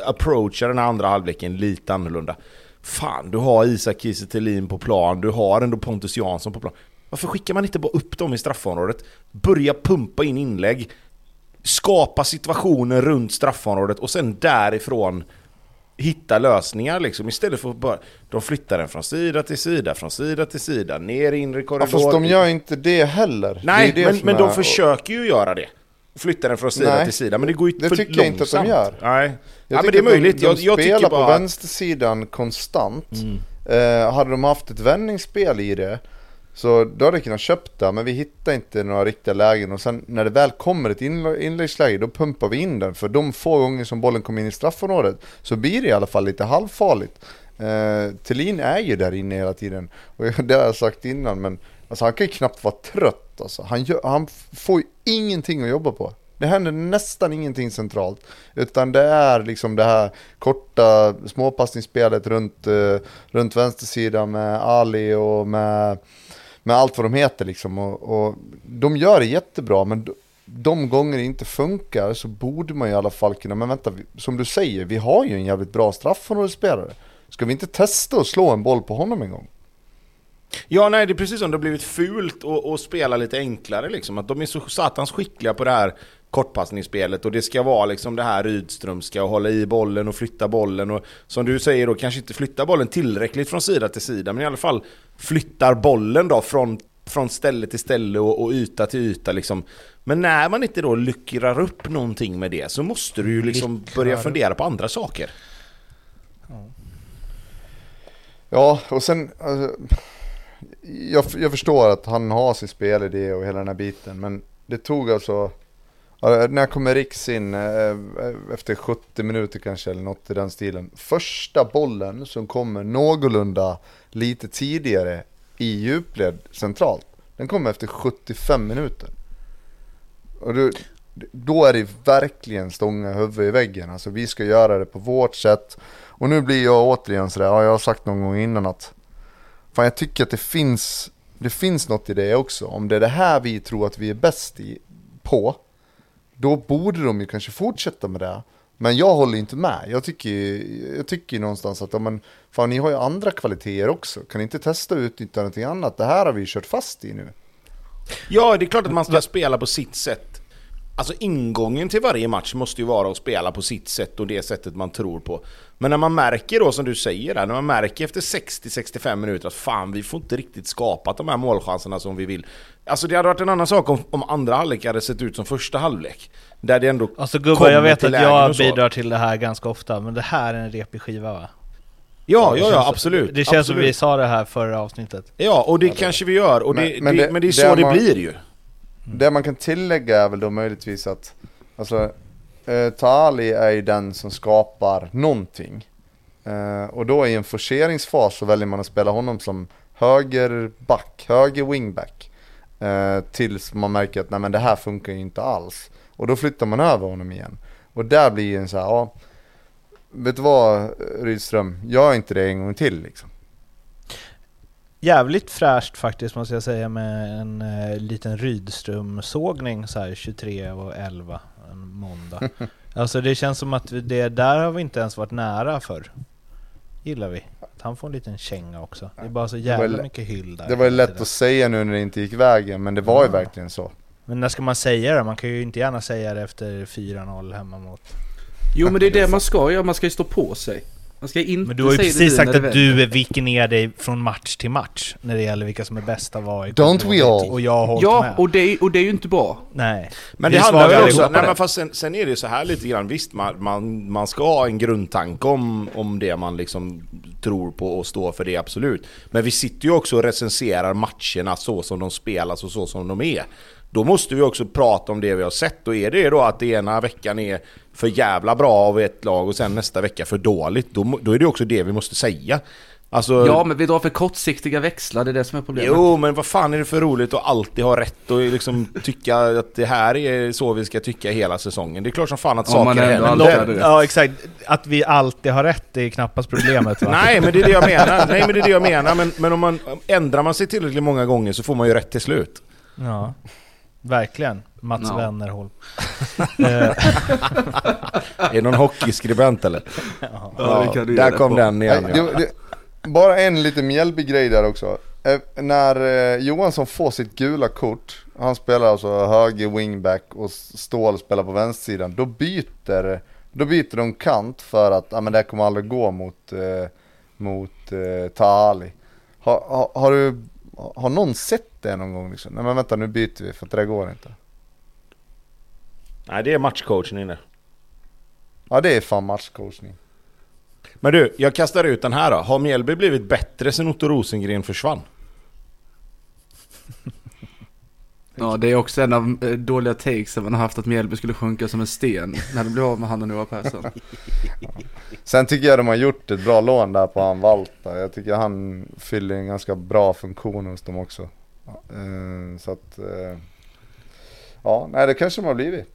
[SPEAKER 1] approacha den här andra halvleken lite annorlunda. Fan, du har Isak Kiese Thelin på plan, du har ändå Pontus Jansson på plan. Varför skickar man inte bara upp dem i straffområdet? Börja pumpa in inlägg, skapa situationer runt straffområdet och sen därifrån hitta lösningar liksom istället för att bara de flyttar den från sida till sida, från sida till sida, ner i inre
[SPEAKER 4] Ja,
[SPEAKER 1] korridor.
[SPEAKER 4] fast de gör inte det heller.
[SPEAKER 1] Nej,
[SPEAKER 4] det är det
[SPEAKER 1] men, men
[SPEAKER 4] är-
[SPEAKER 1] de försöker ju göra det. Flytta den från sida
[SPEAKER 4] Nej,
[SPEAKER 1] till sida, men det går ju
[SPEAKER 4] det
[SPEAKER 1] för
[SPEAKER 4] tycker jag inte att de
[SPEAKER 1] långsamt.
[SPEAKER 4] gör.
[SPEAKER 1] Nej,
[SPEAKER 4] Jag
[SPEAKER 1] ja, men det är
[SPEAKER 4] att de-
[SPEAKER 1] möjligt.
[SPEAKER 4] De,
[SPEAKER 1] jag, jag
[SPEAKER 4] spelar
[SPEAKER 1] tycker
[SPEAKER 4] på
[SPEAKER 1] bara... Mm.
[SPEAKER 4] vänstersidan konstant. Eh, hade de haft ett vändningsspel i det så då hade jag kunnat köpt det, men vi hittar inte några riktiga lägen och sen när det väl kommer ett inläggsläge då pumpar vi in den för de få gånger som bollen kommer in i straffområdet så blir det i alla fall lite halvfarligt. Eh, Thelin är ju där inne hela tiden och det har jag sagt innan men alltså, han kan ju knappt vara trött alltså. han, gör, han får ju ingenting att jobba på. Det händer nästan ingenting centralt. Utan det är liksom det här korta småpassningsspelet runt, eh, runt vänstersidan med Ali och med, med allt vad de heter liksom. Och, och de gör det jättebra, men de gånger det inte funkar så borde man i alla fall kunna, men vänta, som du säger, vi har ju en jävligt bra straffområdesspelare. Ska vi inte testa att slå en boll på honom en gång?
[SPEAKER 1] Ja, nej, det är precis som det har blivit fult att spela lite enklare liksom. Att de är så satans skickliga på det här kortpassningsspelet och det ska vara liksom det här Rydströmska och hålla i bollen och flytta bollen och som du säger då kanske inte flytta bollen tillräckligt från sida till sida men i alla fall flyttar bollen då från, från ställe till ställe och, och yta till yta liksom. Men när man inte då lyckrar upp någonting med det så måste du ju liksom börja fundera på andra saker.
[SPEAKER 4] Ja, och sen... Alltså, jag, jag förstår att han har sin spelidé och hela den här biten, men det tog alltså... När kommer Riks in, eh, eh, efter 70 minuter kanske eller något i den stilen. Första bollen som kommer någorlunda lite tidigare i djupled centralt. Den kommer efter 75 minuter. Och då, då är det verkligen stånga huvudet i väggen. Alltså vi ska göra det på vårt sätt. Och nu blir jag återigen sådär, ja, jag har sagt någon gång innan att Fan jag tycker att det finns, det finns något i det också. Om det är det här vi tror att vi är bäst i, på, då borde de ju kanske fortsätta med det. Men jag håller inte med. Jag tycker, jag tycker någonstans att, men, fan ni har ju andra kvaliteter också. Kan ni inte testa att utnyttja någonting annat? Det här har vi kört fast i nu.
[SPEAKER 1] Ja, det är klart att man ska spela på sitt sätt. Alltså ingången till varje match måste ju vara att spela på sitt sätt och det sättet man tror på. Men när man märker då som du säger där, när man märker efter 60-65 minuter att fan vi får inte riktigt skapat de här målchanserna som vi vill. Alltså det hade varit en annan sak om, om andra halvlek hade sett ut som första halvlek. Där det ändå
[SPEAKER 2] Alltså gubbar, jag vet att jag bidrar till det här ganska ofta, men det här är en repig skiva va?
[SPEAKER 1] Ja, ja, ja, absolut.
[SPEAKER 2] Det känns absolut. som vi sa det här förra avsnittet.
[SPEAKER 1] Ja, och det ja, kanske vi gör. Och men, det, men, det, men det är så det, man, blir ju. Mm.
[SPEAKER 4] Det man kan tillägga är väl då möjligtvis att, alltså, eh, Tali är ju den som skapar någonting. Eh, och då i en forceringsfas så väljer man att spela honom som högerback, höger wingback. Eh, tills man märker att nej men det här funkar ju inte alls. Och då flyttar man över honom igen. Och där blir en så här, ja, vet du vad Rydström, gör inte det en gång till liksom.
[SPEAKER 2] Jävligt fräscht faktiskt måste jag säga med en eh, liten Rydström-sågning så här 23 och 11 en måndag. alltså det känns som att det där har vi inte ens varit nära för gillar vi. Att han får en liten känga också. Det är bara så jävla mycket hyll där.
[SPEAKER 4] Det var ju lätt att säga nu när det inte gick vägen, men det var ja. ju verkligen så.
[SPEAKER 2] Men när ska man säga det? Man kan ju inte gärna säga det efter 4-0 hemma mot...
[SPEAKER 3] Jo men det är det man ska göra, man ska ju stå på sig. Man ska inte
[SPEAKER 2] Men du har ju precis sagt att du viker ner dig från match till match när det gäller vilka som är bästa var
[SPEAKER 4] Don't we all?
[SPEAKER 2] Och jag har
[SPEAKER 3] Ja, med. och det, och det är ju inte bra.
[SPEAKER 2] Nej.
[SPEAKER 1] Men det, det handlar ju också, nej men fast sen, sen, är det ju så här lite grann, visst man, man, man ska ha en grundtanke om, om det man liksom tror på och står för det, absolut. Men vi sitter ju också och recenserar matcherna så som de spelas och så som de är. Då måste vi också prata om det vi har sett och är det då att det ena veckan är för jävla bra av ett lag och sen nästa vecka för dåligt, då, då är det också det vi måste säga. Alltså,
[SPEAKER 3] ja, men vi drar för kortsiktiga växlar, det är det som är problemet.
[SPEAKER 1] Jo, men vad fan är det för roligt att alltid ha rätt och liksom tycka att det här är så vi ska tycka hela säsongen? Det är klart som fan att saker händer.
[SPEAKER 2] Ja, exakt. Att vi alltid har rätt det är knappast problemet va?
[SPEAKER 1] Nej, men det är det jag menar. Nej, men det är det jag menar. Men, men om man ändrar man sig tillräckligt många gånger så får man ju rätt till slut.
[SPEAKER 2] Ja. Verkligen. Mats no. Wennerholm.
[SPEAKER 1] är det någon hockeyskribent eller? Ja,
[SPEAKER 4] ja där kom på. den igen. Ja. Det, det, bara en liten Mjällby-grej där också. Eh, när eh, Johansson får sitt gula kort, han spelar alltså höger wingback och Ståhl spelar på vänstersidan, då byter, då byter de kant för att ja, men det kommer aldrig gå mot, eh, mot eh, Tahali. Har, har, har, du, har någon sett det någon gång liksom. Nej men vänta nu byter vi för att det går inte.
[SPEAKER 1] Nej det är matchcoachning inne.
[SPEAKER 4] Ja det är fan matchcoachning.
[SPEAKER 1] Men du, jag kastar ut den här då. Har Mjällby blivit bättre sen Otto Rosengren försvann?
[SPEAKER 3] Ja, det är också en av eh, dåliga takes man har haft att Mjällby skulle sjunka som en sten när det blev av med han och Noah Persson.
[SPEAKER 4] ja. Sen tycker jag de har gjort ett bra lån där på han Valta. Jag tycker han fyller en ganska bra funktion hos dem också. Uh, så att, uh, ja, nej det kanske de har blivit.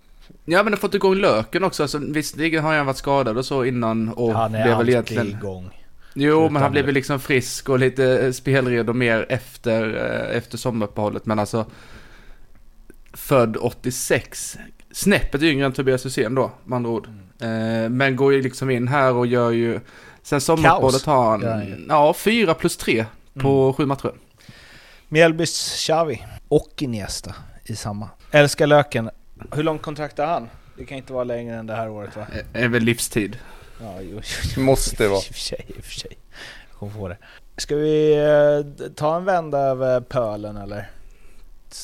[SPEAKER 3] Ja men har fått igång löken också. Alltså, visserligen har han varit skadad och så innan och
[SPEAKER 2] Han är
[SPEAKER 3] blev väl egentligen...
[SPEAKER 2] igång.
[SPEAKER 3] Jo,
[SPEAKER 2] Utan
[SPEAKER 3] men han blev väl liksom frisk och lite spelredo mer efter, eh, efter sommaruppehållet. Men alltså, född 86. Snäppet yngre än Tobias Hysén då, med andra ord.
[SPEAKER 2] Mm.
[SPEAKER 3] Eh, men går ju liksom in här och gör ju... Sen sommaruppehållet har han,
[SPEAKER 2] ju.
[SPEAKER 3] ja, fyra plus tre på
[SPEAKER 2] Mm.
[SPEAKER 3] sju matcher.
[SPEAKER 2] Mjällbys Xavi och Iniesta i samma. Älskar löken. Hur långt kontrakt har han? Det kan inte vara längre än det här året va?
[SPEAKER 3] Är väl livstid.
[SPEAKER 2] Ja, jo, jo,
[SPEAKER 4] Måste vara.
[SPEAKER 2] I och för sig, i och för sig. Jag kommer få det. Ska vi eh, ta en vända över pölen eller?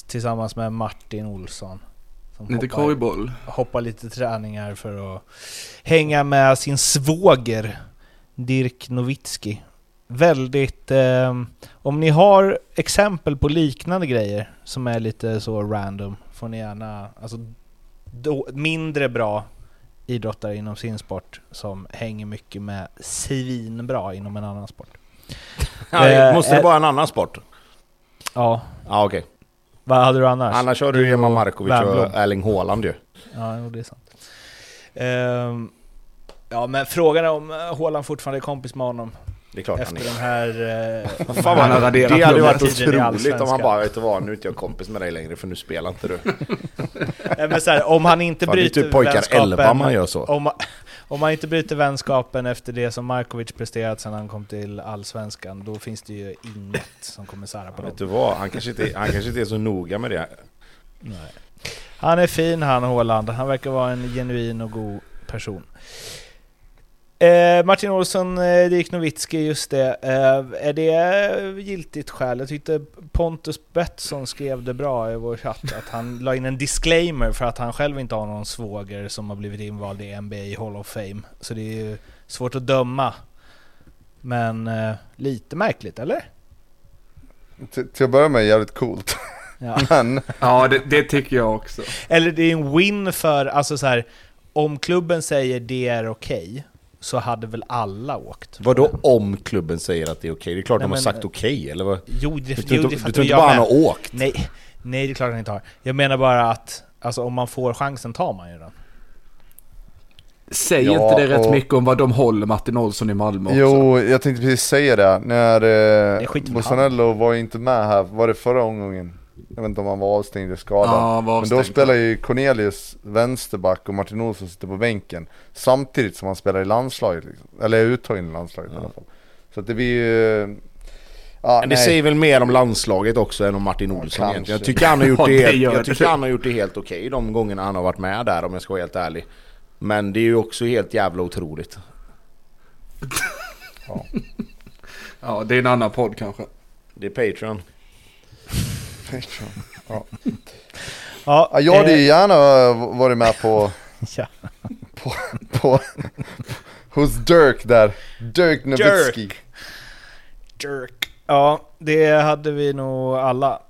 [SPEAKER 2] Tillsammans med Martin Olsson. Som
[SPEAKER 3] Lite
[SPEAKER 2] hoppar,
[SPEAKER 3] korgboll.
[SPEAKER 2] hoppar lite träningar för att hänga med sin svåger Dirk Nowitzki. Väldigt... Eh, om ni har exempel på liknande grejer som är lite så random får ni gärna... Alltså, då, mindre bra idrottare inom sin sport som hänger mycket med svinbra inom en annan sport.
[SPEAKER 1] Ja,
[SPEAKER 2] Eh,
[SPEAKER 1] måste det
[SPEAKER 2] eh,
[SPEAKER 1] vara en annan sport?
[SPEAKER 2] Ja,
[SPEAKER 1] Ja okej.
[SPEAKER 2] vad hade du annars?
[SPEAKER 1] Annars har du Emma Markovic
[SPEAKER 2] Värmblom.
[SPEAKER 1] och Erling Haaland ju.
[SPEAKER 2] Ja, det är sant. Ehm, ja, men frågan är om eh, Haaland fortfarande är kompis med honom
[SPEAKER 1] Det är klart han
[SPEAKER 2] efter
[SPEAKER 1] är.
[SPEAKER 2] den här... eh,
[SPEAKER 1] Fan,
[SPEAKER 3] Han raderat
[SPEAKER 1] det hade ju varit otroligt om han bara, vet du vad, nu är inte jag kompis med dig längre för nu spelar inte du.
[SPEAKER 2] Nej, men så här, om han inte
[SPEAKER 1] Fan, är
[SPEAKER 2] bryter
[SPEAKER 1] typ pojkar
[SPEAKER 2] vänskapen...
[SPEAKER 1] 11 man gör så.
[SPEAKER 2] Om, om han inte bryter vänskapen efter det som Markovic presterat sedan han kom till Allsvenskan, då finns det ju inget som kommer sära på dem.
[SPEAKER 1] Vet du vad, han kanske, inte, han kanske inte är så noga med det.
[SPEAKER 2] Nej. Han är fin han Håland. Han verkar vara en genuin och god person. Eh, Martin Olsson, eh, Dirk Nowitzki, just det. Eh, är det giltigt skäl? Jag tyckte Pontus Betsson skrev det bra i vår chatt, att han la in en disclaimer för att han själv inte har någon svåger som har blivit invald i NBA Hall of Fame. Så det är ju svårt att döma. Men eh, lite märkligt, eller?
[SPEAKER 4] Till, till att börja med jävligt coolt.
[SPEAKER 2] Ja.
[SPEAKER 4] Men
[SPEAKER 3] Ja, det, det tycker jag också.
[SPEAKER 2] Eller det är en win för, alltså så här, om klubben säger det är okej, så hade väl alla åkt.
[SPEAKER 1] Vadå om klubben säger att det är okej? Det är klart
[SPEAKER 2] Nej,
[SPEAKER 1] de har
[SPEAKER 2] men-
[SPEAKER 1] sagt okej, eller vad?
[SPEAKER 2] Jo, det,
[SPEAKER 1] Du
[SPEAKER 2] jo,
[SPEAKER 1] tror
[SPEAKER 2] det
[SPEAKER 1] du tror inte bara han har åkt?
[SPEAKER 2] Nej, nej, det är klart han inte har. Jag menar bara att, alltså om man får chansen tar man ju den.
[SPEAKER 3] Säger
[SPEAKER 4] Ja,
[SPEAKER 3] inte det rätt
[SPEAKER 4] och-
[SPEAKER 3] mycket om vad de håller Martin Olsson i Malmö också?
[SPEAKER 4] jo, jag tänkte precis säga det. När eh, Bosanello var inte med här, var det förra omgången? Jag vet inte om han var avstängd eller skadad.
[SPEAKER 3] Ja, var
[SPEAKER 4] Men då
[SPEAKER 3] avstängd.
[SPEAKER 4] spelar ju Cornelius vänsterback och Martin Olsson sitter på bänken. Samtidigt som han spelar i landslaget liksom. Eller är uttagen i landslaget i alla fall. Så att det blir ju... Ja,
[SPEAKER 1] Men det
[SPEAKER 4] nej.
[SPEAKER 1] säger väl mer om landslaget också än om Martin Olsson egentligen. Jag tycker han har gjort
[SPEAKER 3] Ja,
[SPEAKER 1] det, helt, jag tycker han har gjort det helt okej de gångerna han har varit med där om jag ska vara helt ärlig. Men det är ju också helt jävla otroligt.
[SPEAKER 3] Ja, det är en annan podd kanske.
[SPEAKER 1] Det är Patreon.
[SPEAKER 4] Ja.
[SPEAKER 2] Ja,
[SPEAKER 4] Ja, jag hade
[SPEAKER 2] eh,
[SPEAKER 4] ju gärna varit med på,
[SPEAKER 2] ja.
[SPEAKER 4] på, på hos Dirk där. Dirk Nowitzki.
[SPEAKER 2] Jerk. Ja, det hade vi nog alla.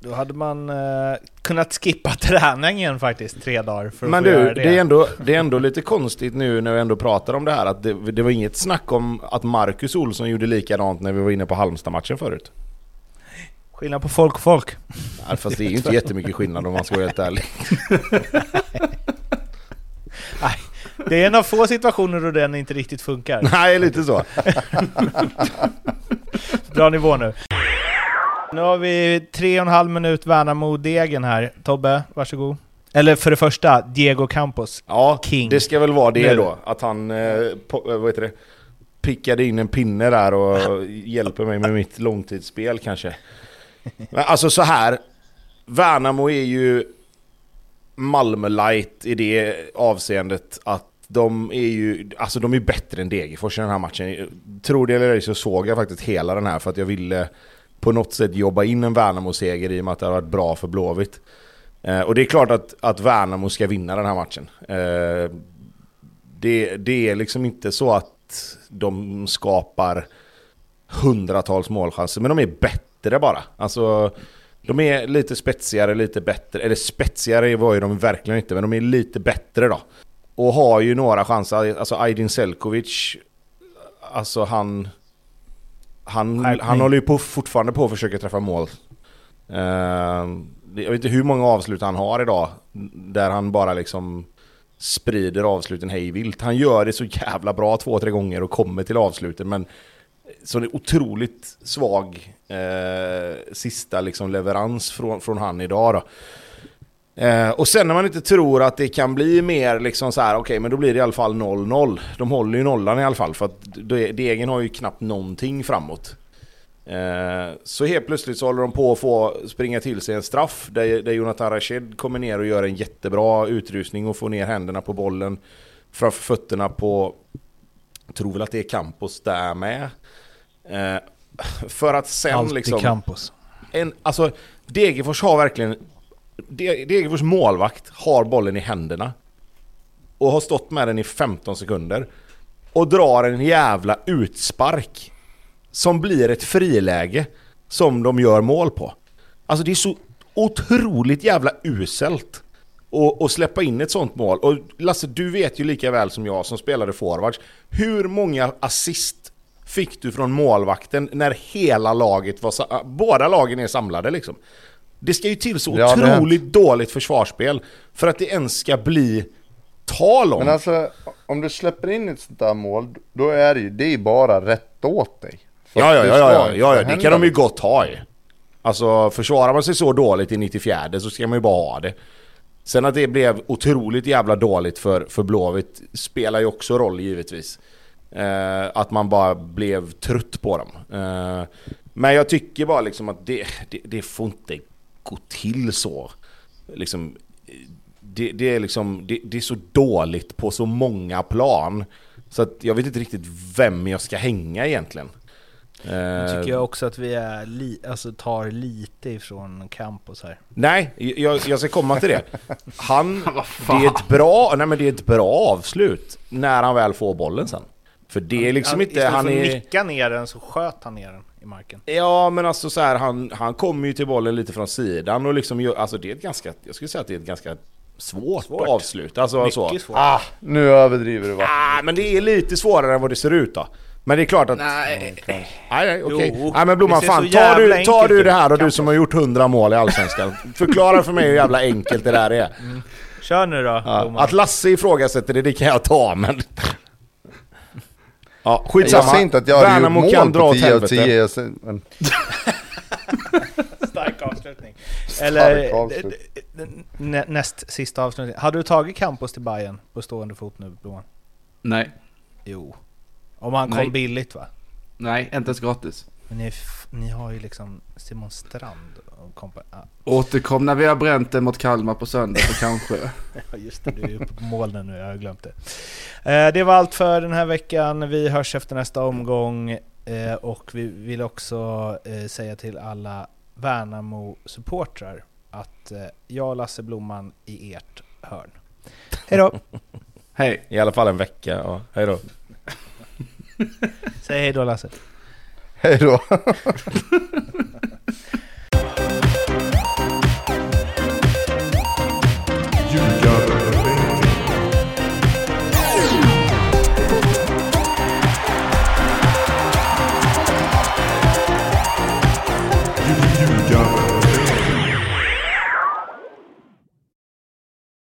[SPEAKER 2] Då hade man eh, kunnat skippa träningen faktiskt tre dagar för att
[SPEAKER 1] Men
[SPEAKER 2] få
[SPEAKER 1] du,
[SPEAKER 2] göra
[SPEAKER 1] det. är, ändå, det är ändå lite konstigt nu när vi ändå pratar om det här att det, det var inget snack om att Marcus Olsson gjorde likadant när vi var inne på Halmstad-matchen förut.
[SPEAKER 2] Skillnad på folk och folk.
[SPEAKER 1] Ja, fast det är ju inte jättemycket skillnad om man ska vara helt ärlig.
[SPEAKER 2] Det är en av få situationer då den inte riktigt funkar.
[SPEAKER 1] Nej, lite så.
[SPEAKER 2] Bra nivå nu. Nu har vi tre och en halv minut Värnamo-degen här. Tobbe, varsågod. Eller för det första, Diego Campos.
[SPEAKER 1] Ja,
[SPEAKER 2] King.
[SPEAKER 1] det ska väl vara det
[SPEAKER 2] Nu.
[SPEAKER 1] då. Att han, eh, på, eh, vad heter det, pickade in en pinne där och hjälper mig med mitt långtidsspel kanske. Men alltså så här. Värnamo är ju Malmö light i det avseendet att de är ju, alltså de är bättre än Degerfors i den här matchen. Tror det eller ej så såg jag faktiskt hela den här för att jag ville på något sätt jobba in en Värnamo-seger i och med att det har varit bra för Blåvitt. Eh, och det är klart att, att Värnamo ska vinna den här matchen. Eh, det, det är liksom inte så att de skapar hundratals målchanser, men de är bättre bara. Alltså, de är lite spetsigare, lite bättre. Eller spetsigare var ju de verkligen inte, men de är lite bättre då. Och har ju några chanser. Alltså Aydin Selkovic, alltså han... Han,
[SPEAKER 2] Skärpning.
[SPEAKER 1] han håller ju på, fortfarande på att försöka träffa mål. Det- jag vet inte hur många avslut han har idag. Där han bara liksom sprider avsluten hej vilt. Han gör det så jävla bra två, tre gånger och kommer till avsluten men så det är otroligt svag eh, sista liksom leverans från, från han idag då. Eh, och sen när man inte tror att det kan bli mer liksom så här, okej okay, men då blir det i alla fall 0-0. De håller ju nollan i alla fall för att Degen har ju knappt någonting framåt. Eh, så helt plötsligt så håller de på att få springa till sig en straff där, där Jonathan Rashid kommer ner och gör en jättebra utrustning och får ner händerna på bollen framför fötterna på, tror väl att det är Campos där med. Eh, för att sen
[SPEAKER 2] Alltid
[SPEAKER 1] liksom...
[SPEAKER 2] Campos.
[SPEAKER 1] En, alltså Degerfors har verkligen Degerfors målvakt har bollen i händerna. Och har stått med den i 15 sekunder. Och drar en jävla utspark. Som blir ett friläge. Som de gör mål på. Alltså det är så otroligt jävla uselt. Och, släppa in ett sånt mål. Och Lasse, du vet ju lika väl som jag som spelade forwards. Hur många assist fick du från målvakten när hela laget var... Båda lagen är samlade liksom. Det ska ju till så ja, otroligt dåligt försvarsspel för att det ens ska bli tal om.
[SPEAKER 4] Men alltså, om du släpper in ett sånt där mål, då är det ju, det är bara rätt åt dig.
[SPEAKER 1] Ja, ja, ja, ja, ja, ja, det kan de ju gott ha ju. Alltså försvarar man sig så dåligt i 94 så ska man ju bara ha det. Sen att det blev otroligt jävla dåligt för, för Blåvitt spelar ju också roll givetvis. Eh, att man bara blev trött på dem. Eh, men jag tycker bara liksom att det, det, det får inte gå till så. Liksom, det, det, är liksom, det, det, är så dåligt på så många plan. Så att jag vet inte riktigt vem jag ska hänga egentligen.
[SPEAKER 2] Jag tycker jag också att vi är li, alltså tar lite ifrån Campos här.
[SPEAKER 1] Nej, jag, jag ska komma till det. Han, det är ett bra, nej men det är ett bra avslut när han väl får bollen sen. För det är liksom han, inte...
[SPEAKER 2] Han är... nicka ner den så sköt han ner den i marken.
[SPEAKER 1] Ja, men alltså så här, han, han kommer ju till bollen lite från sidan och liksom alltså det är ett ganska, jag skulle säga att det är ett ganska svårt, svårt. avslut. Alltså Mycket så.
[SPEAKER 4] Svårt. Ah, nu överdriver du va?
[SPEAKER 1] Ah, men det är lite svårare än vad det ser ut då. Men det är klart att... Nej, nej, nej okej. Okay. Nej men Blomman, fan tar du, tar du det här och du som har gjort 100 mål i Allsvenskan. förklara för mig hur jävla enkelt det där är. Mm.
[SPEAKER 2] Kör nu då.
[SPEAKER 1] Ja, att Lasse ifrågasätter det, det kan jag ta men... Ja, skitsamma.
[SPEAKER 4] Jag säger inte att jag hade gjort mål på 10 av 10. Men...
[SPEAKER 2] Stark avslutning. Eller näst sista avslutning. Hade du tagit Campos till Bayern på stående fot nu, Blåan?
[SPEAKER 3] Nej.
[SPEAKER 2] Jo. Om han kom Nej. billigt va?
[SPEAKER 3] Nej, inte ens gratis.
[SPEAKER 2] Men ni, ni har ju liksom Simon Strand
[SPEAKER 3] kompa- ah. Återkom när vi har bränt det mot Kalmar på söndag så kanske.
[SPEAKER 2] ja just det, du är uppe på molnen nu, jag har glömt det. Eh, det var allt för den här veckan. Vi hörs efter nästa omgång. Eh, och vi vill också eh, säga till alla Värnamo-supportrar att eh, jag och Lasse Blomman i ert hörn. Hej då!
[SPEAKER 1] hej! I alla fall en vecka, ja. Hej då!
[SPEAKER 2] Säg hej då Lasse.
[SPEAKER 4] Hej då.